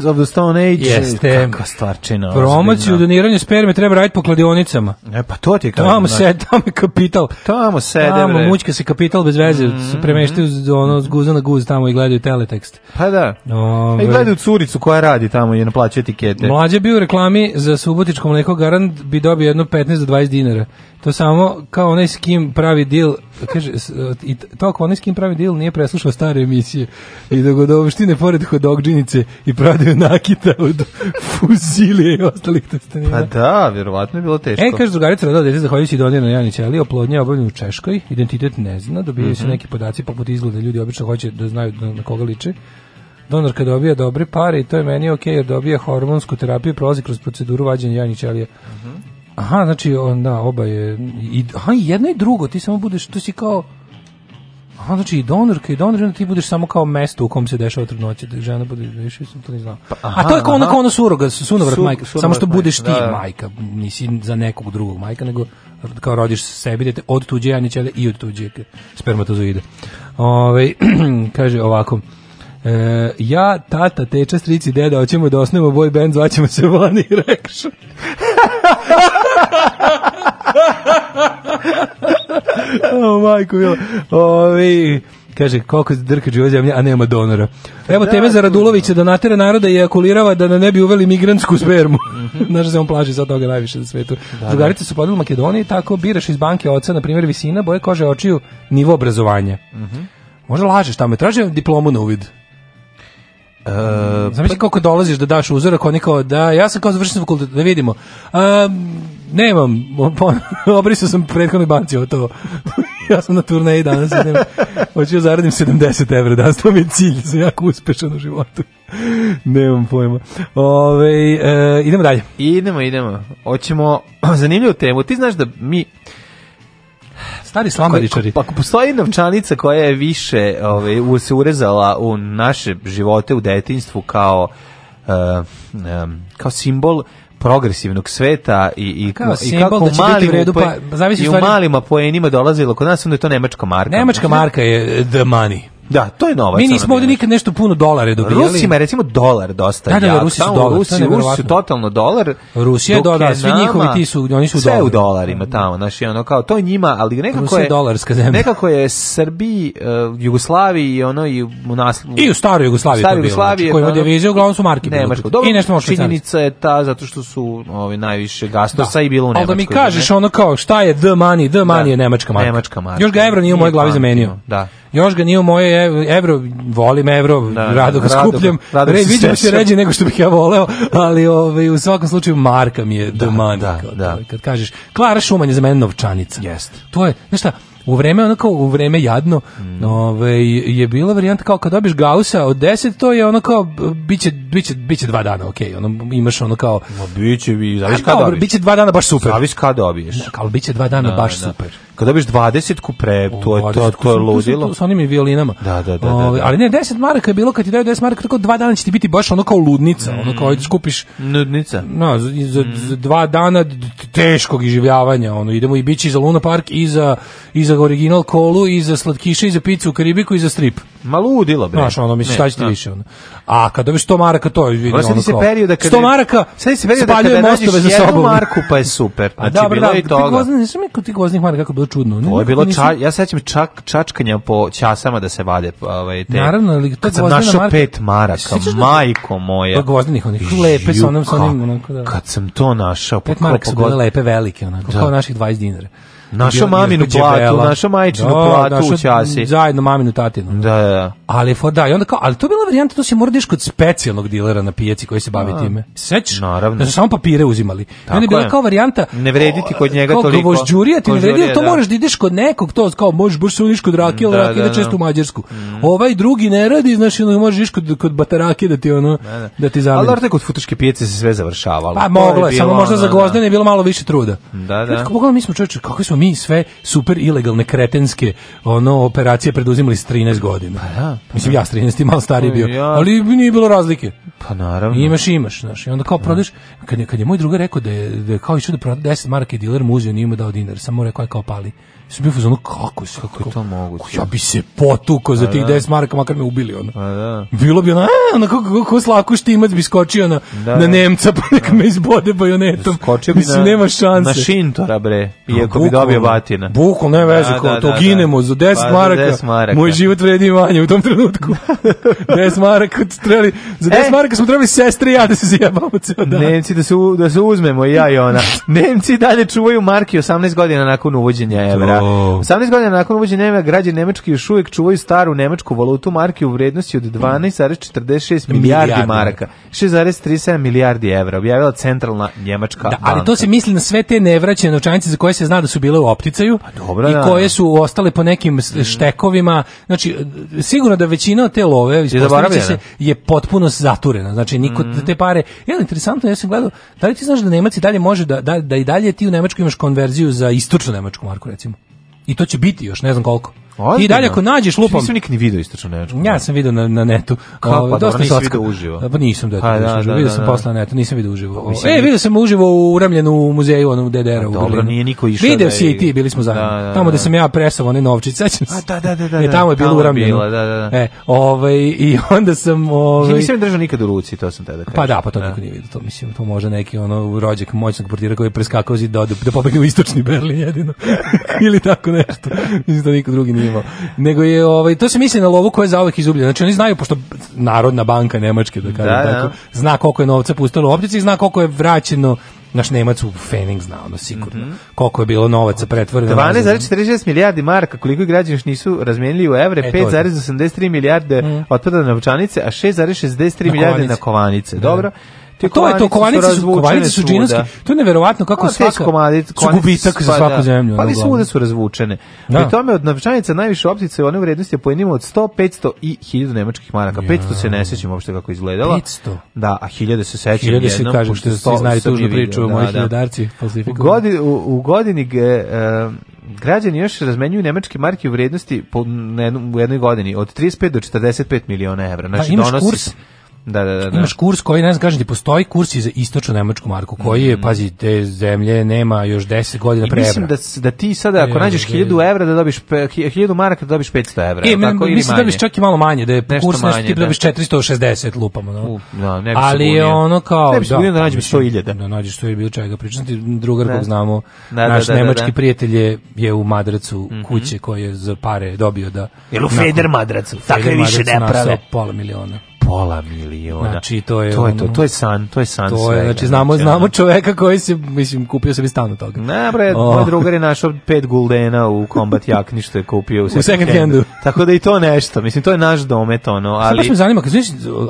Speaker 21: Kings of the Stone Age. Jeste. Kakva stvarčina. Promociju doniranje sperme treba raditi po kladionicama. E, pa to ti kažem. Tamo sede, tamo je kapital. Tamo sede, Tamo bre. mučka se kapital bez veze. Mm -hmm. premeštaju ono, s guza na guz tamo i gledaju teletekst. Pa da. Ove. I gledaju curicu koja radi tamo i naplaćuje etikete. Mlađe bi u reklami za subotičko mleko garant bi dobio jedno 15 do 20 dinara. To samo kao onaj s kim pravi deal, kaže, e, i to kao onaj s kim pravi deal nije preslušao stare emisije i da god opštine pored hodogđinice i prodaju nakita od <laughs> fuzilije i ostalih testenina. Pa da, vjerovatno je bilo teško. E, kaže drugarica rodila dete zahvaljujući Donjanu Janića, ali oplodnje je obavljeno u Češkoj, identitet ne zna, dobijaju mm -hmm. se mhm. neki podaci poput izgleda, ljudi obično hoće da znaju na koga liče Donor donorka dobija dobre pare i to je meni ok jer dobija hormonsku terapiju prolazi kroz proceduru vađenja jajnih ćelija. Uh mhm. -huh. Aha, znači onda oba je i aha, jedno i drugo, ti samo budeš, to si kao Aha, znači i donorka i donor, onda ti budeš samo kao mesto u kom se dešava trudnoća, da žena bude, da više sam to ne znao. Pa, aha, A to je kao onako ono suroga, sunovrat Su, majka, samo što budeš ti da, majka, nisi za nekog drugog majka, nego kao rodiš sebi dete od tuđe jajne ćelije i od tuđe spermatozoide. Ove, ovaj, <clears throat> kaže ovako, E, ja, tata, teča, strici, deda, hoćemo da osnemo boy band, zvaćemo se Vani Reaction. <laughs> o, majko, bilo. Ovi, kaže, koliko drka živo zemlja, a nema donora. Evo da, teme za Radulovića, da natera naroda i akulirava da ne bi uveli migrantsku spermu. Mhm. <laughs> Znaš da se on plaži za toga najviše na svetu. Da, da. Drugarice su podali u Makedoniji, tako biraš iz banke oca, na primjer visina, boje kože očiju, nivo obrazovanja. Uh mhm. -huh. Možda lažeš tamo, tražim diplomu na uvid. Uh, Zamisli pa- koliko dolaziš da daš uzorak, oni kao da, ja sam kao završen fakultet, da vidimo. Uh, nemam, <laughs> obrisao sam prethodnoj banci o to. <laughs> ja sam na turneji danas, nema. hoću da zaradim 70 evra, danas to mi je cilj, sam jako uspešan u životu. <laughs> nemam pojma. Ove, uh, e, idemo dalje.
Speaker 22: Idemo, idemo. Hoćemo <clears throat> zanimljivu temu. Ti znaš da mi
Speaker 21: Stari
Speaker 22: slambaričari. Pa ako postoji novčanica koja je više ove, ovaj, se urezala u naše živote u detinjstvu kao, um, kao simbol progresivnog sveta i i kao i
Speaker 21: kako da mali u redu pa zavisi stvari. I
Speaker 22: u malima poenima dolazilo kod nas onda je to nemačka marka.
Speaker 21: Nemačka znači, marka je the money.
Speaker 22: Da, to je novac. Mi
Speaker 21: nismo ovdje nikad nešto puno dolara dobili.
Speaker 22: Rusima je recimo dolar dosta. Da, da, da Rusi su dolar. Rusi, to Rusi su totalno
Speaker 21: dolar. Rusija, je da, svi njihovi ti su, oni su sve
Speaker 22: u dolarima
Speaker 21: tamo,
Speaker 22: znaš, ono kao, to je njima, ali nekako Rusija je... dolarska zemlja. Nekako je Srbiji, uh, Jugoslaviji i ono i u nas...
Speaker 21: I u staroj Jugoslaviji Staro Jugoslavije. Koji je znači, divizija, uglavnom su marke.
Speaker 22: Nemačko. Dobro, I nešto možda činjenica je ta, zato što su ovi, najviše gastorca da. i bilo u Nemačkoj.
Speaker 21: Ali da mi kažeš ono kao, šta je D-mani? D-mani da. je Nemačka marka. Nemačka marka. Još ga Evro nije u mojoj glavi zamenio.
Speaker 22: Da.
Speaker 21: Još ga nije u moje evro, volim evro, da, da rado ga skupljam. Re, vidim se ređe nego što bih ja voleo, ali ovaj, u svakom slučaju marka mi je da, domani.
Speaker 22: Da, da.
Speaker 21: Kad kažeš, Klara Šuman je za mene novčanica.
Speaker 22: Jest.
Speaker 21: To je, znaš šta, u vreme onako u vreme jadno mm. ovaj je bila varijanta kao kad dobiš gausa od 10 to je ono kao biće biće biće 2 dana okej okay. ono imaš ono kao
Speaker 22: ma biće vi zavis
Speaker 21: kad
Speaker 22: dobiješ
Speaker 21: biće 2 dana baš super
Speaker 22: zavis kad dobiješ ne,
Speaker 21: kao biće 2 dana da, baš da. super
Speaker 22: kad dobiš 20 ku pre to je to to je ludilo
Speaker 21: sa onim violinama
Speaker 22: da da da, da, Ove, ovaj,
Speaker 21: da. ali ne 10 maraka je bilo kad ti daju 10 maraka tako 2 dana će ti biti baš ono kao ludnica mm. ono kao ideš mm. kupiš
Speaker 22: ludnica
Speaker 21: no za, za, mm. za dva dana teškog iživljavanja ono idemo i bići i za Luna Park i za i za original kolu i za slatkiše i za picu u Karibiku i za strip.
Speaker 22: Ma ludilo bre.
Speaker 21: Znaš, ono misliš šta da. više ono. A kad dobiš 100 maraka to je vidim.
Speaker 22: Sad se perioda da kad
Speaker 21: 100 maraka, sad se perioda da kada nađeš za jednu marku
Speaker 22: pa je super. A znači, bilo da, i toga.
Speaker 21: Gozne, ne znam kod tih goznih maraka kako bilo čudno.
Speaker 22: Ne, to je bilo ča, ja sećam čak čačkanja po ćasama da se vade ovaj
Speaker 21: te. Naravno, ali to
Speaker 22: gozna marka. Našao pet maraka, majko moja.
Speaker 21: Do goznih
Speaker 22: onih
Speaker 21: lepe sa onom sa onim onako da. Kad sam to našao, pa pet maraka su
Speaker 22: bile lepe velike onako, kao naših 20 dinara. Našao maminu platu, našao majčinu da, platu u časi.
Speaker 21: Zajedno maminu tatinu.
Speaker 22: Da, da, da.
Speaker 21: Ali, for, da, i onda kao, ali to je bila varijanta, to se mora diš da kod specijalnog dilera na pijaci koji se bavi da. time. Sećaš? Naravno. Da su samo papire uzimali. Tako je bila kao varijanta...
Speaker 22: Ne vrediti kod njega
Speaker 21: kao,
Speaker 22: toliko.
Speaker 21: Kao džurija ti ne vredi, to da. moraš da ideš kod nekog, to kao možeš baš se da udiš kod rakije, ali rakija da, često u Mađarsku. Mm. Ovaj drugi ne radi, znaš, ono, možeš iš kod,
Speaker 22: kod
Speaker 21: batarake da ti ono, da ti zameni.
Speaker 22: Ali kod futuške pijace se sve završavalo.
Speaker 21: Pa moglo je, samo možda za gozdane je bilo malo više truda.
Speaker 22: Da, da. Kako mi smo čovječe, kako smo
Speaker 21: mi sve super ilegalne kretenske ono operacije preduzimali s 13 godina. Pa
Speaker 22: da,
Speaker 21: pa Mislim da. ja s 13 malo stariji pa bio, ali nije bilo razlike.
Speaker 22: Pa naravno.
Speaker 21: I imaš imaš, znaš. I onda kao da. prodeš, kad je, kad je moj drugar rekao da je, da je kao išao da proda 10 marke dealer mu nije mu dao dinar, samo rekao je kao pali. Sam bio fuzonu, kako, kako je
Speaker 22: to moguće?
Speaker 21: Ja bi se potukao za tih 10 da. maraka, makar me ubili, ono.
Speaker 22: A, da.
Speaker 21: Bilo bi ono, a, ono, kako, kako slaku štimac bi skočio na, da, na da. Nemca, pa nek da. me izbode bajonetom. Skočio bi Mislim, na, nema šanse. na šintora,
Speaker 22: bre, iako bi dobio batina.
Speaker 21: Buko, ne veze, da, da, to da, ginemo za 10 pa, maraka, maraka. Moj život vredi manje u tom trenutku. 10 <laughs> maraka, trebali, za 10 e? maraka smo trebali sestre i ja da se zjebamo
Speaker 22: ceo dan. Nemci da se, da se uzmemo i ja i ona. Nemci dalje čuvaju marki 18 godina nakon uvođenja evra da. 18 godina nakon uvođenja evra građani Nemački još uvijek čuvaju staru nemačku valutu marke u vrednosti od 12,46 milijardi, maraka. 6,37 milijardi evra, objavila centralna Njemačka da,
Speaker 21: banka. Ali to se misli na sve te nevraćene novčanice za koje se zna da su bile u opticaju pa, dobro, i da, koje da. su ostale po nekim mm. štekovima. Znači, sigurno da većina od te love je, se, je potpuno zaturena. Znači, niko mm. te pare... Je interesantno, ja sam gledao, da li ti znaš da Nemac i dalje može, da, da, da i dalje ti u Nemačku imaš konverziju za istočnu Nemačku marku, recimo? I to će biti još, ne znam koliko.
Speaker 22: Ozbiljno? Ti dalje
Speaker 21: ako nađeš znači, lupom... Nisam
Speaker 22: nikad ni video istočno nečko.
Speaker 21: Ja sam video na, na netu. Kao
Speaker 22: pa,
Speaker 21: dosta nisi video
Speaker 22: uživo.
Speaker 21: Pa nisam, da, pa, da, da, video da, sam da. posle na netu, nisam video uživo. O, e, video sam uživo u uramljenu muzeju, ono ddr a
Speaker 22: u dobro, nije niko išao.
Speaker 21: Video da si i ti, bili smo da, zajedno. Da, da, da. Tamo sam ja presao one novčice, sećam se. A, da, da, da, da. E, tamo je bilo u Ramljenu. Da, da, da. E, ovaj, i onda sam... Ovaj... Ja nisam držao nikad u ruci, to
Speaker 22: sam tada
Speaker 21: kažem. Pa da, pa to niko nije video, to mislim, to može neki ono rođak moćnog portira koji je preskakao zid da, da pobegne u istočni Berlin jedino. <laughs> Ili tako nešto. Mislim da niko drugi nije vidimo. Nego je ovaj to se misli na lovu koja je zauvek izgubljena. Znači oni znaju pošto Narodna banka Nemačke da kažem da, da. tako, ja. zna koliko je novca pustilo u optici, zna koliko je vraćeno naš Nemac u Fening zna, ono sigurno. Mm -hmm. Koliko je bilo novaca pretvoreno.
Speaker 22: 12,46 milijardi marka, koliko građani nisu razmijenili u evre, e, 5,83 milijarde mm. otpada na novčanice, a 6,63 milijarde na kovanice. Da. Dobro.
Speaker 21: Ti to je to, kovanice su, kovanice su džinovske. Da. To je neverovatno kako no, svaka komadice, gubitak za pa svaku da. zemlju.
Speaker 22: Pa nisu svuda su razvučene. Da. Pri tome od novčanica najviše optice one vrednosti po jednima od 100, 500 i 1000 nemačkih maraka. Ja. 500 se ne sećam uopšte kako izgledala. 500. Da, a 1000 se sećam jednom. 1000 se kaže
Speaker 21: što
Speaker 22: svi
Speaker 21: znaju tužnu priču o mojih da, hiljadarci.
Speaker 22: U godini, u, u godini e, građani još razmenjuju nemačke marke u vrednosti po, ne, u jednoj godini od 35 do 45 miliona evra. Pa znači, pa imaš donosi, kurs Da, da, da, da. Imaš
Speaker 21: kurs koji, ne znam, kažem
Speaker 22: ti,
Speaker 21: postoji kurs i za istočnu nemačku marku, koji je, mm. pazi, te zemlje nema još 10 godina pre
Speaker 22: mislim evra. Mislim da, da ti sada, ako e, nađeš 1000 da, da. evra, da dobiš 1000 maraka, da dobiš 500 evra. E, tako, ili
Speaker 21: mislim da
Speaker 22: dobiš
Speaker 21: čak i malo manje, da je nešto kurs manje, nešto ti da. dobiš 460 lupamo. No? U, da, ne bi Ali je ono kao...
Speaker 22: Ne bi se da, da, da nađeš 100.000.
Speaker 21: Da nađeš 100.000, bilo čega. Pričam ti, drugar da. kog znamo, da, naš da, da, nemački da, da. prijatelj je, je u Madracu mm -hmm. kuće koje je za pare dobio da...
Speaker 22: Jel u Feder Madracu? Tako je više ne prave. Pola miliona pola miliona.
Speaker 21: Znači, to je,
Speaker 22: to, je to, to je san, to je san to svega. Je,
Speaker 21: znači, znači, znamo, znamo čoveka koji se, mislim, kupio sebi stan od toga.
Speaker 22: Ne, bre, oh. moj drugar je našao pet guldena u combat jakni što je kupio u, u second handu. Tako da i to nešto, mislim, to je naš domet, ono, ali... Sada
Speaker 21: baš me zanima, kad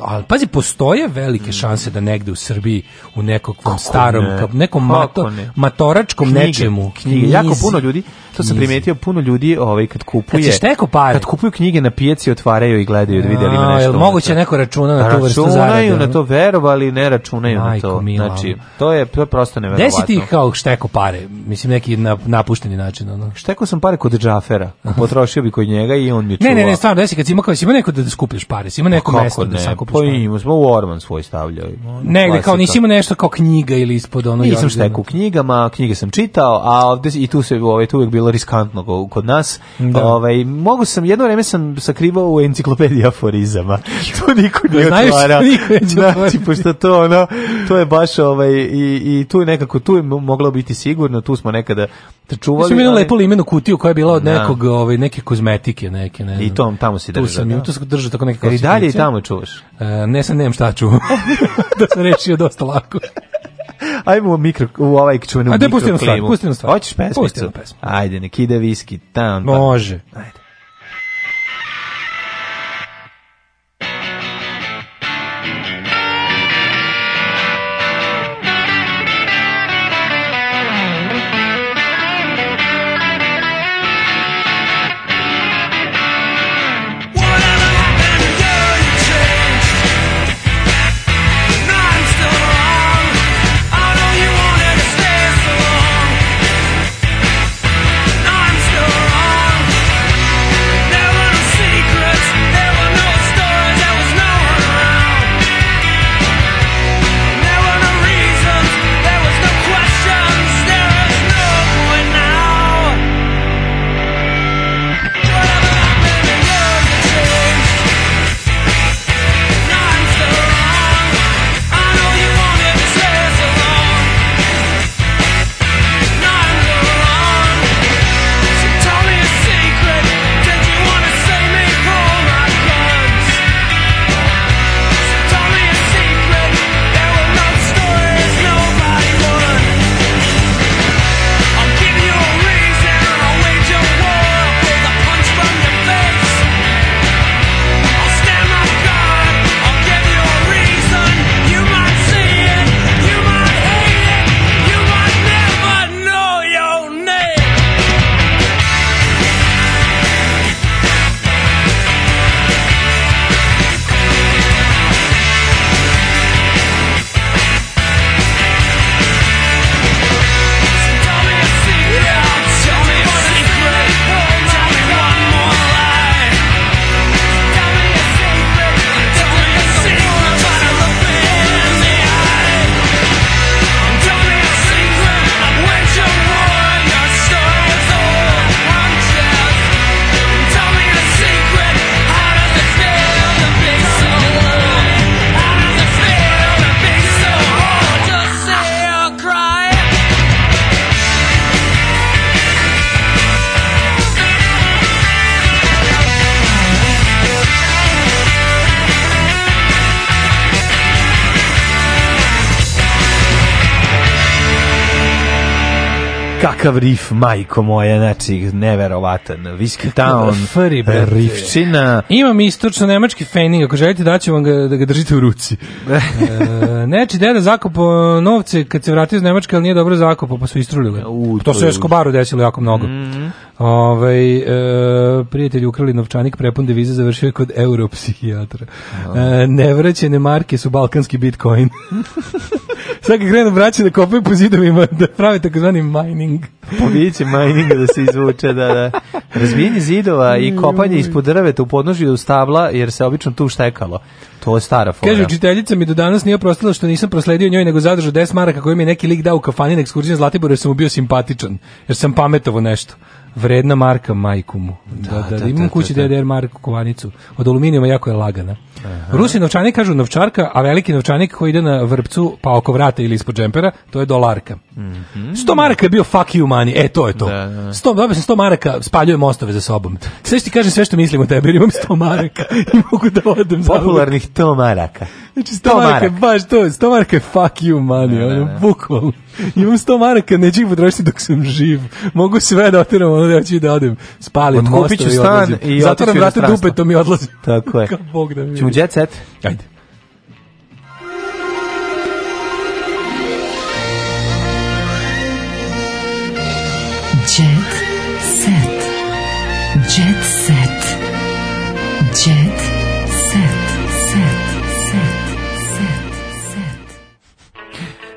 Speaker 21: al pazi, postoje velike šanse da negde u Srbiji, u nekom starom, ne? nekom mato, ne? matoračkom knjige, nečemu. Knjige, knjizi.
Speaker 22: jako puno ljudi
Speaker 21: to sam
Speaker 22: primetio puno ljudi ovaj kad kupuje.
Speaker 21: Kad neko pare.
Speaker 22: Kad kupuju knjige na pijaci otvaraju i gledaju da videli da ima nešto. Jel
Speaker 21: moguće neko računa na tu vrstu zarade? Računaju
Speaker 22: na to, verovali, ne računaju na to. Znači, to je to je prosto neverovatno. si
Speaker 21: ti kao šteko pare, mislim neki na, napušteni način
Speaker 22: ono. Šteko sam pare kod Džafera. Potrošio bih kod njega i on mi čuva. Ne,
Speaker 21: ne, ne, stvarno, desi kad si ima kao si ima neko da skupljaš pare, si ima pa neko mesto da sakupiš.
Speaker 22: Pa ima, smo u Orman svoj stavljao.
Speaker 21: Negde kao nisi imao nešto kao knjiga ili ispod
Speaker 22: ono. Nisam šteku knjigama, knjige sam čitao, a ovde i tu se ovaj tu uvek bilo bilo riskantno kod nas. Da. Ovaj, mogu sam, jedno vreme sam sakrivao u enciklopediji aforizama. <laughs> to niko nije otvara. <laughs> Znači, pošto to, ono, to je baš, ovaj, i, i tu je nekako, tu je moglo biti sigurno, tu smo nekada čuvali.
Speaker 21: Smo imali lepo limenu kutiju koja je bila od da. nekog, ovaj, neke kozmetike, neke, ne znam.
Speaker 22: I tom, tamo si držao.
Speaker 21: Tu sam, da. tu sam tako neke
Speaker 22: kozmetike. I dalje i tamo čuvaš?
Speaker 21: E, ne, sam nemam šta da čuvam. <laughs> da se rečio dosta lako.
Speaker 22: Ajmo u mikro, u ovaj čuveni mikroklimu. Ajde, pustimo
Speaker 21: stvar, pustimo stvar.
Speaker 22: Hoćeš pesmicu? Pustimo pesmu. Ajde, neki da viski, tam.
Speaker 21: Može. Ajde.
Speaker 22: kakav rif, majko moja, znači, neverovatan. Whiskey Town, fri, rifčina.
Speaker 21: Imam istočno-nemački fening, ako želite da daću vam ga, da ga držite u ruci. <laughs> e, neči deda zakupo novce kad se vratio iz Nemačke, ali nije dobro zakupo, pa su istrulili. U, to, se u Eskobaru desilo jako mnogo. Mm -hmm. Ove, ovaj, e, prijatelji ukrali novčanik, prepun devize završio kod europsihijatra. No. E, nevraćene marke su balkanski bitcoin. <laughs> Sad kad krenu braće da kopaju po zidovima, da prave takozvani mining.
Speaker 22: Pobiće mininga da se izvuče, da, da. Razbijenje zidova i kopanje ispod drveta u podnožju stabla, jer se obično tu štekalo. To je stara fora. Kaže,
Speaker 21: učiteljica mi do danas nije oprostila što nisam prosledio njoj, nego zadržao 10 maraka koju mi je neki lik dao u kafani na ekskurziji na jer sam mu bio simpatičan, jer sam pametovo nešto vredna marka majku mu. Da, da, da, da, da imam da, kući DDR da, marku kovanicu. Od aluminijuma jako je lagana. Aha. Rusi novčanik kažu novčarka, a veliki novčanik koji ide na vrpcu pa oko vrata ili ispod džempera, to je dolarka. Mm -hmm. 100 maraka je bio fuck you money, e to je to. Da, da. 100, da. dobio sam 100 maraka, spaljuje ostove za sobom. Sve što ti kažem sve što mislim o tebi, jer imam 100 maraka i mogu da odem. za
Speaker 22: Popularnih 100 maraka.
Speaker 21: Znači 100, 100 maraka, maraka, baš to, 100 maraka je fuck you money, da, da ono, da. bukvalno. Imam 100 maraka, neću ih potrošiti dok sam živ. Mogu sve da otiram, ono da hoću da odem. Spalim mostove i odlazim. I
Speaker 22: Zatvoram vrate dupetom i odlazim.
Speaker 21: Tako je. <laughs> Kako Bog da mi
Speaker 22: Ćemo jet set?
Speaker 21: Ajde. Jet set. Jet set.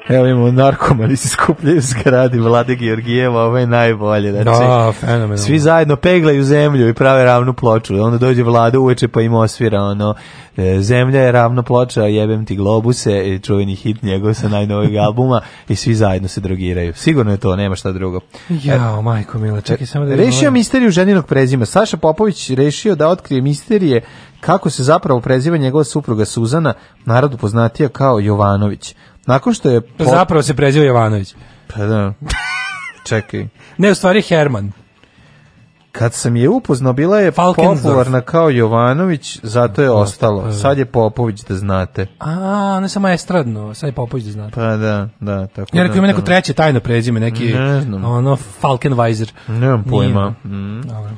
Speaker 22: Evo imamo narkomani se skupljaju zgradi Vlade Georgijeva, ovo je najbolje. Znači,
Speaker 21: da, fenomenalno.
Speaker 22: Svi zajedno peglaju zemlju i prave ravnu ploču. Onda dođe Vlada uveče pa im osvira ono, e, zemlja je ravna ploča, jebem ti globuse, e, čuveni hit njegov sa najnovijeg albuma i svi zajedno se drogiraju. Sigurno je to, nema šta drugo.
Speaker 21: Jao, majko mila, čekaj samo da...
Speaker 22: Rešio ovaj. misteriju ženinog prezima. Saša Popović rešio da otkrije misterije kako se zapravo preziva njegova supruga Suzana, narodu poznatija kao Jovanović. Nakon što je...
Speaker 21: Pa Pot... Zapravo se prezio Jovanović.
Speaker 22: Pa da. Čekaj.
Speaker 21: <laughs> ne, u stvari Herman.
Speaker 22: Kad sam je upoznao, bila je Falkensdorf. popularna kao Jovanović, zato je pa, ostalo. Pa da. Sad je Popović, da znate.
Speaker 21: A, ne samo estradno, sad je Popović, da znate.
Speaker 22: Pa da, da,
Speaker 21: tako. Jer rekao, da, ima neko da. treće tajno prezime, neki, ne znam. ono, Falkenweiser.
Speaker 22: Nemam pojma.
Speaker 21: Nije. Mm. Dobro.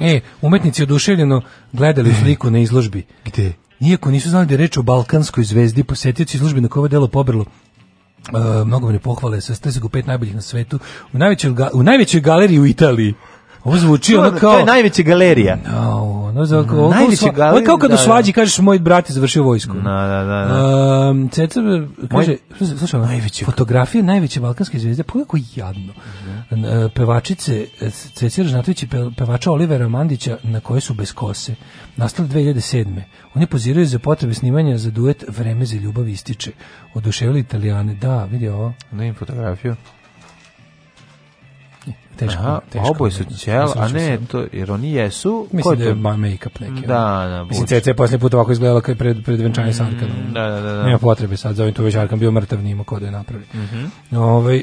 Speaker 21: E, umetnici oduševljeno gledali <laughs> sliku na izložbi. Gde? Iako nisu znali da je reč o balkanskoj zvezdi, posetioci službe na koje delo pobrlo Uh, e, mnogobrojne pohvale, sastoje se u pet najboljih na svetu, u najvećoj, u najvećoj galeriji u Italiji. Ovo zvuči ono kao... To je
Speaker 22: najveća galerija.
Speaker 21: No, da, ono za... Mm, ovo, najveća galerija. Ovo je kao kad u da, da. svađi kažeš moj brat je završio vojsku.
Speaker 22: Da, da, da. da. Um,
Speaker 21: Cecar kaže, moj... slušaj, najveće... fotografije najveće balkanske zvezde, pogledaj kako jadno. Mm -hmm. Pevačice e, Cecar Žnatović i pevača Olivera Mandića na koje su bez kose. Nastali 2007. Oni poziraju za potrebe snimanja za duet Vreme za ljubav ističe. Oduševili italijane. Da, vidi ovo.
Speaker 22: Ne fotografiju. Teško, Aha, teško. Oboje su ćel, a ne, to, jer oni jesu...
Speaker 21: Mislim da je make-up neki.
Speaker 22: Da, da.
Speaker 21: Mislim, Ceca je posljednji put ovako izgledala kad pred, pred venčanje mm, s Arkanom. Da, da, da, da. Nema potrebe sad, zovem tu već Arkan bio mrtav, nima ko da je napravi. Mm -hmm. Ove,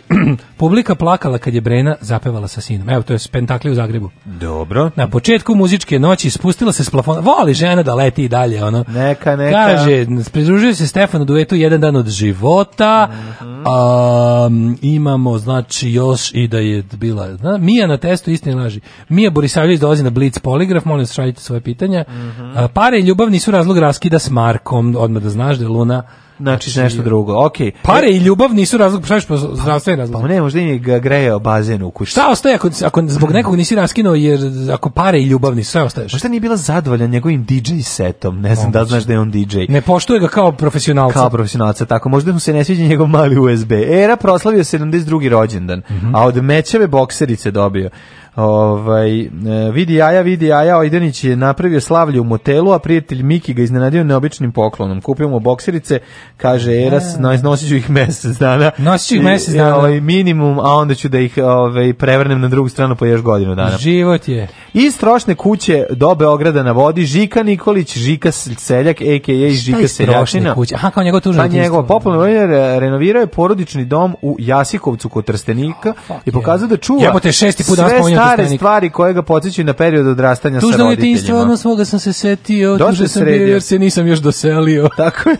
Speaker 21: publika plakala kad je Brena zapevala sa sinom. Evo, to je Pentakli u Zagrebu.
Speaker 22: Dobro.
Speaker 21: Na početku muzičke noći spustila se s plafona. Voli žena da leti i dalje, ono.
Speaker 22: Neka, neka.
Speaker 21: Kaže, pridružuje se Stefan u duetu jedan dan od života. Mm -hmm. a, imamo, znači, još i da je bila Da? Mija na testu istine laži. Mija Borisavljević dolazi na Blitz poligraf, molim vas šaljite svoje pitanja. Mm -hmm. Pare i ljubav nisu razlog raskida s Markom, odmah da znaš da je Luna
Speaker 22: znači, znači nešto drugo. Okej. Okay.
Speaker 21: Pare e- i ljubav nisu razlog, šta pa zdravstveni razlog.
Speaker 22: Pa ne, možda
Speaker 21: i
Speaker 22: grejao bazen u kući.
Speaker 21: Šta ostaje ako, ako zbog nekog nisi raskinuo jer ako pare i ljubav nisu, sve ostaješ.
Speaker 22: Možda nije bila zadovoljan njegovim DJ setom, ne znam Omoguće. da znaš da je on DJ.
Speaker 21: Ne poštuje ga kao profesionalca.
Speaker 22: Kao profesionalca, tako. Možda mu se ne sviđa njegov mali USB. Era proslavio 72. rođendan, mm -hmm. a od mečeve bokserice dobio. Ovaj, e, vidi jaja, vidi jaja, Ojdenić je napravio slavlje u motelu, a prijatelj Miki ga iznenadio neobičnim poklonom. Kupio mu bokserice, kaže da. Eras, nosit ću ih mesec dana.
Speaker 21: Nosit ću ih mesec dana. I,
Speaker 22: ovaj, minimum, a onda ću da ih ovaj, prevrnem na drugu stranu po još godinu dana.
Speaker 21: Život je.
Speaker 22: Iz trošne kuće do Beograda na vodi Žika Nikolić, Žika Seljak, a.k.a. Žika Seljačina. kuće?
Speaker 21: Aha, kao njegov
Speaker 22: tužno. Pa njegov popularno je renovirao je porodični dom u Jasikovcu kod Trstenika oh, i pokazao da čuva. Jebote, šesti put danas stare stvari koje ga podsjećaju na period odrastanja Tužno sa roditeljima. Tužno djetinjstvo, odmah
Speaker 21: svoga sam se setio, tužno sam bio jer se nisam još doselio.
Speaker 22: <laughs> Tako je.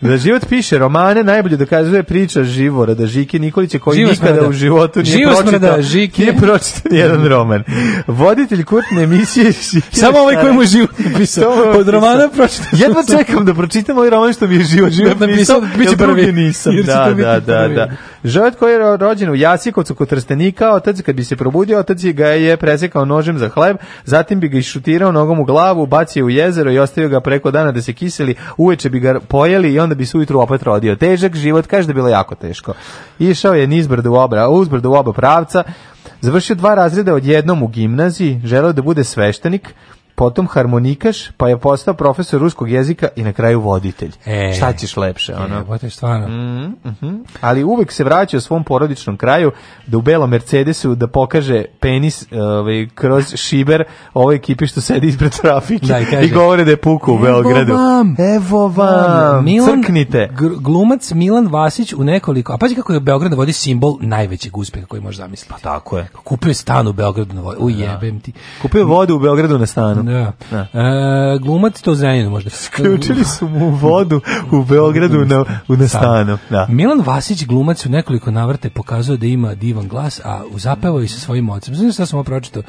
Speaker 22: Da život piše romane, najbolje dokazuje priča Živora, da Žike Nikolića koji Živo nikada smrda. u životu nije Živo
Speaker 21: pročitao, smrda, Žike.
Speaker 22: nije pročitao jedan roman. Voditelj kurtne emisije
Speaker 21: Žike. <laughs> Samo ovaj koji mu život napisao. Ovaj od romana pročitao. Jedva
Speaker 22: čekam da pročitam ovaj roman što mi je život život napisao, biće prvi. Nisam.
Speaker 21: Da, da, da, da, da. Život
Speaker 22: koji je rođen u Jasikovcu kod Trstenika, otac kad bi se probudio, otac je ga je presekao nožem za hleb, zatim bi ga išutirao nogom u glavu, bacio u jezero i ostavio ga preko dana da se kiseli, uveče bi ga pojeli i onda bi se ujutru opet rodio. Težak život, kaže da bilo jako teško. Išao je nizbrdo u obra, uzbrdo u oba pravca, završio dva razreda odjednom u gimnaziji, želeo da bude sveštenik, potom harmonikaš, pa je postao profesor ruskog jezika i na kraju voditelj. E, Šta ćeš lepše, ono?
Speaker 21: E, stvarno. Mm,
Speaker 22: mm -hmm. Ali uvek se vraća u svom porodičnom kraju da u belom Mercedesu da pokaže penis ovaj, kroz šiber ovoj ekipi što sedi ispred trafike da, i, kaže, i govore da je puku u Beogradu. Vam,
Speaker 21: Evo vam!
Speaker 22: Milan, crknite!
Speaker 21: Glumac Milan Vasić u nekoliko... A pazi kako je Beograd vodi simbol najvećeg uspeha koji možeš zamisliti. Pa
Speaker 22: tako
Speaker 21: je. Kupio je stan u Beogradu. Na, da. u jebem ti.
Speaker 22: Kupio vodu u Beogradu na stanu
Speaker 21: ne. Da. Da. E, glumac to Zrenjanin možda.
Speaker 22: Sključili su mu vodu u Beogradu na, u nastanu. Da.
Speaker 21: Milan Vasić glumac u nekoliko navrte pokazao da ima divan glas, a zapevao i sa svojim ocem. Znači šta sam ovo pročitao?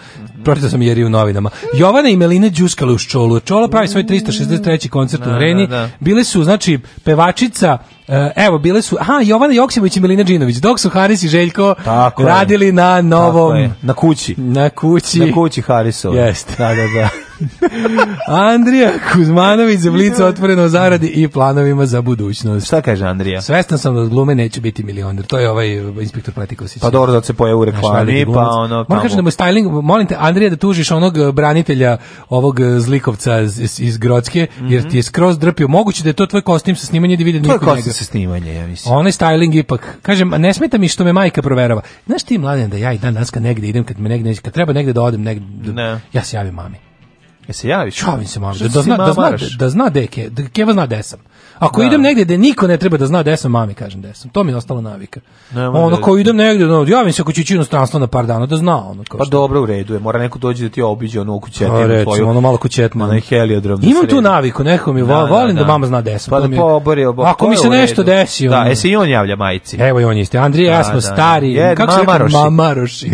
Speaker 21: Pročitao sam jer i u novinama. Jovana i Melina džuskale u Čolu. Čola pravi svoj 363. koncert da, u Areni. Da, da. da. Bile su, znači, pevačica e, evo, bile su, aha, Jovana Joksimović i Milina Đinović, dok su Haris i Željko
Speaker 22: tako
Speaker 21: radili je. na novom... Tako je.
Speaker 22: Na kući.
Speaker 21: Na kući.
Speaker 22: Na kući Harisova.
Speaker 21: Jeste.
Speaker 22: Da, da, da.
Speaker 21: <laughs> Andrija Kuzmanović za blicu otvoreno zaradi i planovima za budućnost.
Speaker 22: Šta kaže Andrija?
Speaker 21: Svestan sam da od glume neće biti milioner. To je ovaj inspektor Pletikosić.
Speaker 22: Pa dobro da se pojavi u reklami, pa ono... Moram kažem da mu styling, molim te, Andrija, da tužiš onog eh, branitelja ovog eh, zlikovca iz, iz Grocke, jer ti je mhm. skroz drpio. Moguće da je to tvoj kostim sa snimanje da vidim nikog njega. sa snimanje, ja mislim. Onaj styling ipak. Kažem, ne smeta mi što me majka proverava. Znaš ti, mladen, da ja i dan danas kad negde idem, kad me negde, kad treba negde da odem, negde, ne. ja se javim mami. E se javiš? Javim se, mama. Da, da, zna, da, zna, da zna deke, da Keva zna gde sam. Ako da. idem negde gdje niko ne treba da zna gde sam mami, kažem gde sam. To mi je ostala navika. Nema da ono, ako idem negde, no, javim se ako ću ići inostranstvo na par dana da zna. Ono, kao pa što. dobro, u redu je. Mora neko dođe da ti obiđe ono kućetinu. recimo, tvoju, ono malo kućetinu. Ono heliodrom. Da Imam sredi. tu naviku, neko mi da, da, volim da, da, da, mama zna gde sam. Pa da mi... pobori, obo, Ako mi se nešto desi. Da, ono, se i on javlja majici. Evo i on isti. Andrija, ja smo stari. Je, kako mamaroši. se mamaroši.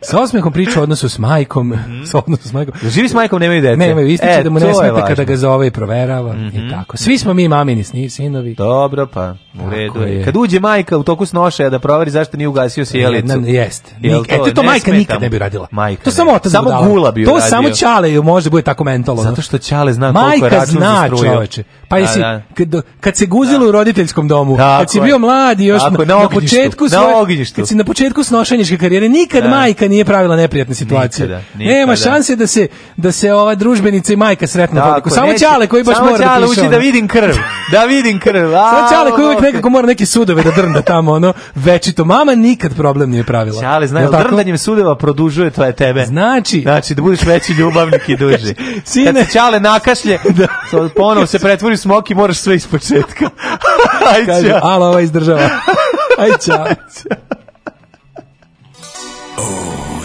Speaker 22: sa osmehom priča o odnosu s majkom. Mhm. Sa odnosu s majkom. Živi s majkom, nemaju dece. Nemaju, ističe e, da mu ne smete kada ga zove i proverava. I mhm. Tako, svi smo mi mamini sinovi. Dobro, pa u redu je. Kad uđe majka u toku snošaja da proveri zašto nije ugasio sjelicu. Ne, jeste. Jel to, eto, to ne majka nikad ne bi radila. Majka to samo otac samo gula bi To radio. samo Čale ju može bude tako mentalno. Zato što Čale zna majka koliko je račun zna, za Pa da, jesi, da, da. Kad, kad se guzilo da. u roditeljskom domu, tako, kad si bio mladi još tako, na, na, početku na svoje, kad si na početku snošenješke karijere, nikad da. majka nije pravila neprijatne situacije. Nikada, Nema šanse da se da se ova družbenica i majka sretnu. samo Čale koji baš mora da da vidim krv. Da vidim krv. A, Sad Čale koji uvijek nekako mora neke sudove da drnda tamo, ono, večito. Mama nikad problem nije pravila. Čale, zna, jel drndanjem sudova produžuje tvoje tebe. Znači. Znači, da budeš veći ljubavnik i duži. <laughs> Sine. Kad Čale nakašlje, <laughs> da. ponovo se pretvori smok i moraš sve iz početka. <laughs> Aj, Kaže, alo, ova izdržava. Aj, čao. Oh.